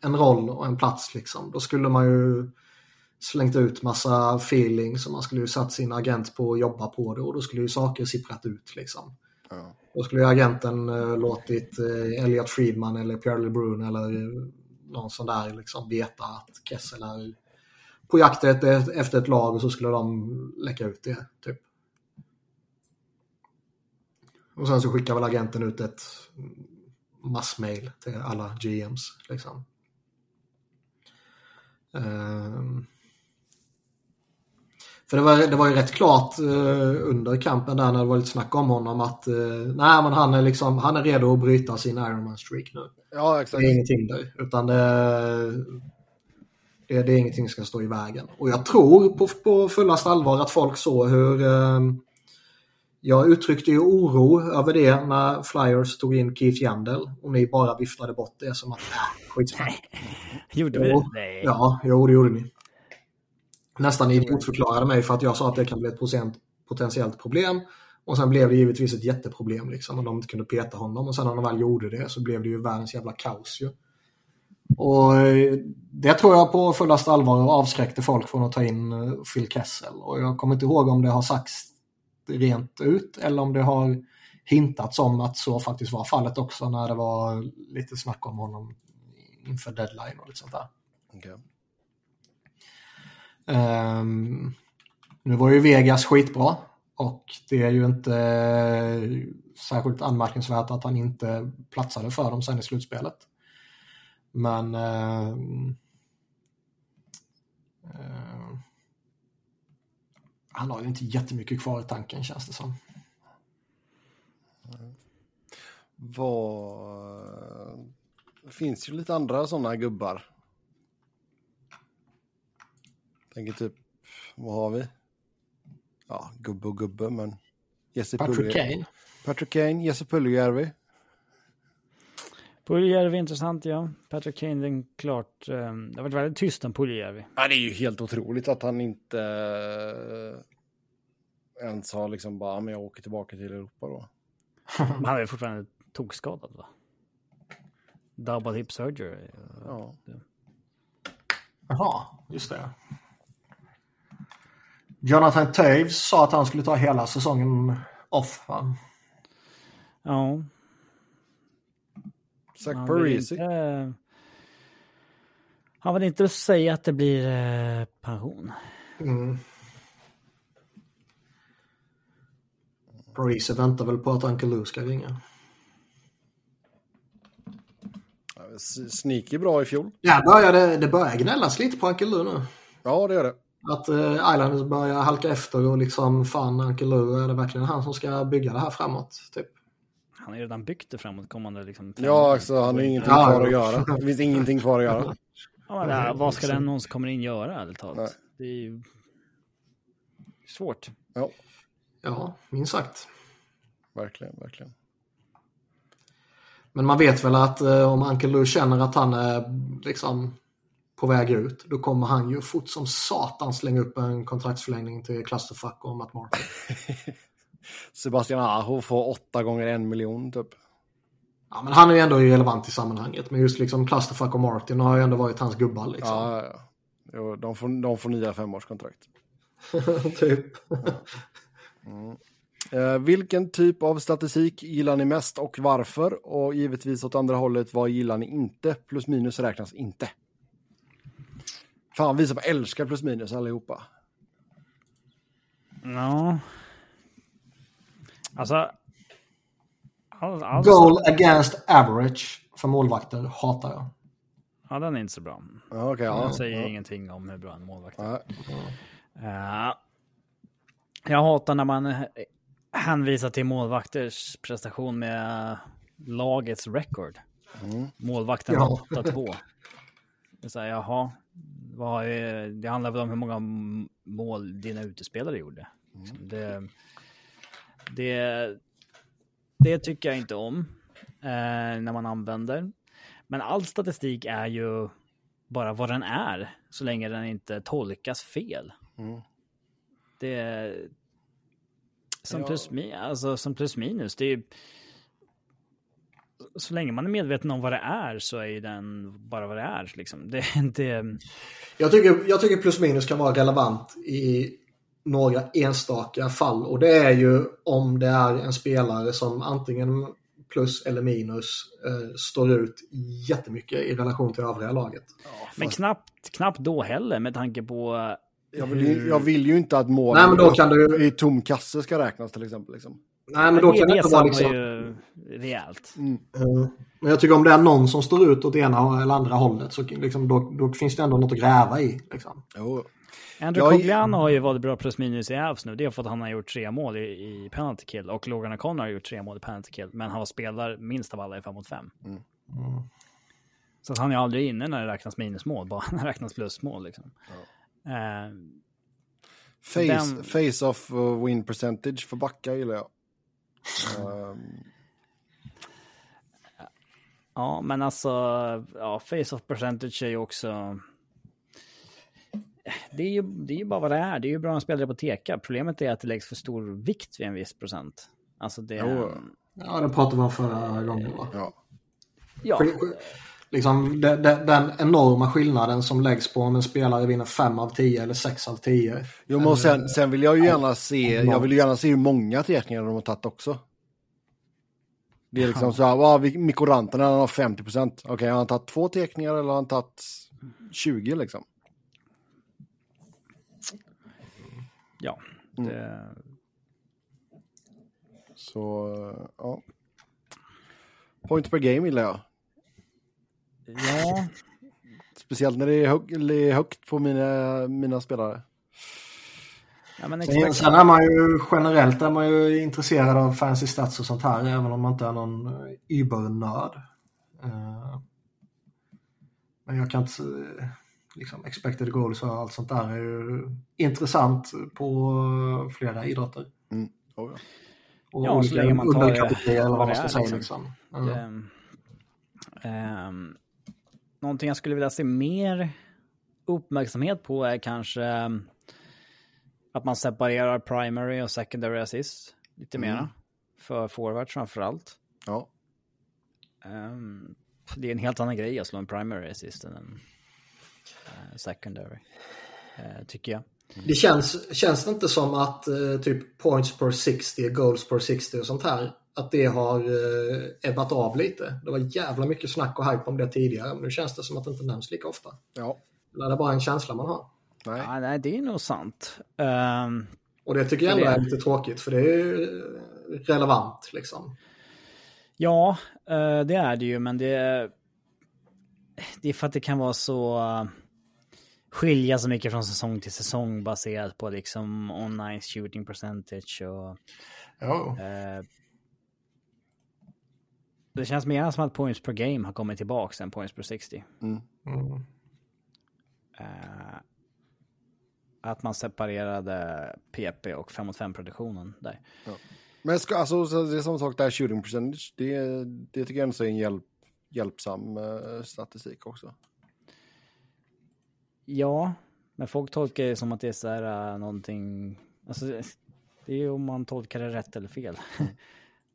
en roll och en plats liksom, då skulle man ju slängt ut massa feeling som man skulle ju satt sin agent på att jobba på det och då skulle ju saker sipprat ut liksom. Ja. Då skulle ju agenten eh, låtit eh, Elliot Friedman eller Pierre LeBrun eller någon sån där liksom veta att Kessel är på jakt efter ett lag och så skulle de läcka ut det. Typ. Och sen så skickar väl agenten ut ett massmail till alla GMs. Liksom. Um, för det var, det var ju rätt klart uh, under kampen där när det var lite snack om honom att uh, nej men han är liksom han är redo att bryta sin Ironman streak nu. Ja exakt. Det är inget hinder utan det, Det, det är ingenting som ska stå i vägen. Och jag tror på, på fullast allvar att folk såg hur... Eh, jag uttryckte ju oro över det när Flyers tog in Keith Yandel och ni bara viftade bort det som att äh, skitsamma. Gjorde vi det? Nej. Ja, jo det gjorde ni. Nästan idiotförklarade mig för att jag sa att det kan bli ett potentiellt problem. Och sen blev det givetvis ett jätteproblem liksom. Och de inte kunde peta honom. Och sen när de väl gjorde det så blev det ju världens jävla kaos ju. Och eh, det tror jag på fullast allvar avskräckte folk från att ta in eh, Phil Kessel. Och jag kommer inte ihåg om det har sagts rent ut eller om det har hintats om att så faktiskt var fallet också när det var lite snack om honom inför deadline och lite sånt där. Okej. Ehm, nu var ju Vegas skitbra och det är ju inte eh, särskilt anmärkningsvärt att han inte platsade för dem sen i slutspelet. Men ehm, ehm, han har ju inte jättemycket kvar i tanken känns det som. Vad... Det finns ju lite andra sådana gubbar. Tänker typ, vad har vi? Ja, gubbe och gubbe, men... Jesse Patrick Puljärvi. Kane. Patrick Kane, Jesse Puljärvi. Puljärvi är intressant, ja. Patrick Kane, den klart. eh, det har varit väldigt tyst om Puljärvi. Ja, det är ju helt otroligt att han inte eh, ens har liksom bara, "Ja, men jag åker tillbaka till Europa då. Han är fortfarande tokskadad, va? Double hip surgery. Ja. Jaha, just det. Jonathan Toews sa att han skulle ta hela säsongen off. Va? Ja. Zach Parisi. inte, han vill inte säga att det blir eh, pension. Mm. Parise väntar väl på att Uncle Lou ska ringa. Sneaky bra i fjol. Ja, började, det börjar gnällas lite på Uncle Lou nu. Ja, det gör det. Att eh, Islanders börjar halka efter och liksom fan Uncle Lou, är det verkligen han som ska bygga det här framåt? Typ. Han har ju redan byggt det framåt kommande liksom. Ja, alltså han har ingenting kvar att göra. Det finns ingenting kvar att göra. Ja, men, äh, vad ska den någon som kommer in göra, ärligt Nej. talat? Det är ju svårt. Ja, Ja, minst sagt. verkligen, verkligen. Men man vet väl att eh, om Uncle Lou känner att han är liksom på väg ut, då kommer han ju fort som satan slänga upp en kontraktsförlängning till Clusterfuck och Matt Martin. Sebastian Aho får åtta gånger en miljon typ. Ja, men han är ju ändå relevant i sammanhanget. Men just liksom Clusterfuck och Martin har ju ändå varit hans gubbar liksom. Ja, ja, ja. Jo, de, får, de får nya femårskontrakt. typ. Eh, vilken typ av statistik gillar ni mest och varför? Och givetvis åt andra hållet, vad gillar ni inte? Plus minus räknas inte. Fan, vi som älskar plus minus allihopa. Ja. Alltså. All, all, Goal against average för målvakter hatar jag. Ja, den är inte så bra. Okej. ja. Den säger ja. ingenting om hur bra en målvakt är. Ja. Ja. jag hatar när man eh, hänvisar till målvakters prestation med lagets record. Målvakten Ja. 8-2. Det är så här, jaha, vad har jag- det handlar väl om hur många mål dina utespelare gjorde. Liksom, Det, det, det tycker jag inte om eh, när man använder. Men all statistik är ju bara vad den är, så länge den inte tolkas fel. Mm. Det som, Ja. plus, alltså, som plus minus, det är ju... Så länge man är medveten om vad det är så är ju den bara vad det är. Liksom. Det, det, Jag tycker, jag tycker plus minus kan vara relevant i några enstaka fall. Och det är ju om det är en spelare som antingen plus eller minus eh, står ut jättemycket i relation till övriga laget. men knappt, knappt då heller med tanke på... Jag vill, ju, jag vill ju inte att mål Nej, men då kan du- i tom kasse ska räknas till exempel. Liksom. Nej, men då kan det inte vara var liksom... ju rejält. Eh, Men jag tycker om det är någon som står ut åt ena eller andra hållet så liksom, då, då finns det ändå något att gräva i. Liksom. Jo. Andrew Jag- Cogliano har ju varit bra plus minus i Avs nu. Det är för att han har gjort tre mål i, i penalty kill och Logan O'Connor har gjort tre mål i penalty kill. Men han var spelar minst av alla i 5 mot 5. Så att han är aldrig inne när det räknas minusmål, bara när det räknas plusmål. Liksom. Eh, Face, Den- face off och win percentage för backar gillar jag. Ehm, ja, men alltså, ja, face-off percentage är ju också... Det är, ju, det är ju bara vad det är. Det är ju bra att spelare på teka. Problemet är att det läggs för stor vikt vid en viss procent. Alltså det... Jo. Ja, det pratade vi om förra gången. Va? ja. Ja, Liksom, de, de, den enorma skillnaden som läggs på om en spelare vinner 5 av 10 eller 6 av 10. Jo, men sen, sen vill jag ju gärna se, jag vill ju gärna se hur många teckningar de har tagit också. Det är liksom så här, har Mikko Rantanen, han har 50 procent. Okej, har han tagit två teckningar eller har han tagit 20 liksom? Ja. Det, Så, ja. Points per game gillar jag. ja, Speciellt när det är, hög, eller är högt på mina, mina spelare. ja, men Sen, sen är man ju generellt är man ju intresserad av fancy stats och sånt här även om man inte är någon übernörd. Eh, Men jag kan inte, liksom expected goals och allt sånt där är ju intressant på flera idrotter. Oh, ja. Och Ja, så olika länge man tar det underkategorier eller vad man ska är, säga liksom. liksom. Ja. det, ehm, någonting jag skulle vilja se mer uppmärksamhet på är kanske ehm, att man separerar primary och secondary assist lite mera. För forwards framför allt. ja. Ehm, det är en helt annan grej att slå en primary assist än en secondary. eh, tycker jag. Det känns, känns det inte som att eh, typ points per 60, goals per 60 och sånt här, att det har eh, ebbat av lite? Det var jävla mycket snack och hype om det tidigare, men nu känns det som att det inte nämns lika ofta. ja. Eller är det bara en känsla man har? Nej. Ja, nej, det är nog sant. Ehm, Och det tycker jag ändå det- är lite tråkigt, för det är ju relevant liksom. Ja, eh, det är det ju, men det, det är för att det kan vara så eh, skilja så mycket från säsong till säsong baserat på liksom online shooting percentage och Ja. eh, det känns mer som att points per game har kommit tillbaka än points per 60. Mm. Eh, att man separerade PP och 5 mot 5 produktionen där. Men ska, alltså, så det är samma sak där, shooting percentage. Det, det tycker jag ändå är en hjälp, hjälpsam eh, statistik också. Ja, men folk tolkar det som att det är så här uh, någonting, alltså det är ju om man tolkar det rätt eller fel.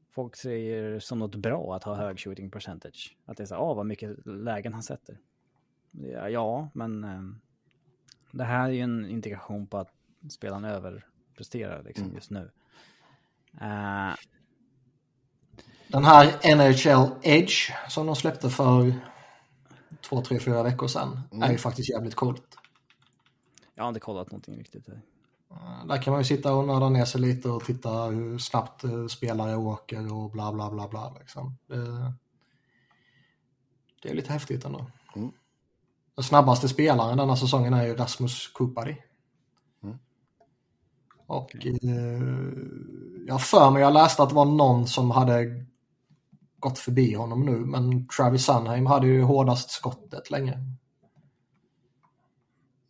folk säger som något bra att ha hög shooting percentage. Att det är så här, ah, vad mycket lägen han sätter. Ja, men eh, det här är ju en indikation på att spelaren överpresterar liksom just nu. Eh, Den här NHL Edge som de släppte för två, tre, fyra veckor sedan är ju faktiskt jävligt coolt. jag har inte kollat någonting riktigt. Där. Eh, Där kan man ju sitta och nörda ner sig lite och titta hur snabbt eh, spelare åker och bla bla bla bla. Liksom. Det, det är lite häftigt ändå. Mm. Den snabbaste spelaren denna säsongen är ju Rasmus Kupari. Mm. Och eh, jag för mig, jag läste att det var någon som hade gått förbi honom nu, men Travis Sunheim hade ju hårdast skottet länge.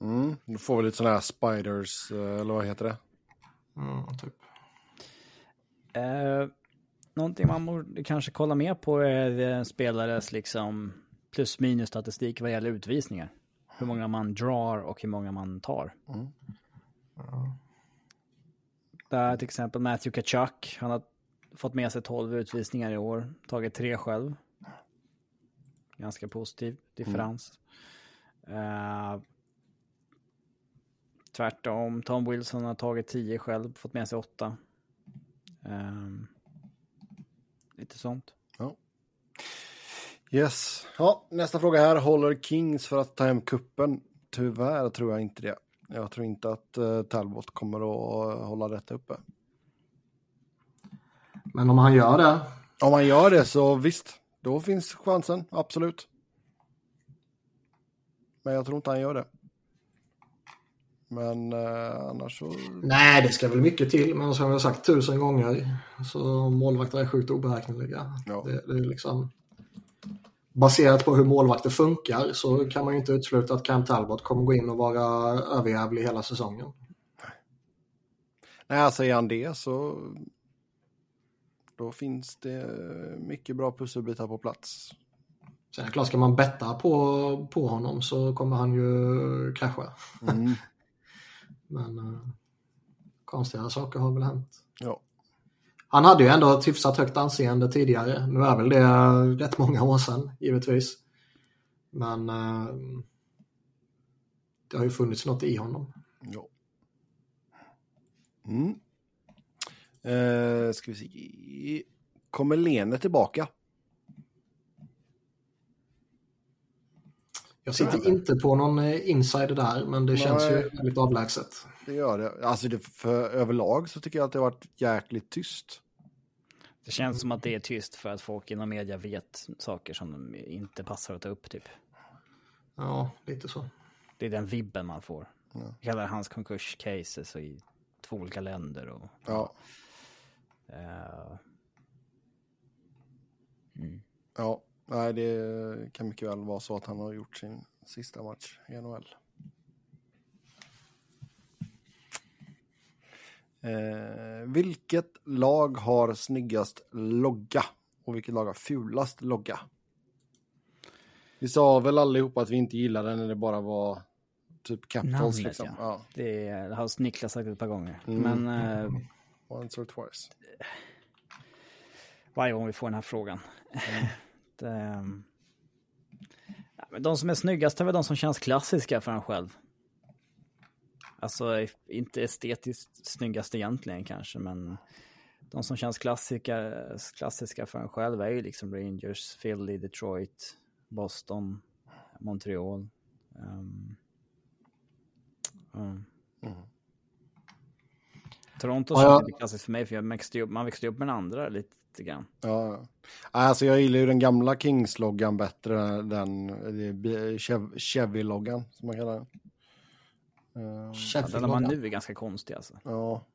Mm. Då får vi lite sådana här spiders, eh, eller vad heter det? Mm, typ. Eh, någonting man borde kanske kolla mer på är en spelares liksom plus minus statistik vad gäller utvisningar. Hur många man drar och hur många man tar. Mm. Där till exempel Matthew Kachuk, han har fått med sig 12 utvisningar i år, tagit tre själv. Ganska positiv differens. Eh, tvärtom, Tom Wilson har tagit 10 själv, fått med sig 8. Uh, ehm, lite sånt. Ja. Yes. Ja, nästa fråga här. Håller Kings för att ta hem kuppen? Tyvärr tror jag inte det. Jag tror inte att uh, Talbot kommer att uh, hålla detta uppe. Men om han gör det, Om man gör det så visst, då finns chansen, absolut. Men jag tror inte han gör det. Men uh, annars så... Nej, det ska väl mycket till, men som jag har sagt tusen gånger så målvakter är sjukt oberäkneliga. Ja. Det, det är liksom... baserat på hur målvakter funkar så kan man ju inte utesluta att Cam Talbot kommer gå in och vara överjävlig hela säsongen. Nej, alltså är han det så då finns det mycket bra pusselbitar på plats. Sen är det klart, ska man betta på, på honom så kommer han ju krascha. Mm. Men uh, konstiga saker har väl hänt. Ja. Han hade ju ändå ett hyfsat högt anseende tidigare. Nu är väl det rätt många år sedan, givetvis. Men uh, det har ju funnits något i honom. ja. Mm. Eh, ska vi se. Kommer Lene tillbaka? Jag sitter inte på någon eh, insider där, men det känns Nej. ju väldigt avlägset. Det gör det. Alltså det, för överlag så tycker jag att det har varit jäkligt tyst. Det känns som att det är tyst för att folk inom media vet saker som de inte passar att ta upp typ. Ja, lite så. Det är den vibben man får. Ja. Det hans konkurscases och i två olika länder och... Ja. Eh, Ja, nej det kan mycket väl vara så att han har gjort sin sista match i NHL. Eh, vilket lag har snyggast logga? Och vilket lag har fulast logga? Vi sa väl allihopa att vi inte gillade den när det bara var typ Capitals Namnet, liksom. ja. Ja. det är- det har Niklas sagt ett par gånger. Mm. Men eh, Once or twice. varje gång vi får den här frågan. det, ehm, men de som är snyggast är väl de som känns klassiska för en själv. Alltså inte estetiskt snyggast egentligen kanske, men de som känns klassiska, klassiska för en själv är ju liksom Rangers, Philly, Detroit, Boston, Montreal. Um, mm. Mm. Toronto Ja, lite klassiskt för mig, för jag växte upp, man växte upp med den andra lite grann. Ja, ja. Alltså jag gillar ju den gamla Kings-loggan bättre, den är Chevy-loggan som man kallar den. Eh, Ja, den man nu är ganska konstig alltså. ja.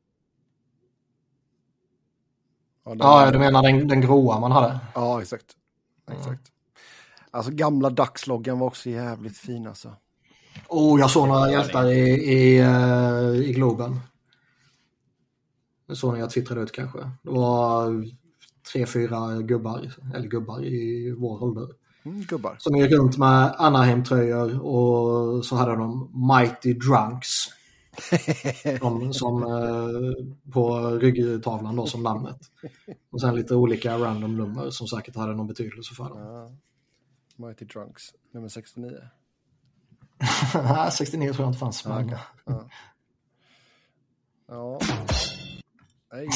Ja, den- Ja, du menar den, den gråa man hade? Ja, exakt. Exakt. Alltså gamla Dax-loggan var också jävligt fin alltså. Oh, jag såg några hjältar i, i, eh, i Globen. Det såg ni jag twittrade ut kanske. Det var tre, fyra gubbar, eller gubbar i vår ålder. Mm, gubbar. Som gick runt med Anaheim-tröjor och så hade de Mighty Drunks. De, som eh, på ryggtavlan då som namnet. Och sen lite olika random nummer som säkert hade någon betydelse för dem. Ja. Mighty Drunks, nummer 69. Nej, 69 tror jag inte fanns. Men... Ja. Ja. Nej.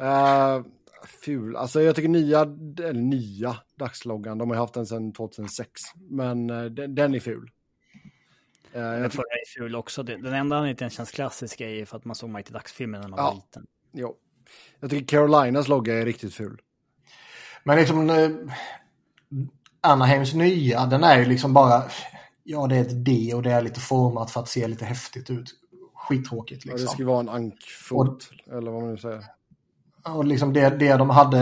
uh, ful. Alltså jag tycker nya, eller nya dagsloggan, de har haft den sedan 2006. Men eh, den, den är ful. Eh, jag Den förra är ful också. Den enda anledningen till den känns klassisk är för att man såg Mighty Ducks-filmen när man var Ja. liten. jo. jag tycker Carolinas logga är riktigt ful. Men liksom eh, Anaheims nya, den är ju liksom bara, ja det är ett D och det är lite format för att se lite häftigt ut. Skittråkigt Ja, det liksom. skulle vara en ankfot, eller vad man nu säger. Och liksom det, det de hade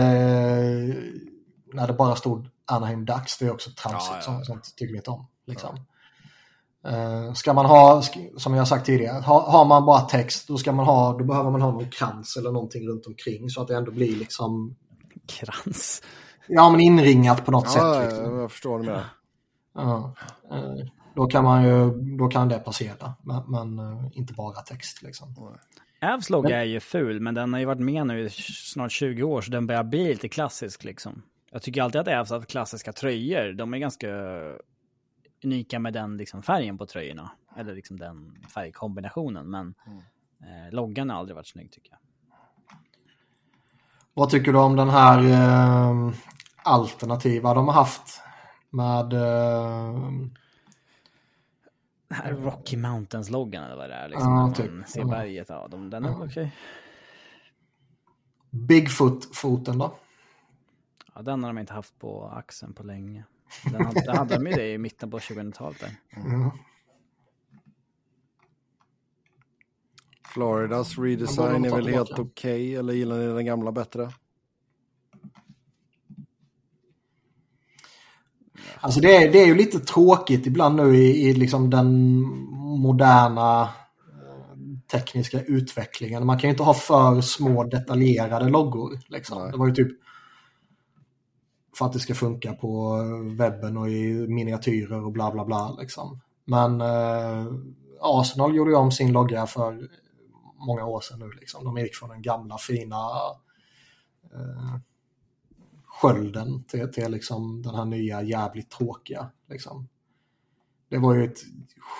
när det bara stod Anaheim Ducks, det är också tramsigt. Ja, ja, Sånt, sånt tycker vi inte om. Liksom. Eh, ska man ha, som jag sagt tidigare, ha, har man bara text då, ska man ha, då behöver man ha någon krans eller någonting runt omkring så att det ändå blir liksom, Krans. ja men inringat på något Ja, sätt. ja, Liksom. jag förstår du menar. Ja. Då kan man ju, då kan det passera, men, men eh, inte bara text liksom. Avs logga är ju ful, men den har ju varit med nu i snart 20 år, så den börjar bli lite klassisk liksom. Jag tycker alltid att Avs har klassiska tröjor. De är ganska unika med den liksom färgen på tröjorna. Eller liksom den färgkombinationen. Men eh, loggan har aldrig varit snygg tycker jag. Vad tycker du om den här eh, alternativa de har haft med eh, här Rocky Mountains-loggan eller vad det är. Liksom, Ja, när man typ. ser Ja. berget. Ja, de, den är väl okej. Bigfoot-foten då? Ja, den har de inte haft på axeln på länge. Den hade, den hade de ju det i mitten på 2000-talet där. Mm. Floridas redesign de är väl helt okej, eller gillar ni den gamla bättre? Alltså det är, det är ju lite tråkigt ibland nu i, i liksom den moderna eh, tekniska utvecklingen. Man kan ju inte ha för små detaljerade loggor. Liksom. Det var ju typ för att det ska funka på webben och i miniatyrer och bla bla bla. Liksom. Men eh, Arsenal gjorde ju om sin logga för många år sedan nu. Liksom. De gick från den gamla fina eh, skölden till, till liksom den här nya jävligt tråkiga. Liksom. Det var ju ett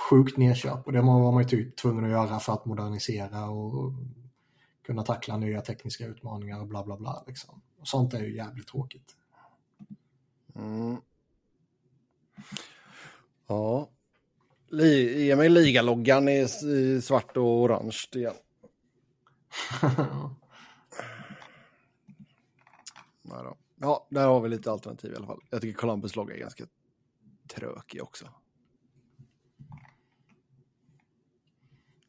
sjukt nedköp och det var man ju typ tvungen att göra för att modernisera och kunna tackla nya tekniska utmaningar och bla bla bla. Liksom. Och sånt är ju jävligt tråkigt. Mm. Ja. Li- Ge mig ligaloggan i, i svart och orange igen. Nej då. Ja, där har vi lite alternativ i alla fall. Jag tycker Columbus logga är ganska trökig också.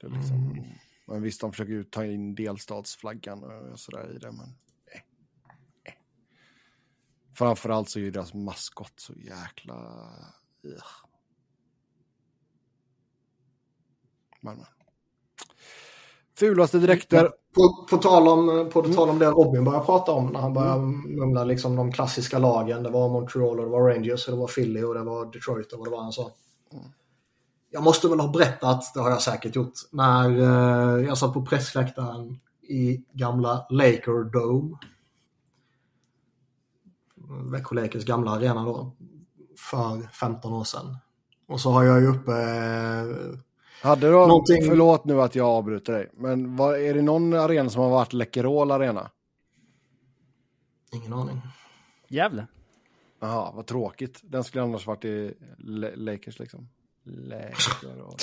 Det är liksom, Men visst, de försöker ju ta in delstatsflaggan och sådär i det, men... Eh. Eh. Framförallt så är ju deras maskott så jäkla... Ugh. Men, men. Fulaste dräkter. På, på, tal om, på tal om det Robin började prata om när han började mumla liksom de klassiska lagen. Det var Montreal och det var Rangers och det var Philly och det var Detroit och vad det var han sa. Jag måste väl ha berättat, det har jag säkert gjort, när eh, jag satt på pressläktaren i gamla Laker Dome. Växjö Lakers gamla arena då. För 15 år sedan. Och så har jag ju uppe eh, Hade du, Någonting- förlåt nu att jag avbryter dig, men vad, är det någon arena som har varit Läkerol arena? Ingen aning. Gävle. Jaha, vad tråkigt. Den skulle annars varit i Le- Lakers liksom. Läkerol.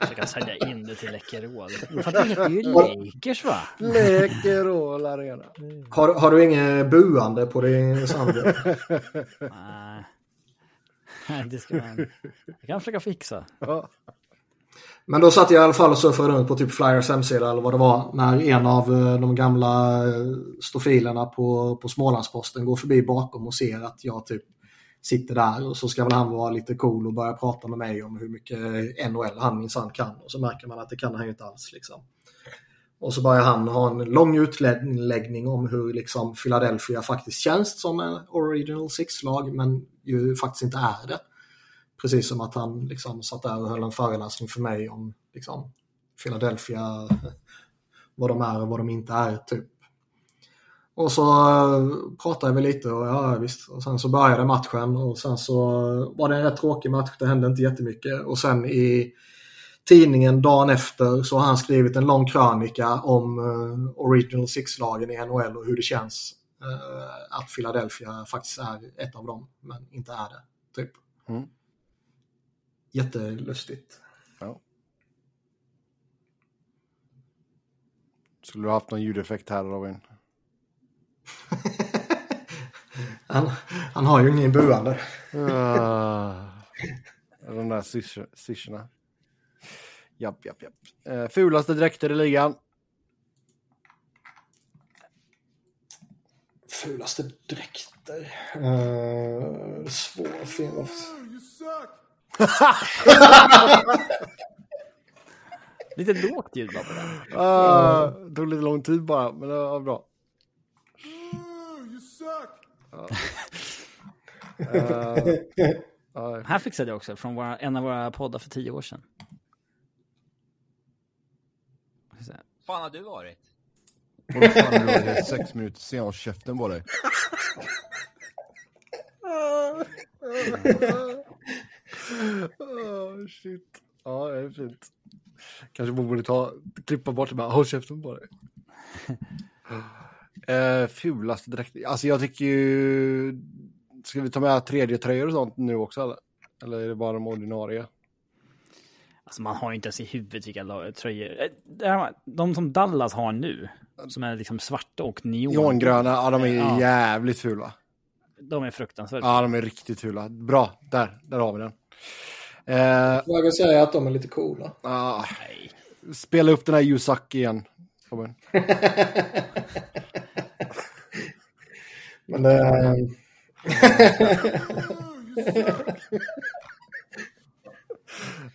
Försöka sälja in det till Läkerol. För det heter ju Lakers va? Läkerol arena. Har, har du inget buande på din Sandra? Nej. Nej, det ska man... Jag kan försöka fixa. Ja. Men då satt jag i alla fall och surfade runt på typ Flyers hemsida eller vad det var när en av eh, de gamla eh, stofilerna på, på Smålandsposten går förbi bakom och ser att jag typ sitter där och så ska väl han vara lite cool och börja prata med mig om hur mycket NHL han minsann kan och så märker man att det kan han ju inte alls liksom. Och så börjar han ha en lång utläggning om hur liksom Philadelphia faktiskt känns som en Original Six-lag men ju faktiskt inte är det. Precis som att han liksom satt där och höll en föreläsning för mig om liksom, Philadelphia, vad de är och vad de inte är typ. Och så eh, pratade vi lite och ja visst. Och sen så började matchen och sen så var det en rätt tråkig match. Det hände inte jättemycket. Och sen i tidningen dagen efter så har han skrivit en lång krönika om eh, Original Six-lagen i NHL och hur det känns att Philadelphia faktiskt är ett av dem, men inte är det. Typ. Mm. Jättelustigt. Ja. Skulle du haft någon ljudeffekt här Robin? Han, han har ju ingen buande. Ah, De där syrs- syrsorna. Japp, japp, japp. Eh, fulaste dräkter i ligan. Fulaste dräkter. Uh, svår film. Lite lågt ljud bara på den. Ah, det tog lite lång tid bara, men det var bra. Eh, ja, Här fixade jag också från våra, en av våra poddar för tio år sedan. Fan har du varit? Vad fan är du? Det sex minuter sen, håll käften på dig. oh, shit. Ja, det är fint. Kanske man borde ta, klippa bort det bara, håll käften på dig. uh, fulaste dräkter. Alltså jag tycker ju... Ska vi ta med tredje tröjor och sånt nu också eller? Eller är det bara de ordinarie? Alltså man har ju inte ens i huvudet vilka tröjor. Eh, De som Dallas har nu, som är liksom svarta och neon. Neongröna, ja de är Ja. jävligt fula. De är fruktansvärt. Ja, de är riktigt fula. Bra, där, där har vi den. Eh, Jag vill säga att de är lite coola. ah, spela upp den här Yusak igen. Robin. Men det,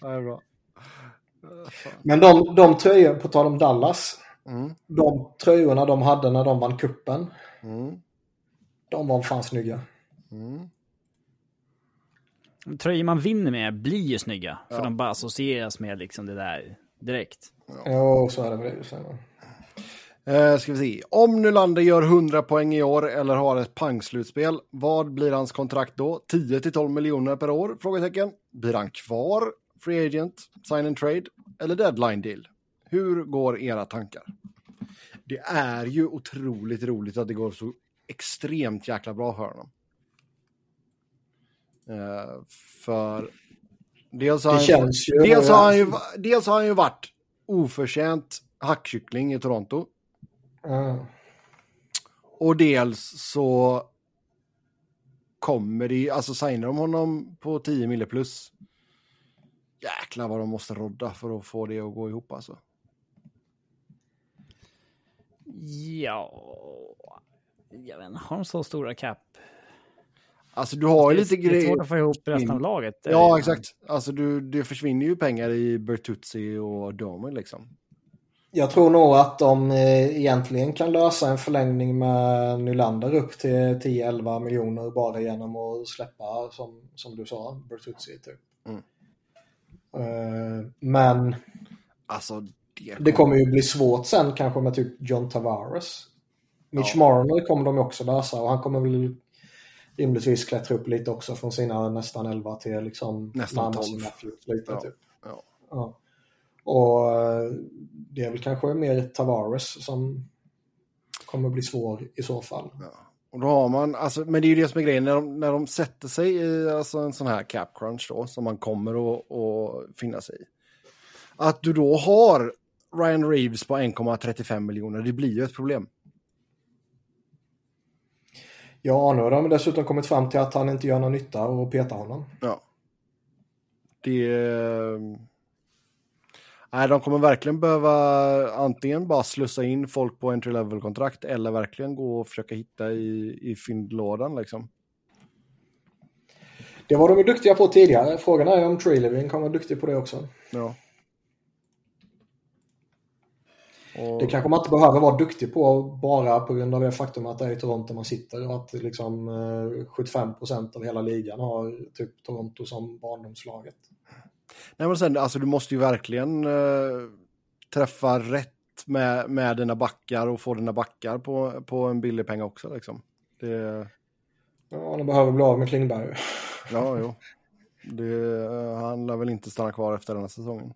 Ja, det är bra. Men de, de tröjor, på tal om Dallas, Mm. de tröjorna de hade när de vann kuppen, Mm. de var fan snygga. Mm. Tröjor man vinner med blir ju snygga. För Ja. de bara associeras med liksom det där direkt. Jo, så är det väl. Eh, ska vi se. Om Nylander gör 100 poäng i år eller har ett pangslutspel, vad blir hans kontrakt då? 10 till 12 miljoner per år? Frågetecken. Blir han kvar? Free agent? Sign and trade? Eller deadline deal? Hur går era tankar? Det är ju otroligt roligt att det går så extremt jäkla bra för honom. Eh, för dels har, han, ju... dels, har han ju, dels har han ju varit oförtjänt hackkyckling i Toronto. Ja. Och dels så kommer det alltså signar de honom på 10 mille plus. Jäklar vad de måste rodda för att få det att gå ihop alltså. Ja... Jag vet inte, har de så stora cap? Alltså du har ju lite Det är svårt grejer. att få ihop resten av laget. Ja, exakt. Alltså du, det försvinner ju pengar i Bertuzzi och Domer liksom. Jag tror nog att de eh, egentligen kan lösa en förlängning med Nylander upp till 10-11 miljoner bara genom att släppa, som, som du sa, Bertuzzi typ. Mm. Eh, men Alltså det, det kommer ju bli svårt sen kanske med typ John Tavares. Mitch Ja. Marner kommer de också lösa och han kommer väl rimligtvis klättra upp lite också från sina nästan 11 till liksom Nästan närma sig 12. Matthews lite Ja. typ. Ja. Ja. Och eh, det är väl kanske mer Tavares som kommer bli svår i så fall. Och då har man, alltså, men det är ju det som är grejen, när de, när de sätter sig i alltså, en sån här cap crunch då, som man kommer att, att finna sig i. Att du då har Ryan Reeves på 1,35 miljoner, det blir ju ett problem. Ja, nu har de dessutom kommit fram till att han inte gör någon nytta och peta honom. Ja. Det... Nej, de kommer verkligen behöva antingen bara slussa in folk på entry level-kontrakt eller verkligen gå och försöka hitta i, i fyndlådan liksom. Det var de ju duktiga på tidigare. Frågan är om Treleving kommer vara duktig på det också. Ja. Och, Det kanske man inte behöver vara duktig på bara på grund av det faktum att det är i Toronto man sitter och att liksom eh, 75% av hela ligan har typ Toronto som barndomslaget. Nej, men sen, alltså, du måste ju verkligen eh, träffa rätt med, med dina backar och få dina backar på, på en billig penga också. Liksom. Det, Ja, de behöver bli av med Klingberg. ja, jo. Det, eh, han lär väl inte stanna kvar efter den här säsongen.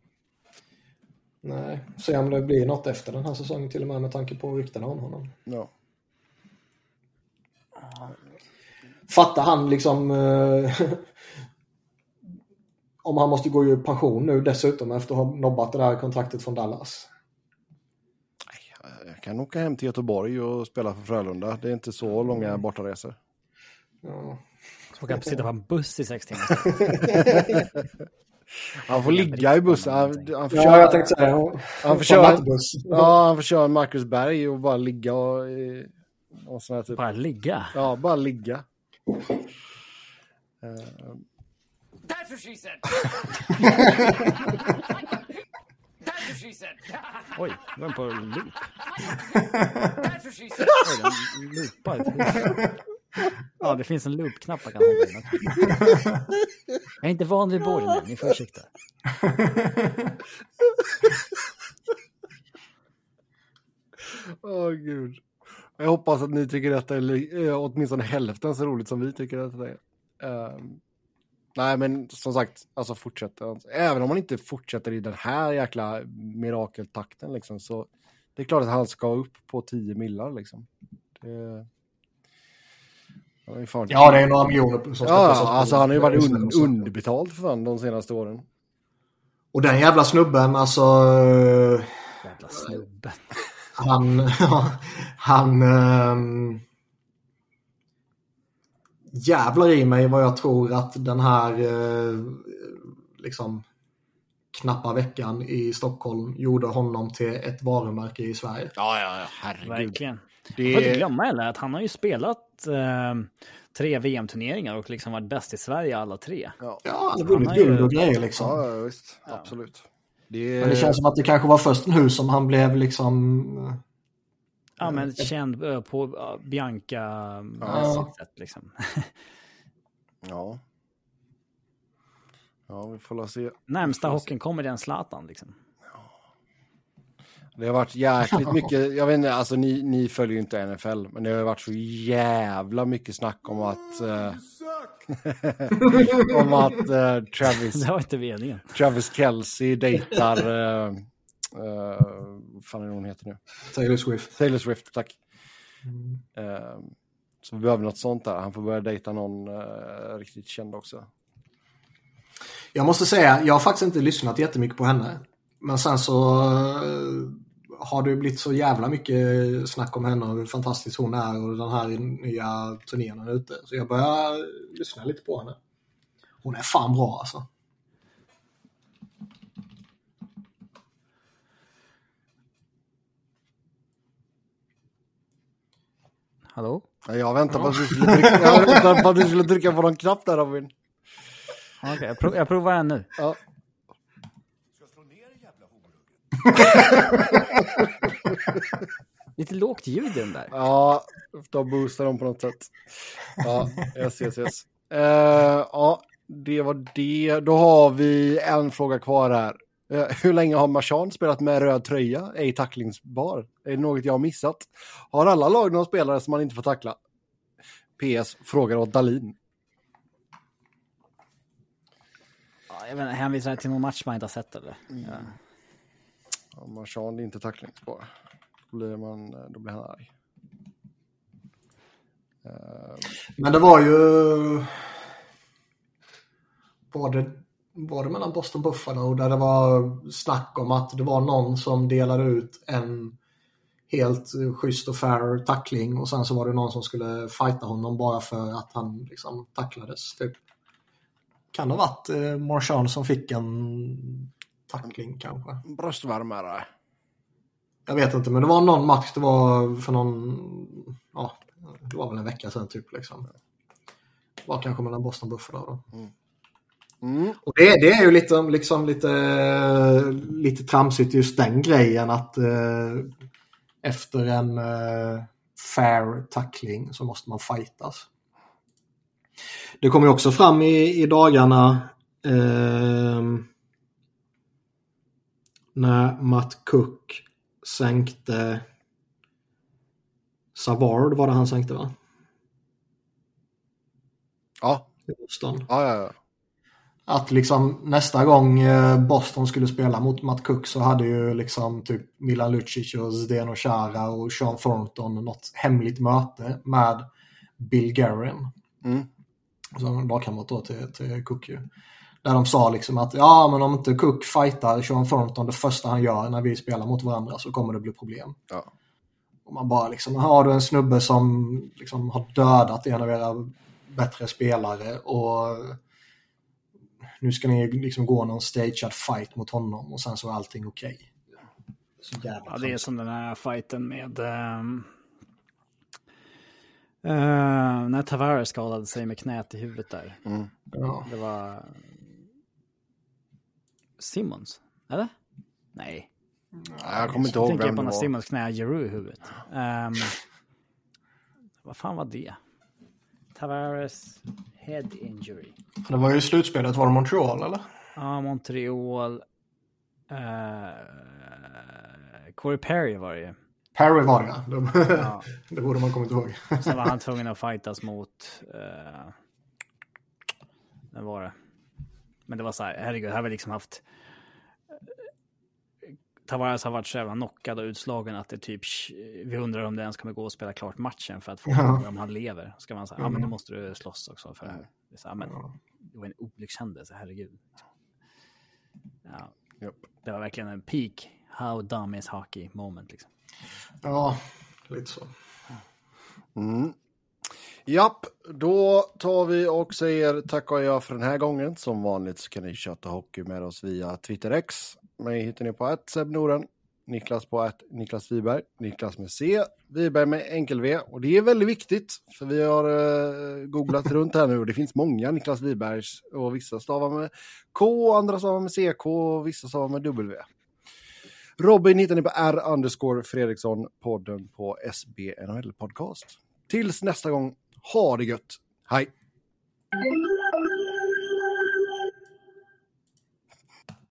Nej, se om det blir något efter den här säsongen till och med med tanke på ryktena om honom. Ja. Fattar han liksom eh, om han måste gå i pension nu dessutom efter att ha nobbat det där kontraktet från Dallas. Jag kan åka hem till Göteborg och spela för Frölunda. Det är inte så långa bortaresor. Ja. Så kan sitta på en buss i sex timmar. Han får ligga i bussen. Han, han får Ja, köra, jag tänkte säga det. han får köra, ja, han får köra en Marcus Berg och bara ligga och, och sån här typ. Bara ligga. Ja, bara ligga. Eh, That's what she said. That's what she said. Oj, den på loop. That's what she said. Oj, den loopar. Ja, det finns en loop-knapp man kan hålla i. Jag är inte van vid borden ni får ursäkta. Åh gud. Jag hoppas att ni tycker detta är eh, åtminstone hälften så roligt som vi tycker att det är. Ehm, nej, men som sagt, alltså fortsätta. Även om man inte fortsätter i den här jäkla mirakeltakten liksom, så det är klart att han ska upp på 10 millar liksom. Det... Ja, det är fan- Ja, det är några miljoner som ska Ja, alltså han har ju varit un- underbetald för fan de senaste åren. Och den jävla snubben, alltså... Jävla snubbe. Han... han... ehm, jävlar i mig vad jag tror att den här eh, liksom knappa veckan i Stockholm gjorde honom till ett varumärke i Sverige. Ja, ja, ja, herregud. Verkligen. Det Man får inte glömma heller att han har ju spelat eh, tre VM-turneringar och liksom varit bäst i Sverige alla tre. Ja, Ja, han har vunnit guld och grejer liksom. ja ja, visst. Absolut. Det, Men det känns som att det kanske var först nu som han blev liksom... Ja, men känd eh, på Bianca Ja. sätt liksom. Ja. Ja, vi får se. Närmsta hockeyn kommer den Zlatan liksom. Det har varit jäkligt mycket, jag vet inte, alltså ni, ni följer ju inte NFL, men det har varit så jävla mycket snack om att... eh, om att eh, Travis, Det var inte meningen. Travis Kelce dejtar... Uh, vad fan är hon heter nu? Taylor Swift. Taylor Swift, tack. Eh, så vi behöver något sånt där. Han får börja dejta någon eh, riktigt känd också. Jag måste säga, jag har faktiskt inte lyssnat jättemycket på henne. Men sen så eh, har det blivit så jävla mycket snack om henne och hur fantastisk hon är och den här nya turnén hon är ute. Så jag börjar lyssna lite på henne. Hon är fan bra alltså. Hallå? Ja, Jag väntar på att du skulle trycka, jag väntar på att du skulle trycka på någon knapp där Robin. Okej, jag, prov, jag provar en nu. Ja. Lite lågt ljud i den där. Ja, de boostar dem på något sätt. Ja, yes, yes, yes. Eh, ja, det var det. Då har vi en fråga kvar här. Eh, hur länge har Marchand spelat med röd tröja? Ej tacklingsbar. Är det något jag har missat? Har alla lag någon spelare som man inte får tackla? PS, frågar åt Dalin. Ja, jag inte, hänvisar det till någon match man inte har sett eller? Ja. Ja, Marchand är inte tacklingsbar. Då blir, man, då blir han arg. Men det var ju... Både, både mellan Boston Buffalo där det var snack om att det var någon som delade ut en helt schysst och fair tackling och sen så var det någon som skulle fighta honom bara för att han liksom tacklades. Typ. Kan det ha varit eh, Marchand som fick en tackling kanske? Bröstvärmare. Jag vet inte, men det var någon match, det var för någon, ja, det var väl en vecka sedan typ liksom. Det var kanske mellan Boston Buffalo då. Mm. Och det, det är ju lite, liksom lite, lite tramsigt just den grejen att eh, efter en eh, fair tackling så måste man fightas. Det kom ju också fram i, i dagarna ehm, när Matt Cook sänkte Savard var det han sänkte va? Ja, I Boston. ja, ja. ja. Att liksom nästa gång eh, Boston skulle spela mot Matt Cook så hade ju liksom typ Milan Lucic och Zdeno Chara och Sean Thornton något hemligt möte med Bill Guerin. Mm. Som lagkamrat då till, till Cook ju. Där de sa liksom att ja men om inte Cook fightar Sean Thornton det första han gör när vi spelar mot varandra så kommer det bli problem. Ja. Och man bara liksom, har du en snubbe som liksom har dödat en av era bättre spelare och nu ska ni liksom gå någon stagead fight mot honom och sen så är allting okej. Jävla Ja, det är som den här fighten med... ehm, eh, när Tavares skadade sig med knät i huvudet där. Ja. Det var... Simmons? Eller? Nej. Nej, jag kommer inte Jag ihåg tänker vem på det när var. Simmons knä Giroux i huvudet. Ehm, vad fan var det? Tavares head injury. Det var ju slutspelet, var det Montreal eller? Ja, Montreal. Uh, Corey Perry var det ju. Perry var det ja. Det, Ja. det borde man kommit ihåg. Sen var han tvungen att fightas mot... Uh, vem var det? Men det var så här, herregud, här har vi liksom haft... Tavares har varit så jävla knockad och utslagen att det typ... Vi undrar om det ens kommer gå att spela klart matchen för att få Ja. om han lever. Ska man säga, ja men nu måste du slåss också för det här. Det, är så här, men, det var en olyckshändelse, herregud. Ja, Japp. det var verkligen en peak how dumb is hockey moment liksom. Ja, lite så. Mm. Japp, då tar vi och säger tack och jag för den här gången. Som vanligt så kan ni köta hockey med oss via Twitter X. Mig hittar ni på att Noren. Niklas på att Niklas Wiberg, Niklas med C, Wiberg med enkel V. Och det är väldigt viktigt, för vi har uh, googlat runt här nu och det finns många Niklas Wibergs. Och vissa stavar med K, andra stavar med CK och vissa stavar med W. Robin hittar ni på R underscore Fredriksson, podden på SB NHL Podcast. Tills nästa gång, ha det gött! Hej!